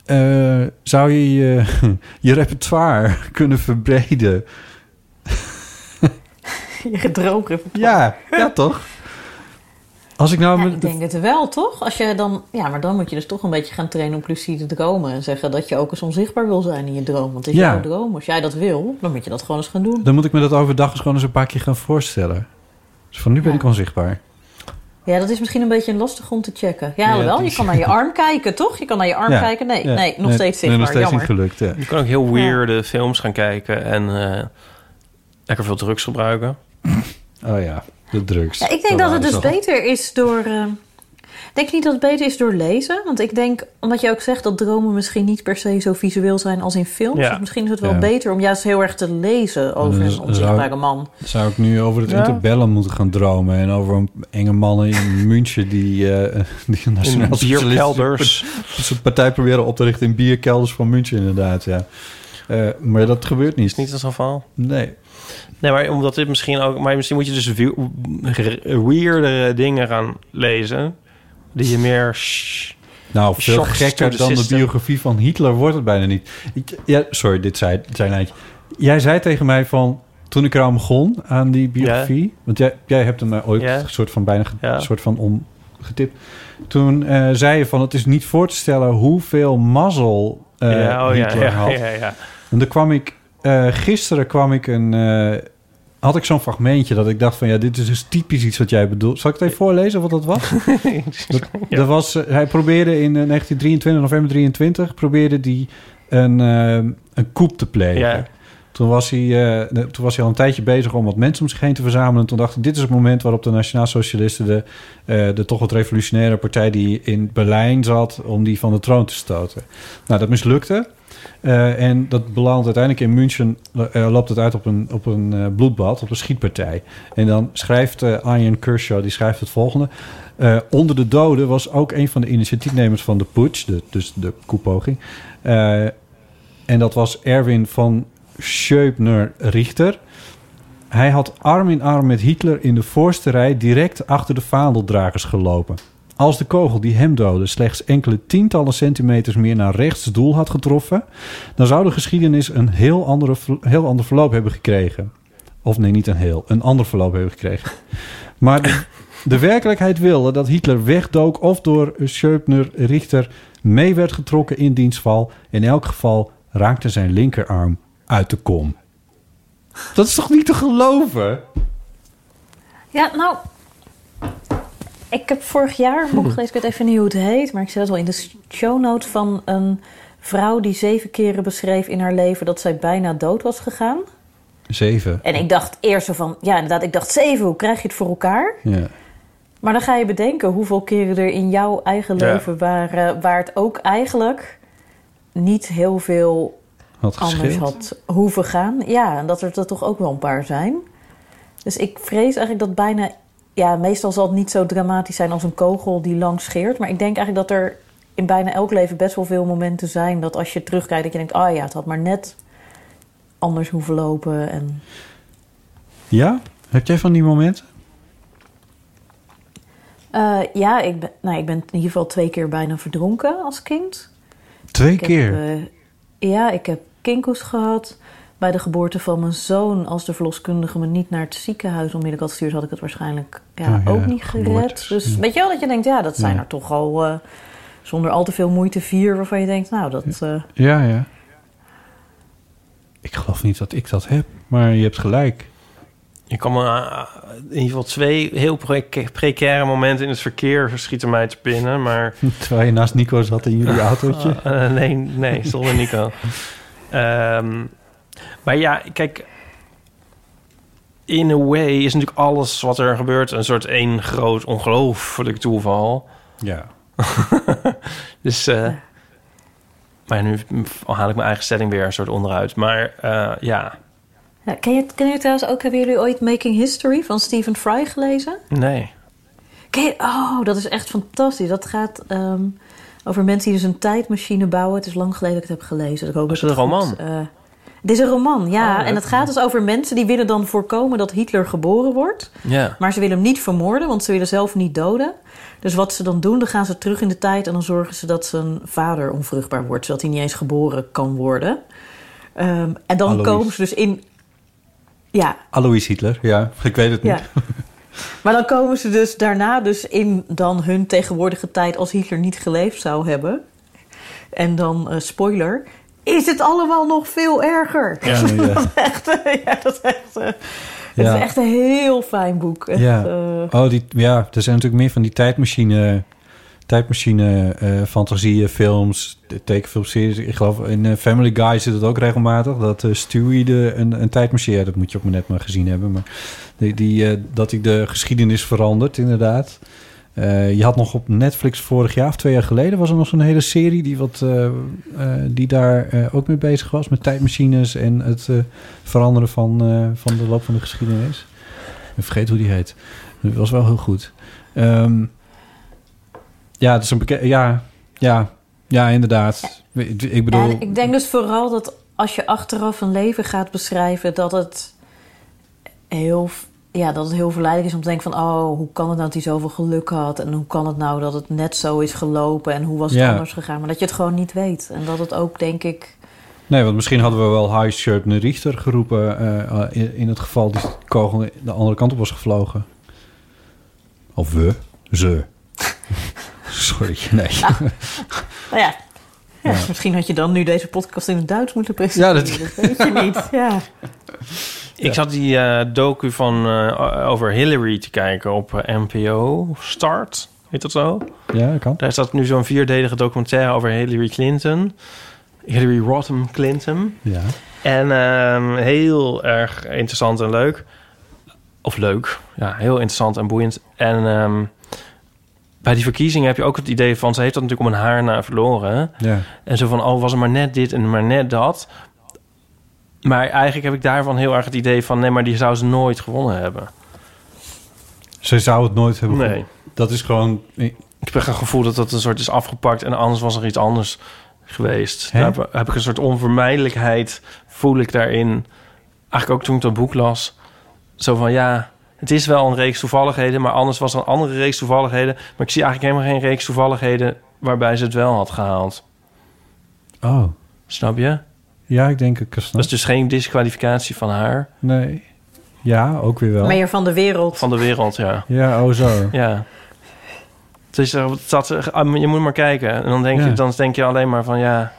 eh, zou je je, (laughs) je repertoire (laughs) kunnen verbreden? (laughs) Je droom Ja, ja toch? Als ik nou... Ja, ik denk het wel, toch? Als je dan, ja, maar dan moet je dus toch een beetje gaan trainen op lucide dromen. En zeggen dat je ook eens onzichtbaar wil zijn in je droom. Want het is Ja. jouw droom. Als jij dat wil, dan moet je dat gewoon eens gaan doen. Dan moet ik me dat overdag eens gewoon eens een paar keer gaan voorstellen. Dus van nu ben ik onzichtbaar. Ja, dat is misschien een beetje lastig om te checken. Ja, Ja, wel. Je kan naar je arm kijken, toch? Je kan naar je arm Ja. kijken. Nee, Ja. nee, nog Nee, steeds nee, zichtbaar. nog steeds Jammer. niet gelukt, ja. Je kan ook heel weirde films gaan kijken en eh, lekker veel drugs gebruiken. (laughs) Oh ja, de drugs. Ja, ik denk dat het dus beter is door. eh, denk niet dat het beter is door lezen. Want ik denk, omdat je ook zegt dat dromen misschien niet per se zo visueel zijn als in films. Ja. Dus misschien is het wel Ja. beter om juist heel erg te lezen over Dus een onzichtbare man. Zou ik nu over het Ja. interbellum moeten gaan dromen... en over een enge mannen in München... die, eh (laughs) die een nationaal bierkelders. socialistische (laughs) partij proberen op te richten... in bierkelders van München, inderdaad, ja. Eh, maar dat gebeurt niet. Is niet het geval? Nee. Nee, maar omdat dit misschien ook... Maar misschien moet je dus we- weirdere dingen gaan lezen... die je meer... shh, Nou, veel gekker dan de biografie van Hitler wordt het bijna niet. Ik, ja, sorry, dit zei, zei lijntje. Jij zei tegen mij van... Toen ik eraan begon, aan die biografie... Want jij, jij hebt hem mij ooit een soort van bijna soort van omgetipt. Toen eh, zei je van... Het is niet voor te stellen hoeveel mazzel eh Ja, oh ja, Hitler ja, had. En dan kwam ik... eh, gisteren kwam ik een... eh, had ik zo'n fragmentje dat ik dacht van... Ja, dit is dus typisch iets wat jij bedoelt. Zal ik het even voorlezen wat dat was? (laughs) Dat, dat was, eh, hij probeerde in eh, 1923, november 23, probeerde hij een, eh, een coup te plegen. Ja. Toen, was hij, eh, toen was hij al een tijdje bezig om wat mensen om zich heen te verzamelen. En toen dacht ik, dit is het moment waarop de Nationaal Socialisten... de, eh, de toch wat revolutionaire partij die in Berlijn zat... om die van de troon te stoten. Nou, dat mislukte. Eh, en dat belandt uiteindelijk in München... eh, loopt het uit op een, op een eh, bloedbad, op een schietpartij. En dan schrijft Ian Kershaw, die schrijft het volgende... Onder de doden was ook een van de initiatiefnemers van de putsch, de, dus de koepoging. En dat was Erwin van Scheubner-Richter. Hij had arm in arm met Hitler in de voorste rij direct achter de vaandeldragers gelopen. Als de kogel die hem doodde slechts enkele tientallen centimeters meer naar rechts doel had getroffen, dan zou de geschiedenis een heel, andere, heel ander verloop hebben gekregen. Of nee, niet een heel, een ander verloop hebben gekregen. Maar de, werkelijkheid wilde dat Hitler wegdook of door Scheubner-Richter mee werd getrokken in dienstval. In elk geval raakte zijn linkerarm uit de kom. Dat is toch niet te geloven? Ja, nou. Ik heb vorig jaar een boek gelezen, ik weet even niet hoe het heet, maar ik zet het wel in de show notes van een vrouw die zeven keren beschreef in haar leven dat zij bijna dood was gegaan. Zeven. En ik dacht eerst zo van, ja inderdaad, ik dacht zeven, hoe krijg je het voor elkaar? Ja. Maar dan ga je bedenken hoeveel keren er in jouw eigen Ja. leven waren, waar het ook eigenlijk niet heel veel Had anders had hoeven gaan. Ja, en dat er er toch ook wel een paar zijn. Dus ik vrees eigenlijk dat bijna... Ja, meestal zal het niet zo dramatisch zijn als een kogel die lang scheert. Maar ik denk eigenlijk dat er in bijna elk leven best wel veel momenten zijn... dat als je terugkijkt dat je denkt... ah ja, het had maar net anders hoeven lopen. En Ja? Heb jij van die momenten? Eh, ja, ik ben, nou, ik ben in ieder geval twee keer bijna verdronken als kind. Twee Ik heb, keer? eh, ja, ik heb kinkhoest gehad. Bij de geboorte van mijn zoon, als de verloskundige me niet naar het ziekenhuis onmiddellijk had gestuurd, had ik het waarschijnlijk ja, Oh ja, ook niet gered. Dus ja. weet je wel dat je denkt, ja, dat zijn Ja. er toch al eh, zonder al te veel moeite vier waarvan je denkt, nou, dat. eh, Ja, ja. Ik geloof niet dat ik dat heb, maar je hebt gelijk. Je kan me eh, in ieder geval twee heel pre- precaire momenten in het verkeer schieten mij te pinnen, maar... (laughs) Terwijl je naast Nico zat in jullie (laughs) autootje. Nee, nee, zonder Nico. (laughs) Ehm, maar ja, kijk... In a way is natuurlijk alles wat er gebeurt... een soort één groot ongelooflijk toeval. Ja. (laughs) dus... eh, maar nu haal ik mijn eigen stelling weer een soort onderuit. Maar eh, ja, ja, ken, je, ken je trouwens ook, hebben jullie ooit Making History van Stephen Fry gelezen? nee. Ken je- oh, dat is echt fantastisch. Dat gaat ehm, over mensen die dus een tijdmachine bouwen. Het is lang geleden dat ik het heb gelezen. Ik hoop Is dat het een goed, roman? Het is een roman, ja. Oh, en het gaat dus over mensen die willen dan voorkomen dat Hitler geboren wordt. Ja. Maar ze willen hem niet vermoorden, want ze willen zelf niet doden. Dus wat ze dan doen, dan gaan ze terug in de tijd... en dan zorgen ze dat zijn vader onvruchtbaar wordt... zodat hij niet eens geboren kan worden. Ehm, en dan Alois. komen ze dus in... Ja, Alois Hitler, ja. Ik weet het ja. niet. (laughs) Maar dan komen ze dus daarna dus in dan hun tegenwoordige tijd... als Hitler niet geleefd zou hebben. En dan, eh, spoiler... is het allemaal nog veel erger. Ja, ja. (laughs) echt, eh, ja, dat is echt... eh, Het is echt een heel fijn boek. Echt, ja. eh, oh, die, ja, er zijn natuurlijk meer van die tijdmachine, tijdmachine eh, fantasieën, films, tekenfilmseries. Ik geloof in eh, Family Guy zit het ook regelmatig. Dat eh, Stewie de, een, een tijdmachine, ja, dat moet je ook maar net maar gezien hebben. Maar die, die, eh, dat hij de geschiedenis verandert, inderdaad. Eh, je had nog op Netflix vorig jaar of twee jaar geleden... was er nog zo'n hele serie die, wat, eh, eh, die daar ook mee bezig was... met tijdmachines en het veranderen van, van de loop van de geschiedenis. Ik vergeet hoe die heet. Dat was wel heel goed. Ehm, ja, het is een bekend... Ja, ja, ja, inderdaad. Ik bedoel... En ik denk dus vooral dat als je achteraf een leven gaat beschrijven, dat het heel, ja, dat het heel verleidelijk is om te denken van, oh, hoe kan het nou dat hij zoveel geluk had? En hoe kan het nou dat het net zo is gelopen? En hoe was het Ja. anders gegaan? Maar dat je het gewoon niet weet. En dat het ook, denk ik, Nee, want misschien hadden we wel High Shirt Richter geroepen... eh, in, in het geval die kogel de andere kant op was gevlogen. Of we. Ze. (laughs) Sorry, nee. nou (laughs) ja. Ja, Ja. Misschien had je dan nu deze podcast in het Duits moeten presenteren. Ja, dat- weet je niet. Ja. (laughs) Ik zat die eh, docu van, eh, over Hillary te kijken op eh, NPO Start. Heet dat zo? Ja, dat kan. Daar staat nu zo'n vierdelige documentaire over Hillary Clinton. Hillary Rodham Clinton. Ja. En ehm, heel erg interessant en leuk. Of leuk. Ja, heel interessant en boeiend. En ehm, bij die verkiezingen heb je ook het idee van... ze heeft dat natuurlijk om een haar na verloren. Ja. En zo van, oh, was er maar net dit en maar net dat. Maar eigenlijk heb ik daarvan heel erg het idee van... nee, maar die zou ze nooit gewonnen hebben. Ze zou het nooit hebben Nee. gevoeld. Dat is gewoon... Ik heb een gevoel dat dat een soort is afgepakt... en anders was er iets anders geweest. Hè? Daar heb, heb ik een soort onvermijdelijkheid... voel ik daarin. Eigenlijk ook toen ik dat boek las. Zo van, ja, het is wel een reeks toevalligheden... maar anders was er een andere reeks toevalligheden. Maar ik zie eigenlijk helemaal geen reeks toevalligheden... waarbij ze het wel had gehaald. Oh. Snap je? Ja, ik denk ik. Dat is dus geen disqualificatie van haar. Nee. Ja, ook weer wel. Meer van de wereld. Van de wereld, ja. Ja, oh zo. Ja. Het is, er- het zat, er- ah, je moet maar kijken. En dan denk, Ja. je, dan denk je alleen maar van ja.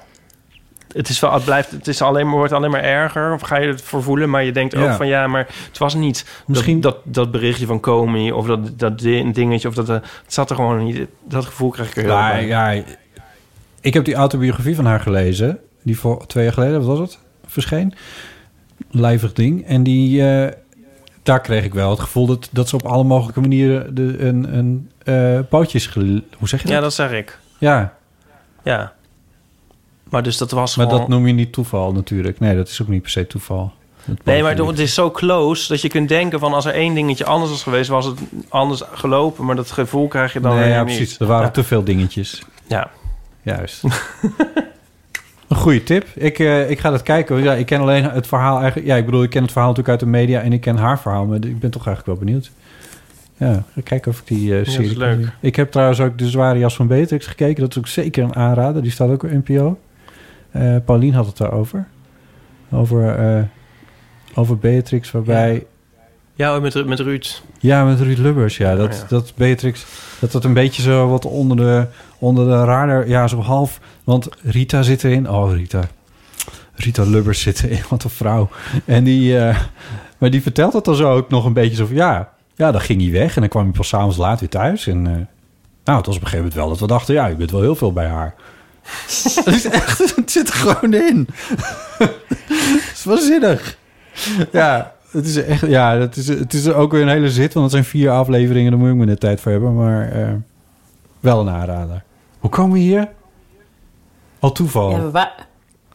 Het, is wel, het, blijft, het is alleen maar, wordt alleen maar erger. Of ga je het voor voelen. Maar je denkt ook van ja, maar het was niet Misschien- dat, dat, dat berichtje van Comey. Of dat, dat di- dingetje. Of dat, eh, het zat er gewoon niet. Dat gevoel krijg ik er heel bij. ja, ik heb die autobiografie van haar gelezen. Die voor twee jaar geleden, wat was het? Verscheen. Lijvig ding. En die, eh, daar kreeg ik wel het gevoel dat, dat ze op alle mogelijke manieren de, een, een eh pootjes... Hoe zeg je dat? Ja, dat zeg ik. Ja, Ja. Maar dus dat was maar gewoon... dat noem je niet toeval natuurlijk. Nee, dat is ook niet per se toeval. Nee, maar het is zo close dat je kunt denken van als er één dingetje anders was geweest, was het anders gelopen. Maar dat gevoel krijg je dan nee, weer ja, niet. precies. Er waren Ja. te veel dingetjes. Ja. Juist. (laughs) Een goede tip. Ik, eh, ik ga dat kijken. Ja, ik ken alleen het verhaal eigenlijk. Ja, ik bedoel, ik ken het verhaal natuurlijk uit de media en ik ken haar verhaal, maar ik ben toch eigenlijk wel benieuwd. Ja, ik kijk of ik die dat serie is leuk. Ik heb trouwens ook de zware jas van Beatrix gekeken. Dat is ook zeker een aanrader. Die staat ook op NPO. Eh Paulien had het daarover. Over, over Beatrix, waarbij... Ja, met, met Ruud. Ja, met Ruud Lubbers, ja. Dat, Oh, ja. dat Beatrix, dat dat een beetje zo wat onder de, onder de radar, ja, zo half. Want Rita zit erin. Oh, Rita. Rita Lubbers zit erin, (laughs) wat een vrouw. En die, eh, maar die vertelt het dan zo ook nog een beetje zo van, ja, ja, dan ging hij weg en dan kwam hij pas s'avonds laat weer thuis. En eh, nou, het was op een gegeven moment wel dat we dachten, ja, je bent wel heel veel bij haar. het is (laughs) echt, het zit er gewoon in. (laughs) het is waanzinnig. Ja, het is echt, ja, het is, het is ook weer een hele zit, want het zijn vier afleveringen, daar moet ik me net tijd voor hebben, maar eh, wel een aanrader. Hoe komen we hier? Al toeval. Ja, Ja,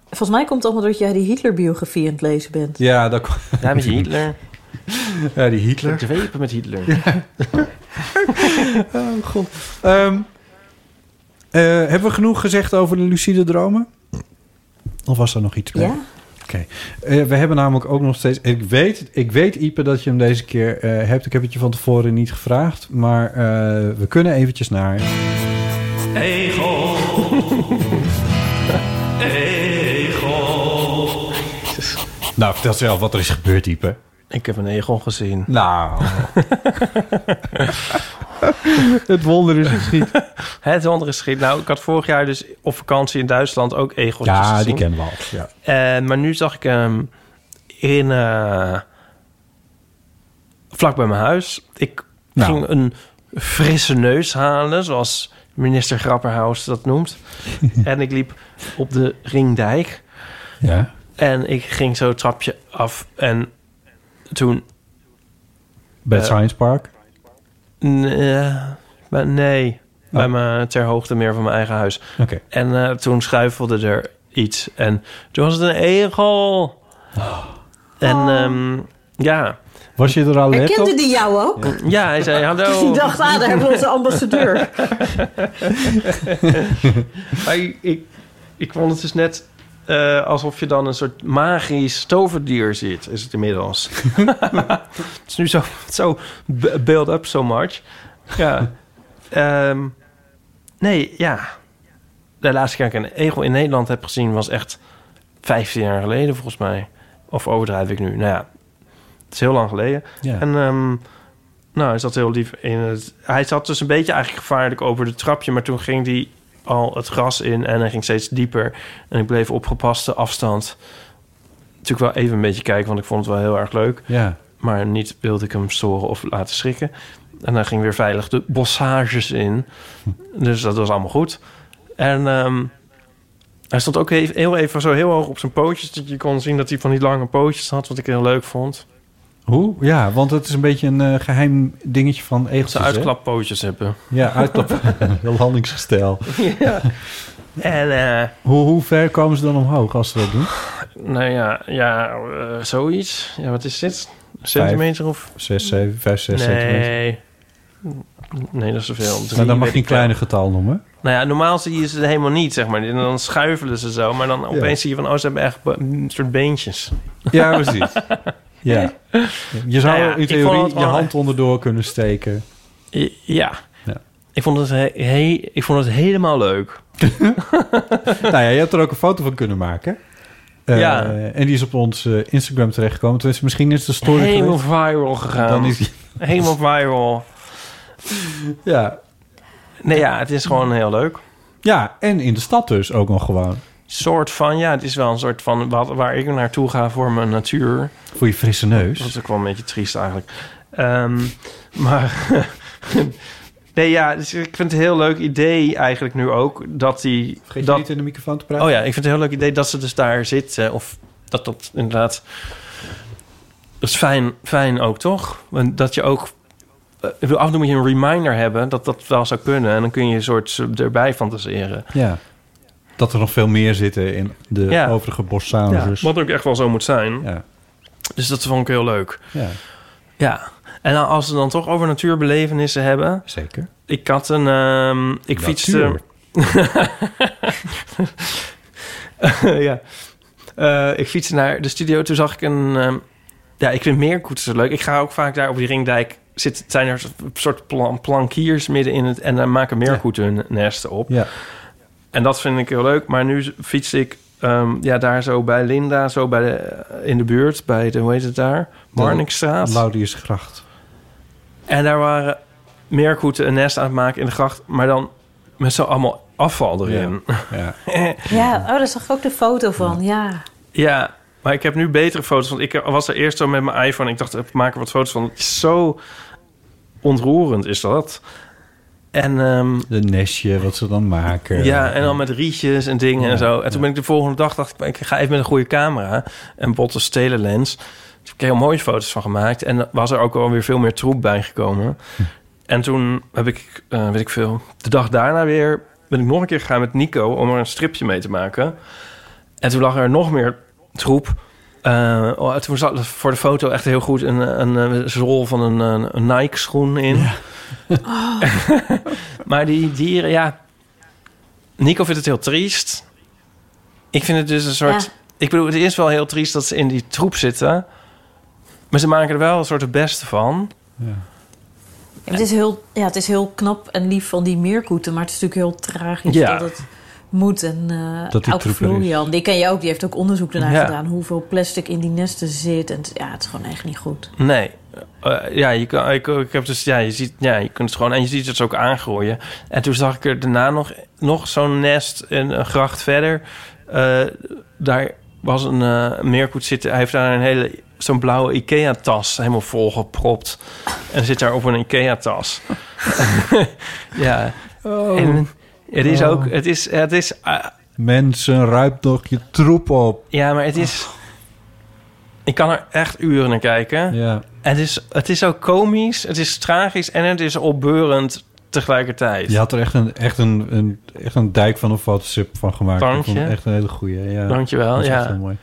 Volgens mij komt het allemaal doordat jij die Hitler-biografie aan het lezen bent. dat Ja, (laughs) met Hitler. Ja, die Hitler. Dwepen met Hitler. Oh, god. Ehm, eh, hebben we genoeg gezegd over de lucide dromen? Of was er nog iets bij? Ja. Oké. Eh, we hebben namelijk ook nog steeds... Ik weet, ik weet Ipe, dat je hem deze keer eh, hebt. Ik heb het je van tevoren niet gevraagd. Maar eh, we kunnen eventjes naar... Ego. (laughs) Ego. Nou, vertel zelf wat er is gebeurd, Ipe. Ik heb een egel gezien. Nou. (laughs) het wonder is geschied. (laughs) Het wonder is geschied. Nou, ik had vorig jaar dus op vakantie in Duitsland ook egels Ja, gezien. die kennen we al. Ja. En, maar nu zag ik hem in... eh, vlak bij mijn huis. Ik Nou. ging een frisse neus halen, zoals minister Grapperhaus dat noemt. (laughs) en ik liep op de Ringdijk. ja. En ik ging zo het trapje af. En toen... Bij Eh, het Science Park. Nee, maar nee. bij Oh. me ter hoogte meer van mijn eigen huis. Oké. En eh, toen schuifelde er iets. En toen was het een egel. En ehm, ja. Was je er al Herkende op? die jou ook? Ja, hij zei hallo. (laughs) Die dacht, ah, daar hebben we onze ambassadeur. (laughs) Maar ik, ik vond het dus net eh, alsof je dan een soort magisch toverdier ziet, is het inmiddels. (laughs) het is nu zo, zo build up so much. Ja. Ehm, nee, ja. De laatste keer dat ik een egel in Nederland heb gezien was echt 15 jaar geleden volgens mij. Of overdrijf ik nu? Nou ja, het is heel lang geleden. Ja. En ehm, nou, hij zat heel lief in het... Hij zat dus een beetje eigenlijk gevaarlijk over de trapje... maar toen ging hij al het gras in en hij ging steeds dieper. En ik bleef op gepaste afstand. Natuurlijk wel even een beetje kijken, want ik vond het wel heel erg leuk. Ja. Maar niet wilde ik hem storen of laten schrikken. En dan ging weer veilig de bossages in. Dus dat was allemaal goed. En ehm, hij stond ook even, heel even zo heel hoog op zijn pootjes... dat je kon zien dat hij van die lange pootjes had... wat ik heel leuk vond. Hoe? Ja, want het is een beetje een eh, geheim dingetje van egeltjes. Ze uitklappootjes hebben. Ja, uitklap. Heel (laughs) (laughs) landingsgestel. (laughs) ja. En eh, Hoe, hoe ver komen ze dan omhoog als ze dat doen? nou ja, ja eh, zoiets. Ja, wat is dit? Centimeter of... 6, 7, 5, 6 centimeter. nee. Nee, dat is te veel. Drie, Nou, dan mag je een kleine getal noemen. Nou ja, normaal zie je ze helemaal niet, zeg maar. En dan schuifelen ze zo. Maar dan opeens zie je van... Oh, ze hebben echt een soort beentjes. Ja, precies. Ja. Je zou Nou ja, in theorie je hand onderdoor kunnen steken. Ja. Ja. Ik, vond het he- he- ik vond het helemaal leuk. (laughs) nou ja, je hebt er ook een foto van kunnen maken. Eh, Ja. En die is op ons eh, Instagram terechtgekomen. Dus misschien is de story Helemaal viral gegaan. Dan is die- Helemaal (laughs) viral. Ja. Nee, ja, het is gewoon heel leuk. ja, en in de stad dus ook nog gewoon. Soort van, ja, het is wel een soort van wat, waar ik naartoe ga voor mijn natuur. Voor je frisse neus. Dat is ook wel een beetje triest eigenlijk. Ehm, maar (laughs) nee, ja, dus ik vind het een heel leuk idee eigenlijk nu ook dat die Vergeet je dat, niet in de microfoon te praten? Oh ja, ik vind het een heel leuk idee dat ze dus daar zitten of dat dat inderdaad dat is fijn, fijn ook toch? Want Dat je ook eh, ik bedoel, af en toe moet je een reminder hebben dat dat wel zou kunnen en dan kun je een soort eh, erbij fantaseren. Ja. Dat er nog veel meer zitten in de Ja. overige bossauses. wat ook echt wel zo moet zijn. Ja. Dus dat vond ik heel leuk. ja, Ja, en dan, als we dan toch over natuurbelevenissen hebben. zeker. Ik had een. ehm, ik fietste. (laughs) ja. Eh, ik fietste naar de studio. Toen zag ik een. ehm, ja, ik vind meerkoetsen leuk. Ik ga ook vaak daar op die ringdijk zitten. Zijn er een soort plan, plankiers midden in het. En dan maken meerkoeten hun nesten op. Ja. En dat vind ik heel leuk. Maar nu fiets ik ehm, ja, daar zo bij Linda, zo bij de, in de buurt, bij de, hoe heet het daar? Marnixstraat. Laudiusgracht. En daar waren meerkoeten een nest aan het maken in de gracht, maar dan met zo allemaal afval erin. Ja. (laughs) Ja, oh, daar zag ik ook de foto van. Ja. Ja, maar ik heb nu betere foto's. Want ik was er eerst zo met mijn iPhone. Ik dacht, ik maak er wat foto's van. Zo ontroerend is dat. En ehm, De nestje, wat ze dan maken. ja, en dan met rietjes en dingen Ja, en zo. En toen ben ik de volgende dag, dacht ik, ik ga even met een goede camera. En botte stelen lens. Dus ik heb er heel mooie foto's van gemaakt. En was er ook alweer veel meer troep bijgekomen. En toen heb ik, eh, weet ik veel, de dag daarna weer... ben ik nog een keer gegaan met Nico om er een stripje mee te maken. En toen lag er nog meer troep. Eh, oh, toen zat voor de foto echt heel goed een, een, een rol van een, een, Nike-schoen in. (laughs) maar die dieren, ja... Nico vindt het heel triest. Ik vind het dus een soort... Ja. Ik bedoel, het is wel heel triest dat ze in die troep zitten. Maar ze maken er wel een soort het beste van. Ja, het, is heel, ja, het is heel knap en lief van die meerkoeten, maar het is natuurlijk heel tragisch Ja. dat het moet. En Dat die ook. Florian, die ken je ook, die heeft ook onderzoek ernaar Ja. gedaan hoeveel plastic in die nesten zit. En het- ja, het is gewoon echt niet goed. Nee. Eh, ja, je kan, ik, ik heb dus, ja, je ziet, ja, je kunt het gewoon, en je ziet het ook aangroeien. En toen zag ik er daarna nog, nog zo'n nest in een gracht verder. Eh, daar was een eh, meerkoet zitten. Hij heeft daar een hele, zo'n blauwe Ikea-tas helemaal volgepropt. En zit daar op een Ikea-tas. (laughs) ja. En het is Oh. ook, het is, het is, ah, Mensen, ruimt nog je troep op. ja, maar het is... Ik kan er echt uren naar kijken. Ja. Het is, het is ook komisch, het is tragisch en het is opbeurend tegelijkertijd. Je had er echt een, echt een, een, echt een dijk van een Photoshop van gemaakt. Dank je. echt een hele goeie. Ja. Dankjewel, Dat is echt ja. heel mooi.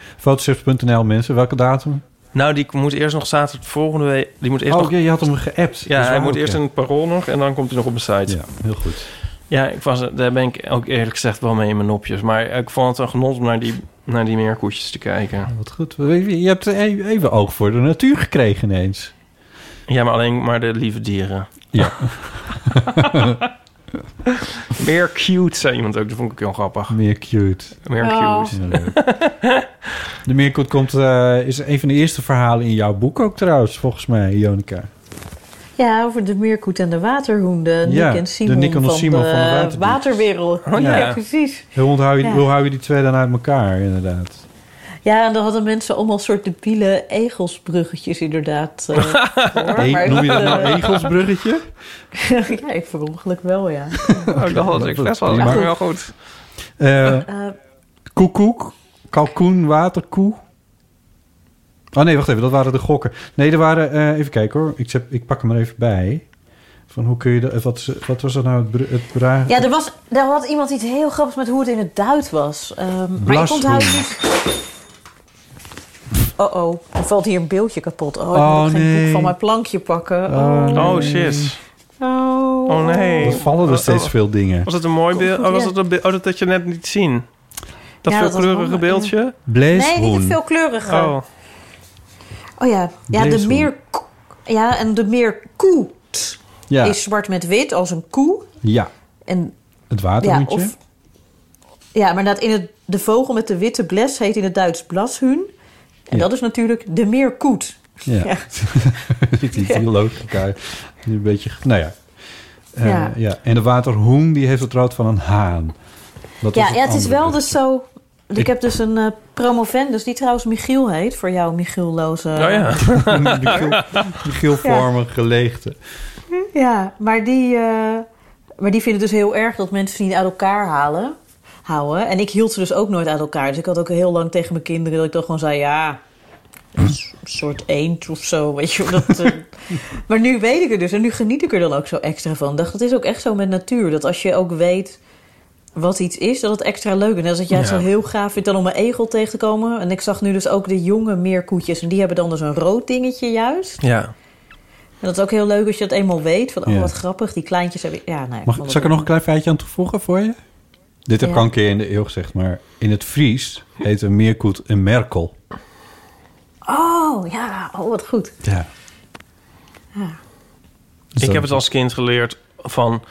Mensen, welke datum? Nou, die moet eerst nog zaterdag volgende week. Die moet eerst oh, nog. ja, je had hem geappt. Ja, hij moet ook, eerst ja. het parool nog en dan komt hij nog op mijn site. Ja, heel goed. Ja, ik was, daar ben ik ook eerlijk gezegd wel mee in mijn nopjes. Maar ik vond het een genot om naar die, naar die meerkoetjes te kijken. Wat goed. Je hebt e- even oog voor de natuur gekregen ineens. Ja, maar alleen maar de lieve dieren. Ja. (laughs) Meer cute, zei iemand ook. Dat vond ik heel grappig. Meer cute. Meer Oh. cute. Ja, leuk. de meerkoet komt, eh, is een van de eerste verhalen in jouw boek ook trouwens, volgens mij, Jonica. Ja, over de meerkoet en de waterhoenden. Nick Ja, en de Simon, Nick en de van, Simon de van de waterwereld. Oh, ja. ja. precies. Hoe, onthoud je, Ja. hoe hou je die twee dan uit elkaar, inderdaad? Ja, en dan hadden mensen allemaal soort debiele egelsbruggetjes inderdaad. eh, (laughs) voor. E- Maar- noem je dat nou egelsbruggetje? (laughs) ja, ik per ongeluk wel, ja. (laughs) Oh, dat had ik best wel, wel goed. Eh, Eh, koekoek, kalkoen, waterkoe. Oh nee, wacht even, dat waren de gokken. Nee, er waren, eh, even kijken hoor, ik, zet, ik pak hem er even bij. Van hoe kun je dat, wat, wat was dat nou, het, br- het bra- ja, er, was, er had iemand iets heel grappigs met hoe het in het Duits was. Ehm, maar ik onthoud niet... Oh oh, er valt hier een beeldje kapot. Oh, ik Oh, moet geen nee. boek van mijn plankje pakken. Oh, Oh, Oh, shit. oh. Oh, nee. Wat vallen er steeds Oh, veel dingen. Was het een mooi beeld? Oh, was het een be- oh, dat had je net niet zien. Dat Ja, veelkleurige beeldje? Nee, Bleeshoen. niet veel kleuriger. Oh, Oh ja, ja de meer... Ja, en de meerkoet ja, is zwart met wit als een koe. ja, En het ja, of... Ja, maar dat in het, de vogel met de witte bles heet in het Duits blashuun. En Ja. dat is natuurlijk de meerkoet. Ja. Ja. (laughs) die, die logica. Een beetje, nou ja. Eh, Ja. ja. En de waterhoen, die heeft het rood van een haan. Dat Ja, ja, het is wel dus zo... Ik, heb dus een eh, promovendus die trouwens Michiel heet. Voor jou, Michielloze... oh ja. (laughs) die, geel, die geelvormige leegte. Ja, maar die, eh, maar die vinden het dus heel erg dat mensen ze niet uit elkaar halen, houden. En ik hield ze dus ook nooit uit elkaar. Dus ik had ook heel lang tegen mijn kinderen dat ik dan gewoon zei... ja, een soort eend of zo, weet je. Dat, eh. (laughs) maar nu weet ik het dus en nu geniet ik er dan ook zo extra van. Ik dacht, het is ook echt zo met natuur. Dat als je ook weet wat iets is, dat het extra leuk is. En dat jij het Ja. zo heel gaaf vindt dan om een egel tegen te komen. En ik zag nu dus ook de jonge meerkoetjes. En die hebben dan dus een rood dingetje juist. Ja. En dat is ook heel leuk als je dat eenmaal weet. Van, oh, Ja. wat grappig. Die kleintjes hebben... Ja, nee, Mag, zal ik er nog een klein feitje aan toevoegen voor je? Dit heb ik Ja. al een keer in de eeuw gezegd, maar in het Fries heet een meerkoet een merkel. Oh, ja. Oh, wat goed. Ja. Ik heb het als kind geleerd van...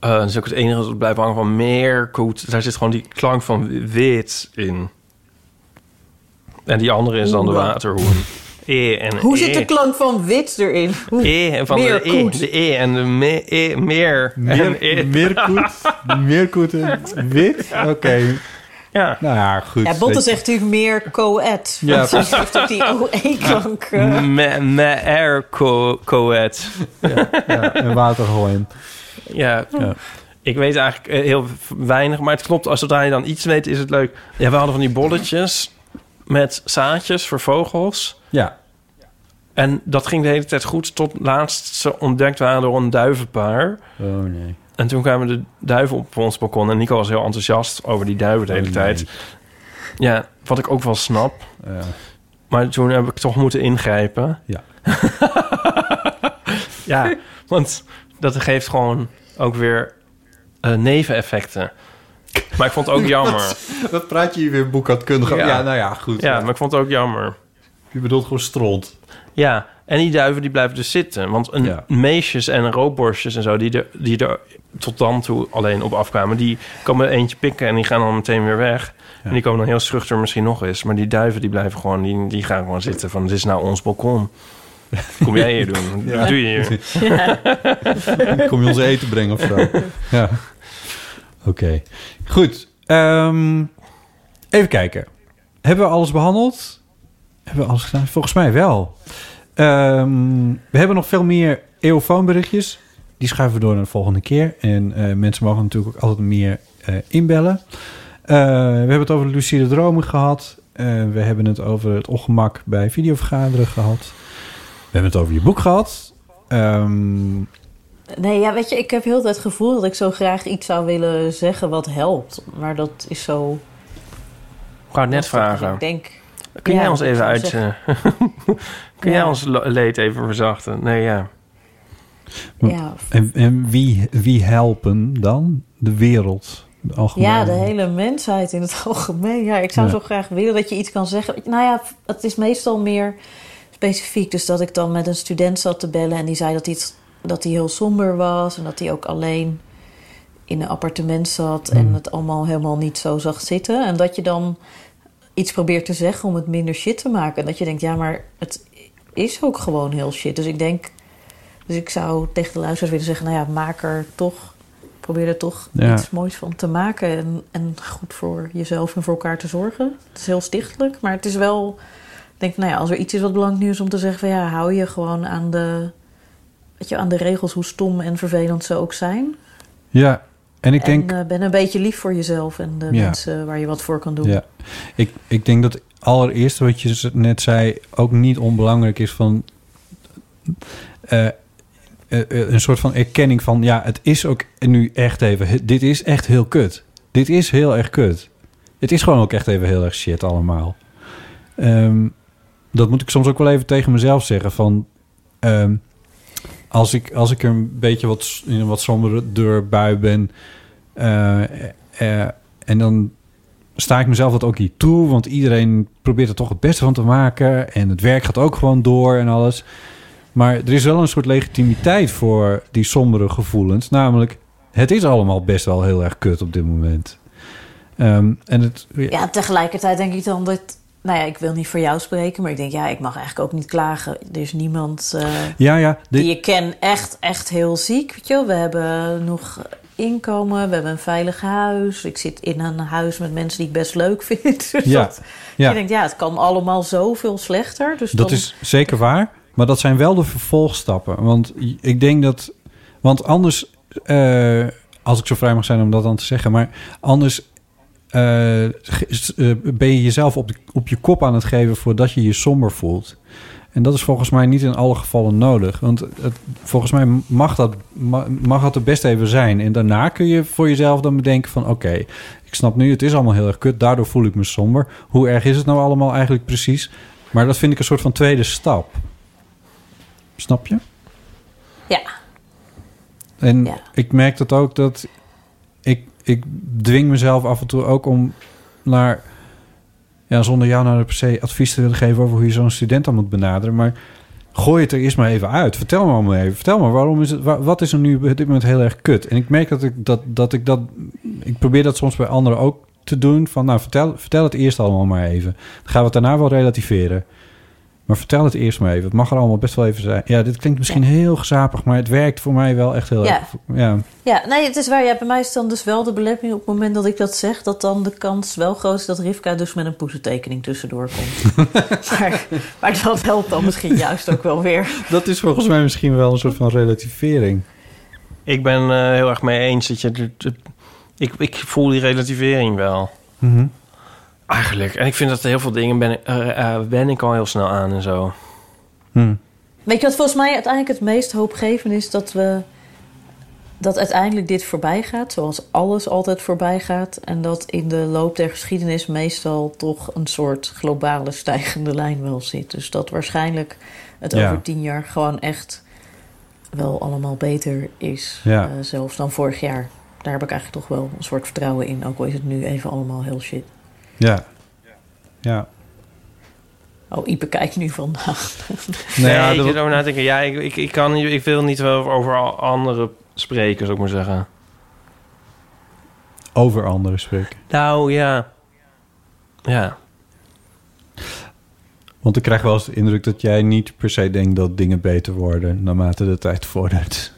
eh dat is ook het enige dat blijft hangen van meerkoet. Daar zit gewoon die klank van wit in. En die andere is dan de Oeh. waterhoen. E en Hoe e. zit de klank van wit erin? Hoe- E en van de E, de E en de me, e, meer. e. Meer, meerkoet, meerkoet en wit? Oké, Ja. nou ja, goed. Ja, Botte zegt natuurlijk meer co-ed. Ja, Ja, ze heeft ook die OE-klank. eh. Me, me air co coet. Ja, en waterhoorn. Ja. Ja. Ik weet eigenlijk eh, heel weinig, maar het klopt. Als zodra je dan iets weet, is het leuk. Ja, we hadden van die bolletjes met zaadjes voor vogels. Ja, En dat ging de hele tijd goed tot laatst ze ontdekt waren door een duivenpaar. oh nee. En toen kwamen de duiven op ons balkon. En Nico was heel enthousiast over die duiven de hele Oh, tijd. nee. Ja, wat ik ook wel snap. Ja. Maar toen heb ik toch moeten ingrijpen. Ja. (laughs) ja, want dat geeft gewoon ook weer eh, neveneffecten. Maar ik vond het ook (laughs) jammer. Wat praat je hier weer boekhoudkundig? Ja. ja, nou ja, goed. Ja, maar ik vond het ook jammer. Je bedoelt gewoon stront. Ja, en die duiven die blijven dus zitten. Want een Ja. meisjes en roodborstjes en zo... Die er, die er tot dan toe alleen op afkwamen... die komen eentje pikken en die gaan dan meteen weer weg. En die komen dan heel schuchter misschien nog eens. Maar die duiven die blijven gewoon... die, die gaan gewoon zitten van... dit is nou ons balkon. (laughs) Kom jij hier doen? Ja. Wat doe je hier? Kom je ons eten brengen of zo? (laughs) ja. Oké. Goed. Ehm, even kijken. Hebben we alles behandeld? Hebben we alles gedaan? Volgens mij wel. Ehm, we hebben nog veel meer eeuwfoonberichtjes. Die schuiven we door naar de volgende keer. En eh, mensen mogen natuurlijk ook altijd meer eh, inbellen. Eh, we hebben het over de lucide dromen gehad. Eh, we hebben het over het ongemak bij videovergaderen gehad. We hebben het over je boek gehad. Ehm, Nee, ja, weet je, ik heb heel het gevoel dat ik zo graag iets zou willen zeggen wat helpt. Maar dat is zo... Ik wou het net vragen. Ik denk... Kun Ja, jij ons even uit... zeggen. eh, (laughs) Kun jij ons leed even verzachten? Nee, ja. Ja, En, en wie, wie helpen dan? De wereld. De. Ja, de hele mensheid in het (laughs) algemeen. Ja, ik zou Ja. zo graag willen dat je iets kan zeggen. Nou ja, het is meestal meer specifiek. Dus dat ik dan met een student zat te bellen en die zei dat hij, dat hij heel somber was en dat hij ook alleen in een appartement zat en Hmm. het allemaal helemaal niet zo zag zitten. En dat je dan iets probeert te zeggen om het minder shit te maken. En dat je denkt, ja, maar het is ook gewoon heel shit. Dus ik denk, dus ik zou tegen de luisteraars willen zeggen, nou ja, maak er toch, probeer er toch Ja. iets moois van te maken. En, en goed voor jezelf en voor elkaar te zorgen. Het is heel stichtelijk, maar het is wel, ik denk, nou ja, als er iets is wat belangrijk nu is om te zeggen van ja, hou je gewoon aan de, weet je, aan de regels, hoe stom en vervelend ze ook zijn. Ja, en ik denk... En eh, ben een beetje lief voor jezelf en de Ja. mensen waar je wat voor kan doen. Ja, ik, ik denk dat allereerst wat je net zei ook niet onbelangrijk is van eh, eh, een soort van erkenning van ja, het is ook nu echt even, dit is echt heel kut. Dit is heel erg kut. Het is gewoon ook echt even heel erg shit allemaal. Ehm, dat moet ik soms ook wel even tegen mezelf zeggen van ehm, als ik, als ik er een beetje wat, in een wat sombere deurbui ben eh, eh, en dan sta ik mezelf dat ook hier toe. Want iedereen probeert er toch het beste van te maken. En het werk gaat ook gewoon door en alles. Maar er is wel een soort legitimiteit voor die sombere gevoelens. Namelijk, het is allemaal best wel heel erg kut op dit moment. Ehm, en het, Ja, tegelijkertijd denk ik dan dat... Nou ja, ik wil niet voor jou spreken, maar ik denk... ja, ik mag eigenlijk ook niet klagen. Er is niemand eh, ja, ja, dit- die ik ken echt, echt heel ziek. Weet je wel. We hebben nog inkomen, we hebben een veilig huis. Ik zit in een huis met mensen die ik best leuk vind. (laughs) Dus Ja, dat, ja. Je denkt, ja, het kan allemaal zoveel slechter. Dus Dat dan, is zeker waar. Maar dat zijn wel de vervolgstappen. Want ik denk dat... Want anders... eh, als ik zo vrij mag zijn om dat dan te zeggen... Maar anders ben je jezelf op, de, op je kop aan het geven... voordat je je somber voelt. En dat is volgens mij niet in alle gevallen nodig. Want het, volgens mij mag dat, ma- mag dat er best even zijn. En daarna kun je voor jezelf dan bedenken van... oké, ik snap nu, het is allemaal heel erg kut. Daardoor voel ik me somber. Hoe erg is het nou allemaal eigenlijk precies? Maar dat vind ik een soort van tweede stap. Snap je? Ja. En Ja. ik merk dat ook dat ik, dwing mezelf af en toe ook om naar, ja, zonder jou nou per se advies te willen geven over hoe je zo'n student dan moet benaderen, maar gooi het er eerst maar even uit. Vertel me maar even. Vertel me waarom is het, wa- wat is er nu op dit moment heel erg kut? En ik merk dat ik dat, dat ik dat, ik probeer dat soms bij anderen ook te doen. Van nou, vertel, vertel het eerst allemaal maar even. Dan gaan we het daarna wel relativeren. Maar vertel het eerst maar even. Het mag er allemaal best wel even zijn. Ja, dit klinkt misschien heel gezapig, maar het werkt voor mij wel echt heel Ja. erg. Ja. Ja, nee, het is waar. Ja, bij mij is dan dus wel de belemmering op het moment dat ik dat zeg... dat dan de kans wel groot is dat Rivka dus met een poesentekening tussendoor komt. (laughs) maar, maar dat helpt dan misschien juist ook wel weer. Dat is volgens mij misschien wel een soort van relativering. Ik ben eh, heel erg mee eens dat je... ik, ik voel die relativering wel. Mhm. Eigenlijk. En ik vind dat heel veel dingen ben ik, eh, eh, ben ik al heel snel aan en zo. Hm. Weet je wat volgens mij uiteindelijk het meest hoopgevend is? Dat we dat uiteindelijk dit voorbij gaat, zoals alles altijd voorbij gaat. En dat in de loop der geschiedenis meestal toch een soort globale stijgende lijn wel zit. Dus dat waarschijnlijk het Ja. over tien jaar gewoon echt wel allemaal beter is. Ja. eh, zelfs dan vorig jaar. Daar heb ik eigenlijk toch wel een soort vertrouwen in. Ook al is het nu even allemaal heel shit. Ja. Ja. Oh, Ipe kijkt nu van... nou, Nee, Nou ja, ik zit erover na te denken. Ja, ik, ik, ik, kan, ik wil niet over, over andere spreken, zou ik maar zeggen. Over anderen spreken. Nou, ja. Ja. Want ik krijg wel eens de indruk dat jij niet per se denkt dat dingen beter worden naarmate de tijd vordert.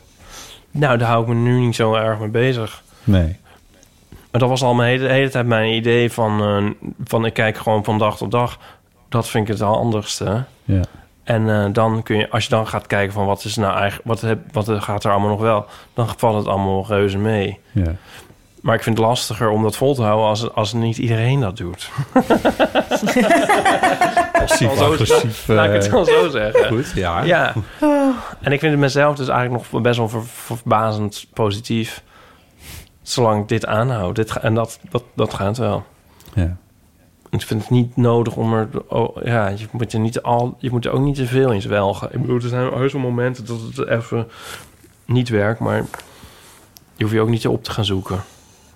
Nou, daar hou ik me nu niet zo erg mee bezig. Nee. Maar dat was al mijn hele, de hele tijd mijn idee van, eh, van... ik kijk gewoon van dag tot dag. Dat vind ik het handigste. Ja. En eh, dan kun je, als je dan gaat kijken van wat is nou eigenlijk... wat, heb, wat gaat er allemaal nog wel... dan valt het allemaal reuze mee. Ja. Maar ik vind het lastiger om dat vol te houden als, als niet iedereen dat doet. (laughs) Passief Al zo- agressief. Laat ik het eh, wel zo zeggen. Goed, ja. Ja. En ik vind het mezelf dus eigenlijk nog best wel ver- verbazend positief. Zolang ik dit aanhoud. Dit, ga- en dat, dat, dat gaat wel. Ja. Ik vind het niet nodig om er... Oh, ja, je moet, er niet al, je moet er ook niet te veel in zwelgen. Ik bedoel, er zijn heus wel momenten dat het even niet werkt. Maar je hoeft je ook niet op te gaan zoeken.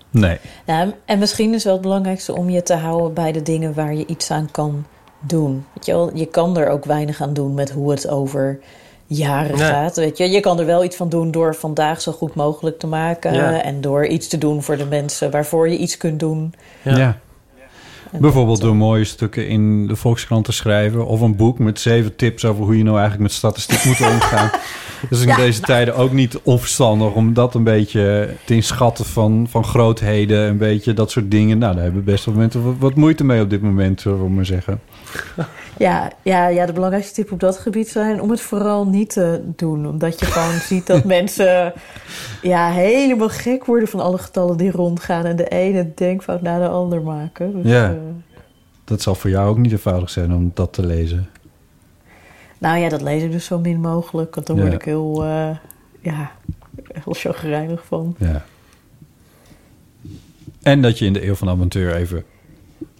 Nee. Nou, en misschien is wel het belangrijkste om je te houden bij de dingen waar je iets aan kan doen. Weet je, wel, je kan er ook weinig aan doen met hoe het over jaren Nee. gaat. Weet je? je kan er wel iets van doen door vandaag zo goed mogelijk te maken. Ja. En door iets te doen voor de mensen waarvoor je iets kunt doen. Ja. Bijvoorbeeld door mooie stukken in de Volkskrant te schrijven... of een boek met zeven tips over hoe je nou eigenlijk met statistiek moet omgaan. (laughs) Dus in Ja, deze tijden ook niet onverstandig om dat een beetje te inschatten van, van grootheden. Een beetje dat soort dingen. Nou, daar hebben best wel mensen wat, wat moeite mee op dit moment, zullen we maar zeggen. (laughs) Ja, ja, ja, de belangrijkste tip op dat gebied zijn om het vooral niet te doen. Omdat je gewoon ziet dat (laughs) mensen ja, helemaal gek worden van alle getallen die rondgaan. En de ene denkfout na de ander maken. Dus, Ja. eh, Dat zal voor jou ook niet eenvoudig zijn om dat te lezen. Nou ja, dat lees ik dus zo min mogelijk. Want dan word ik heel, eh ja, heel chagrijnig van. Ja. En dat je in de eeuw van de amateur even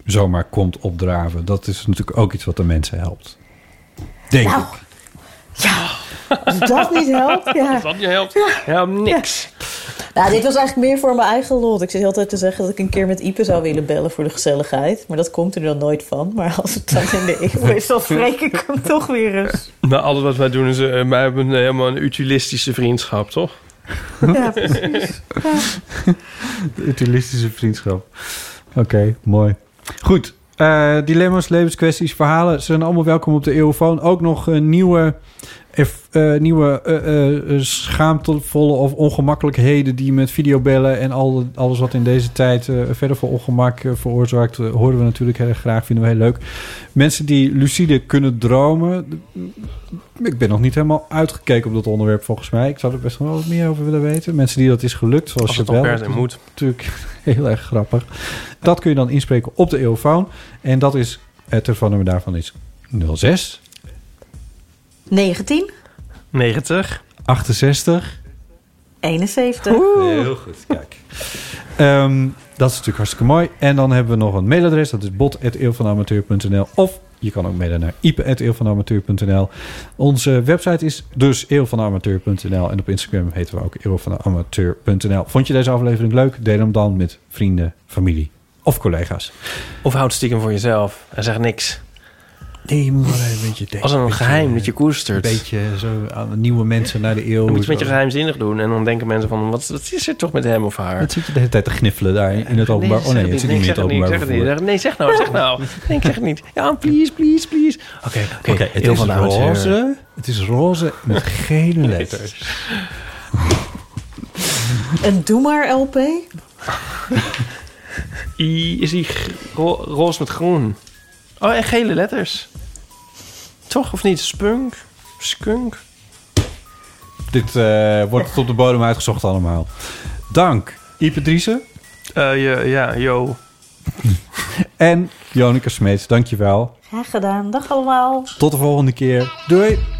zomaar komt opdraven. Dat is natuurlijk ook iets wat de mensen helpt. Denk Nou, ik. ja, als dat niet helpt, ja. Dat je helpt. Helpt niks. Nou, dit was eigenlijk meer voor mijn eigen lot. Ik zit altijd te zeggen dat ik een keer met Ipe zou willen bellen voor de gezelligheid. Maar dat komt er dan nooit van. Maar als het dan in de eeuw is, dan spreek ik hem toch weer eens. Maar alles wat wij doen is... eh, wij hebben een, helemaal een utilistische vriendschap, toch? Ja, precies. De utilistische vriendschap. Oké, mooi. Goed. eh, dilemma's, levenskwesties, verhalen zijn allemaal welkom op de Eeuwfoon. Ook nog eh, nieuwe, eh, nieuwe eh, schaamtevolle of ongemakkelijkheden die met videobellen en al, alles wat in deze tijd verder voor ongemak veroorzaakt, horen we natuurlijk heel erg graag, vinden we heel leuk. Mensen die lucide kunnen dromen. Ik ben nog niet helemaal uitgekeken op dat onderwerp volgens mij. Ik zou er best wel wat meer over willen weten. Mensen die dat is gelukt, zoals dan per se moet. Natuurlijk (laughs) heel erg grappig. Dat kun je dan inspreken op de Eeuwfoon. En dat is, het telefoonnummer daarvan is 06 19, 90. 68. 71. Heel goed, kijk. Ehm, dat is natuurlijk hartstikke mooi. En dan hebben we nog een mailadres. Dat is bot.eeuwvanamateur.nl Of je kan ook mailen naar ipe.eeuwvanamateur.nl Onze website is dus eeuwvanamateur.nl En op Instagram heten we ook eeuwvanamateur.nl Vond je deze aflevering leuk? Deel hem dan met vrienden, familie of collega's. Of houd stiekem voor jezelf en zeg niks. Nee, maar een beetje... Als een geheim dat je koestert. Een beetje zo aan nieuwe mensen naar de eeuw. Dan moet je met je zo. geheimzinnig doen. En dan denken mensen van, wat, wat is er toch met hem of haar? Wat zit je de hele tijd te gniffelen daar in het openbaar? Oh nee, het zit niet meer in het zeg openbaar zeg het niet. Nee, zeg nou, zeg nou. (laughs) Nee, ik zeg het niet. Ja, please, please, please. Oké, oké. Het is roze. Het is roze met (laughs) gele letters. Een Doe Maar LP. (laughs) I, is die ro- roze met groen? Oh, en gele letters. Toch, of niet? Spunk? Skunk? Dit eh, wordt tot de bodem uitgezocht allemaal. Dank, Ipe Driessen Eh, ja, ja, yo. (laughs) en Jonica Smeets. Dankjewel. Graag gedaan. Dag allemaal. Tot de volgende keer. Doei!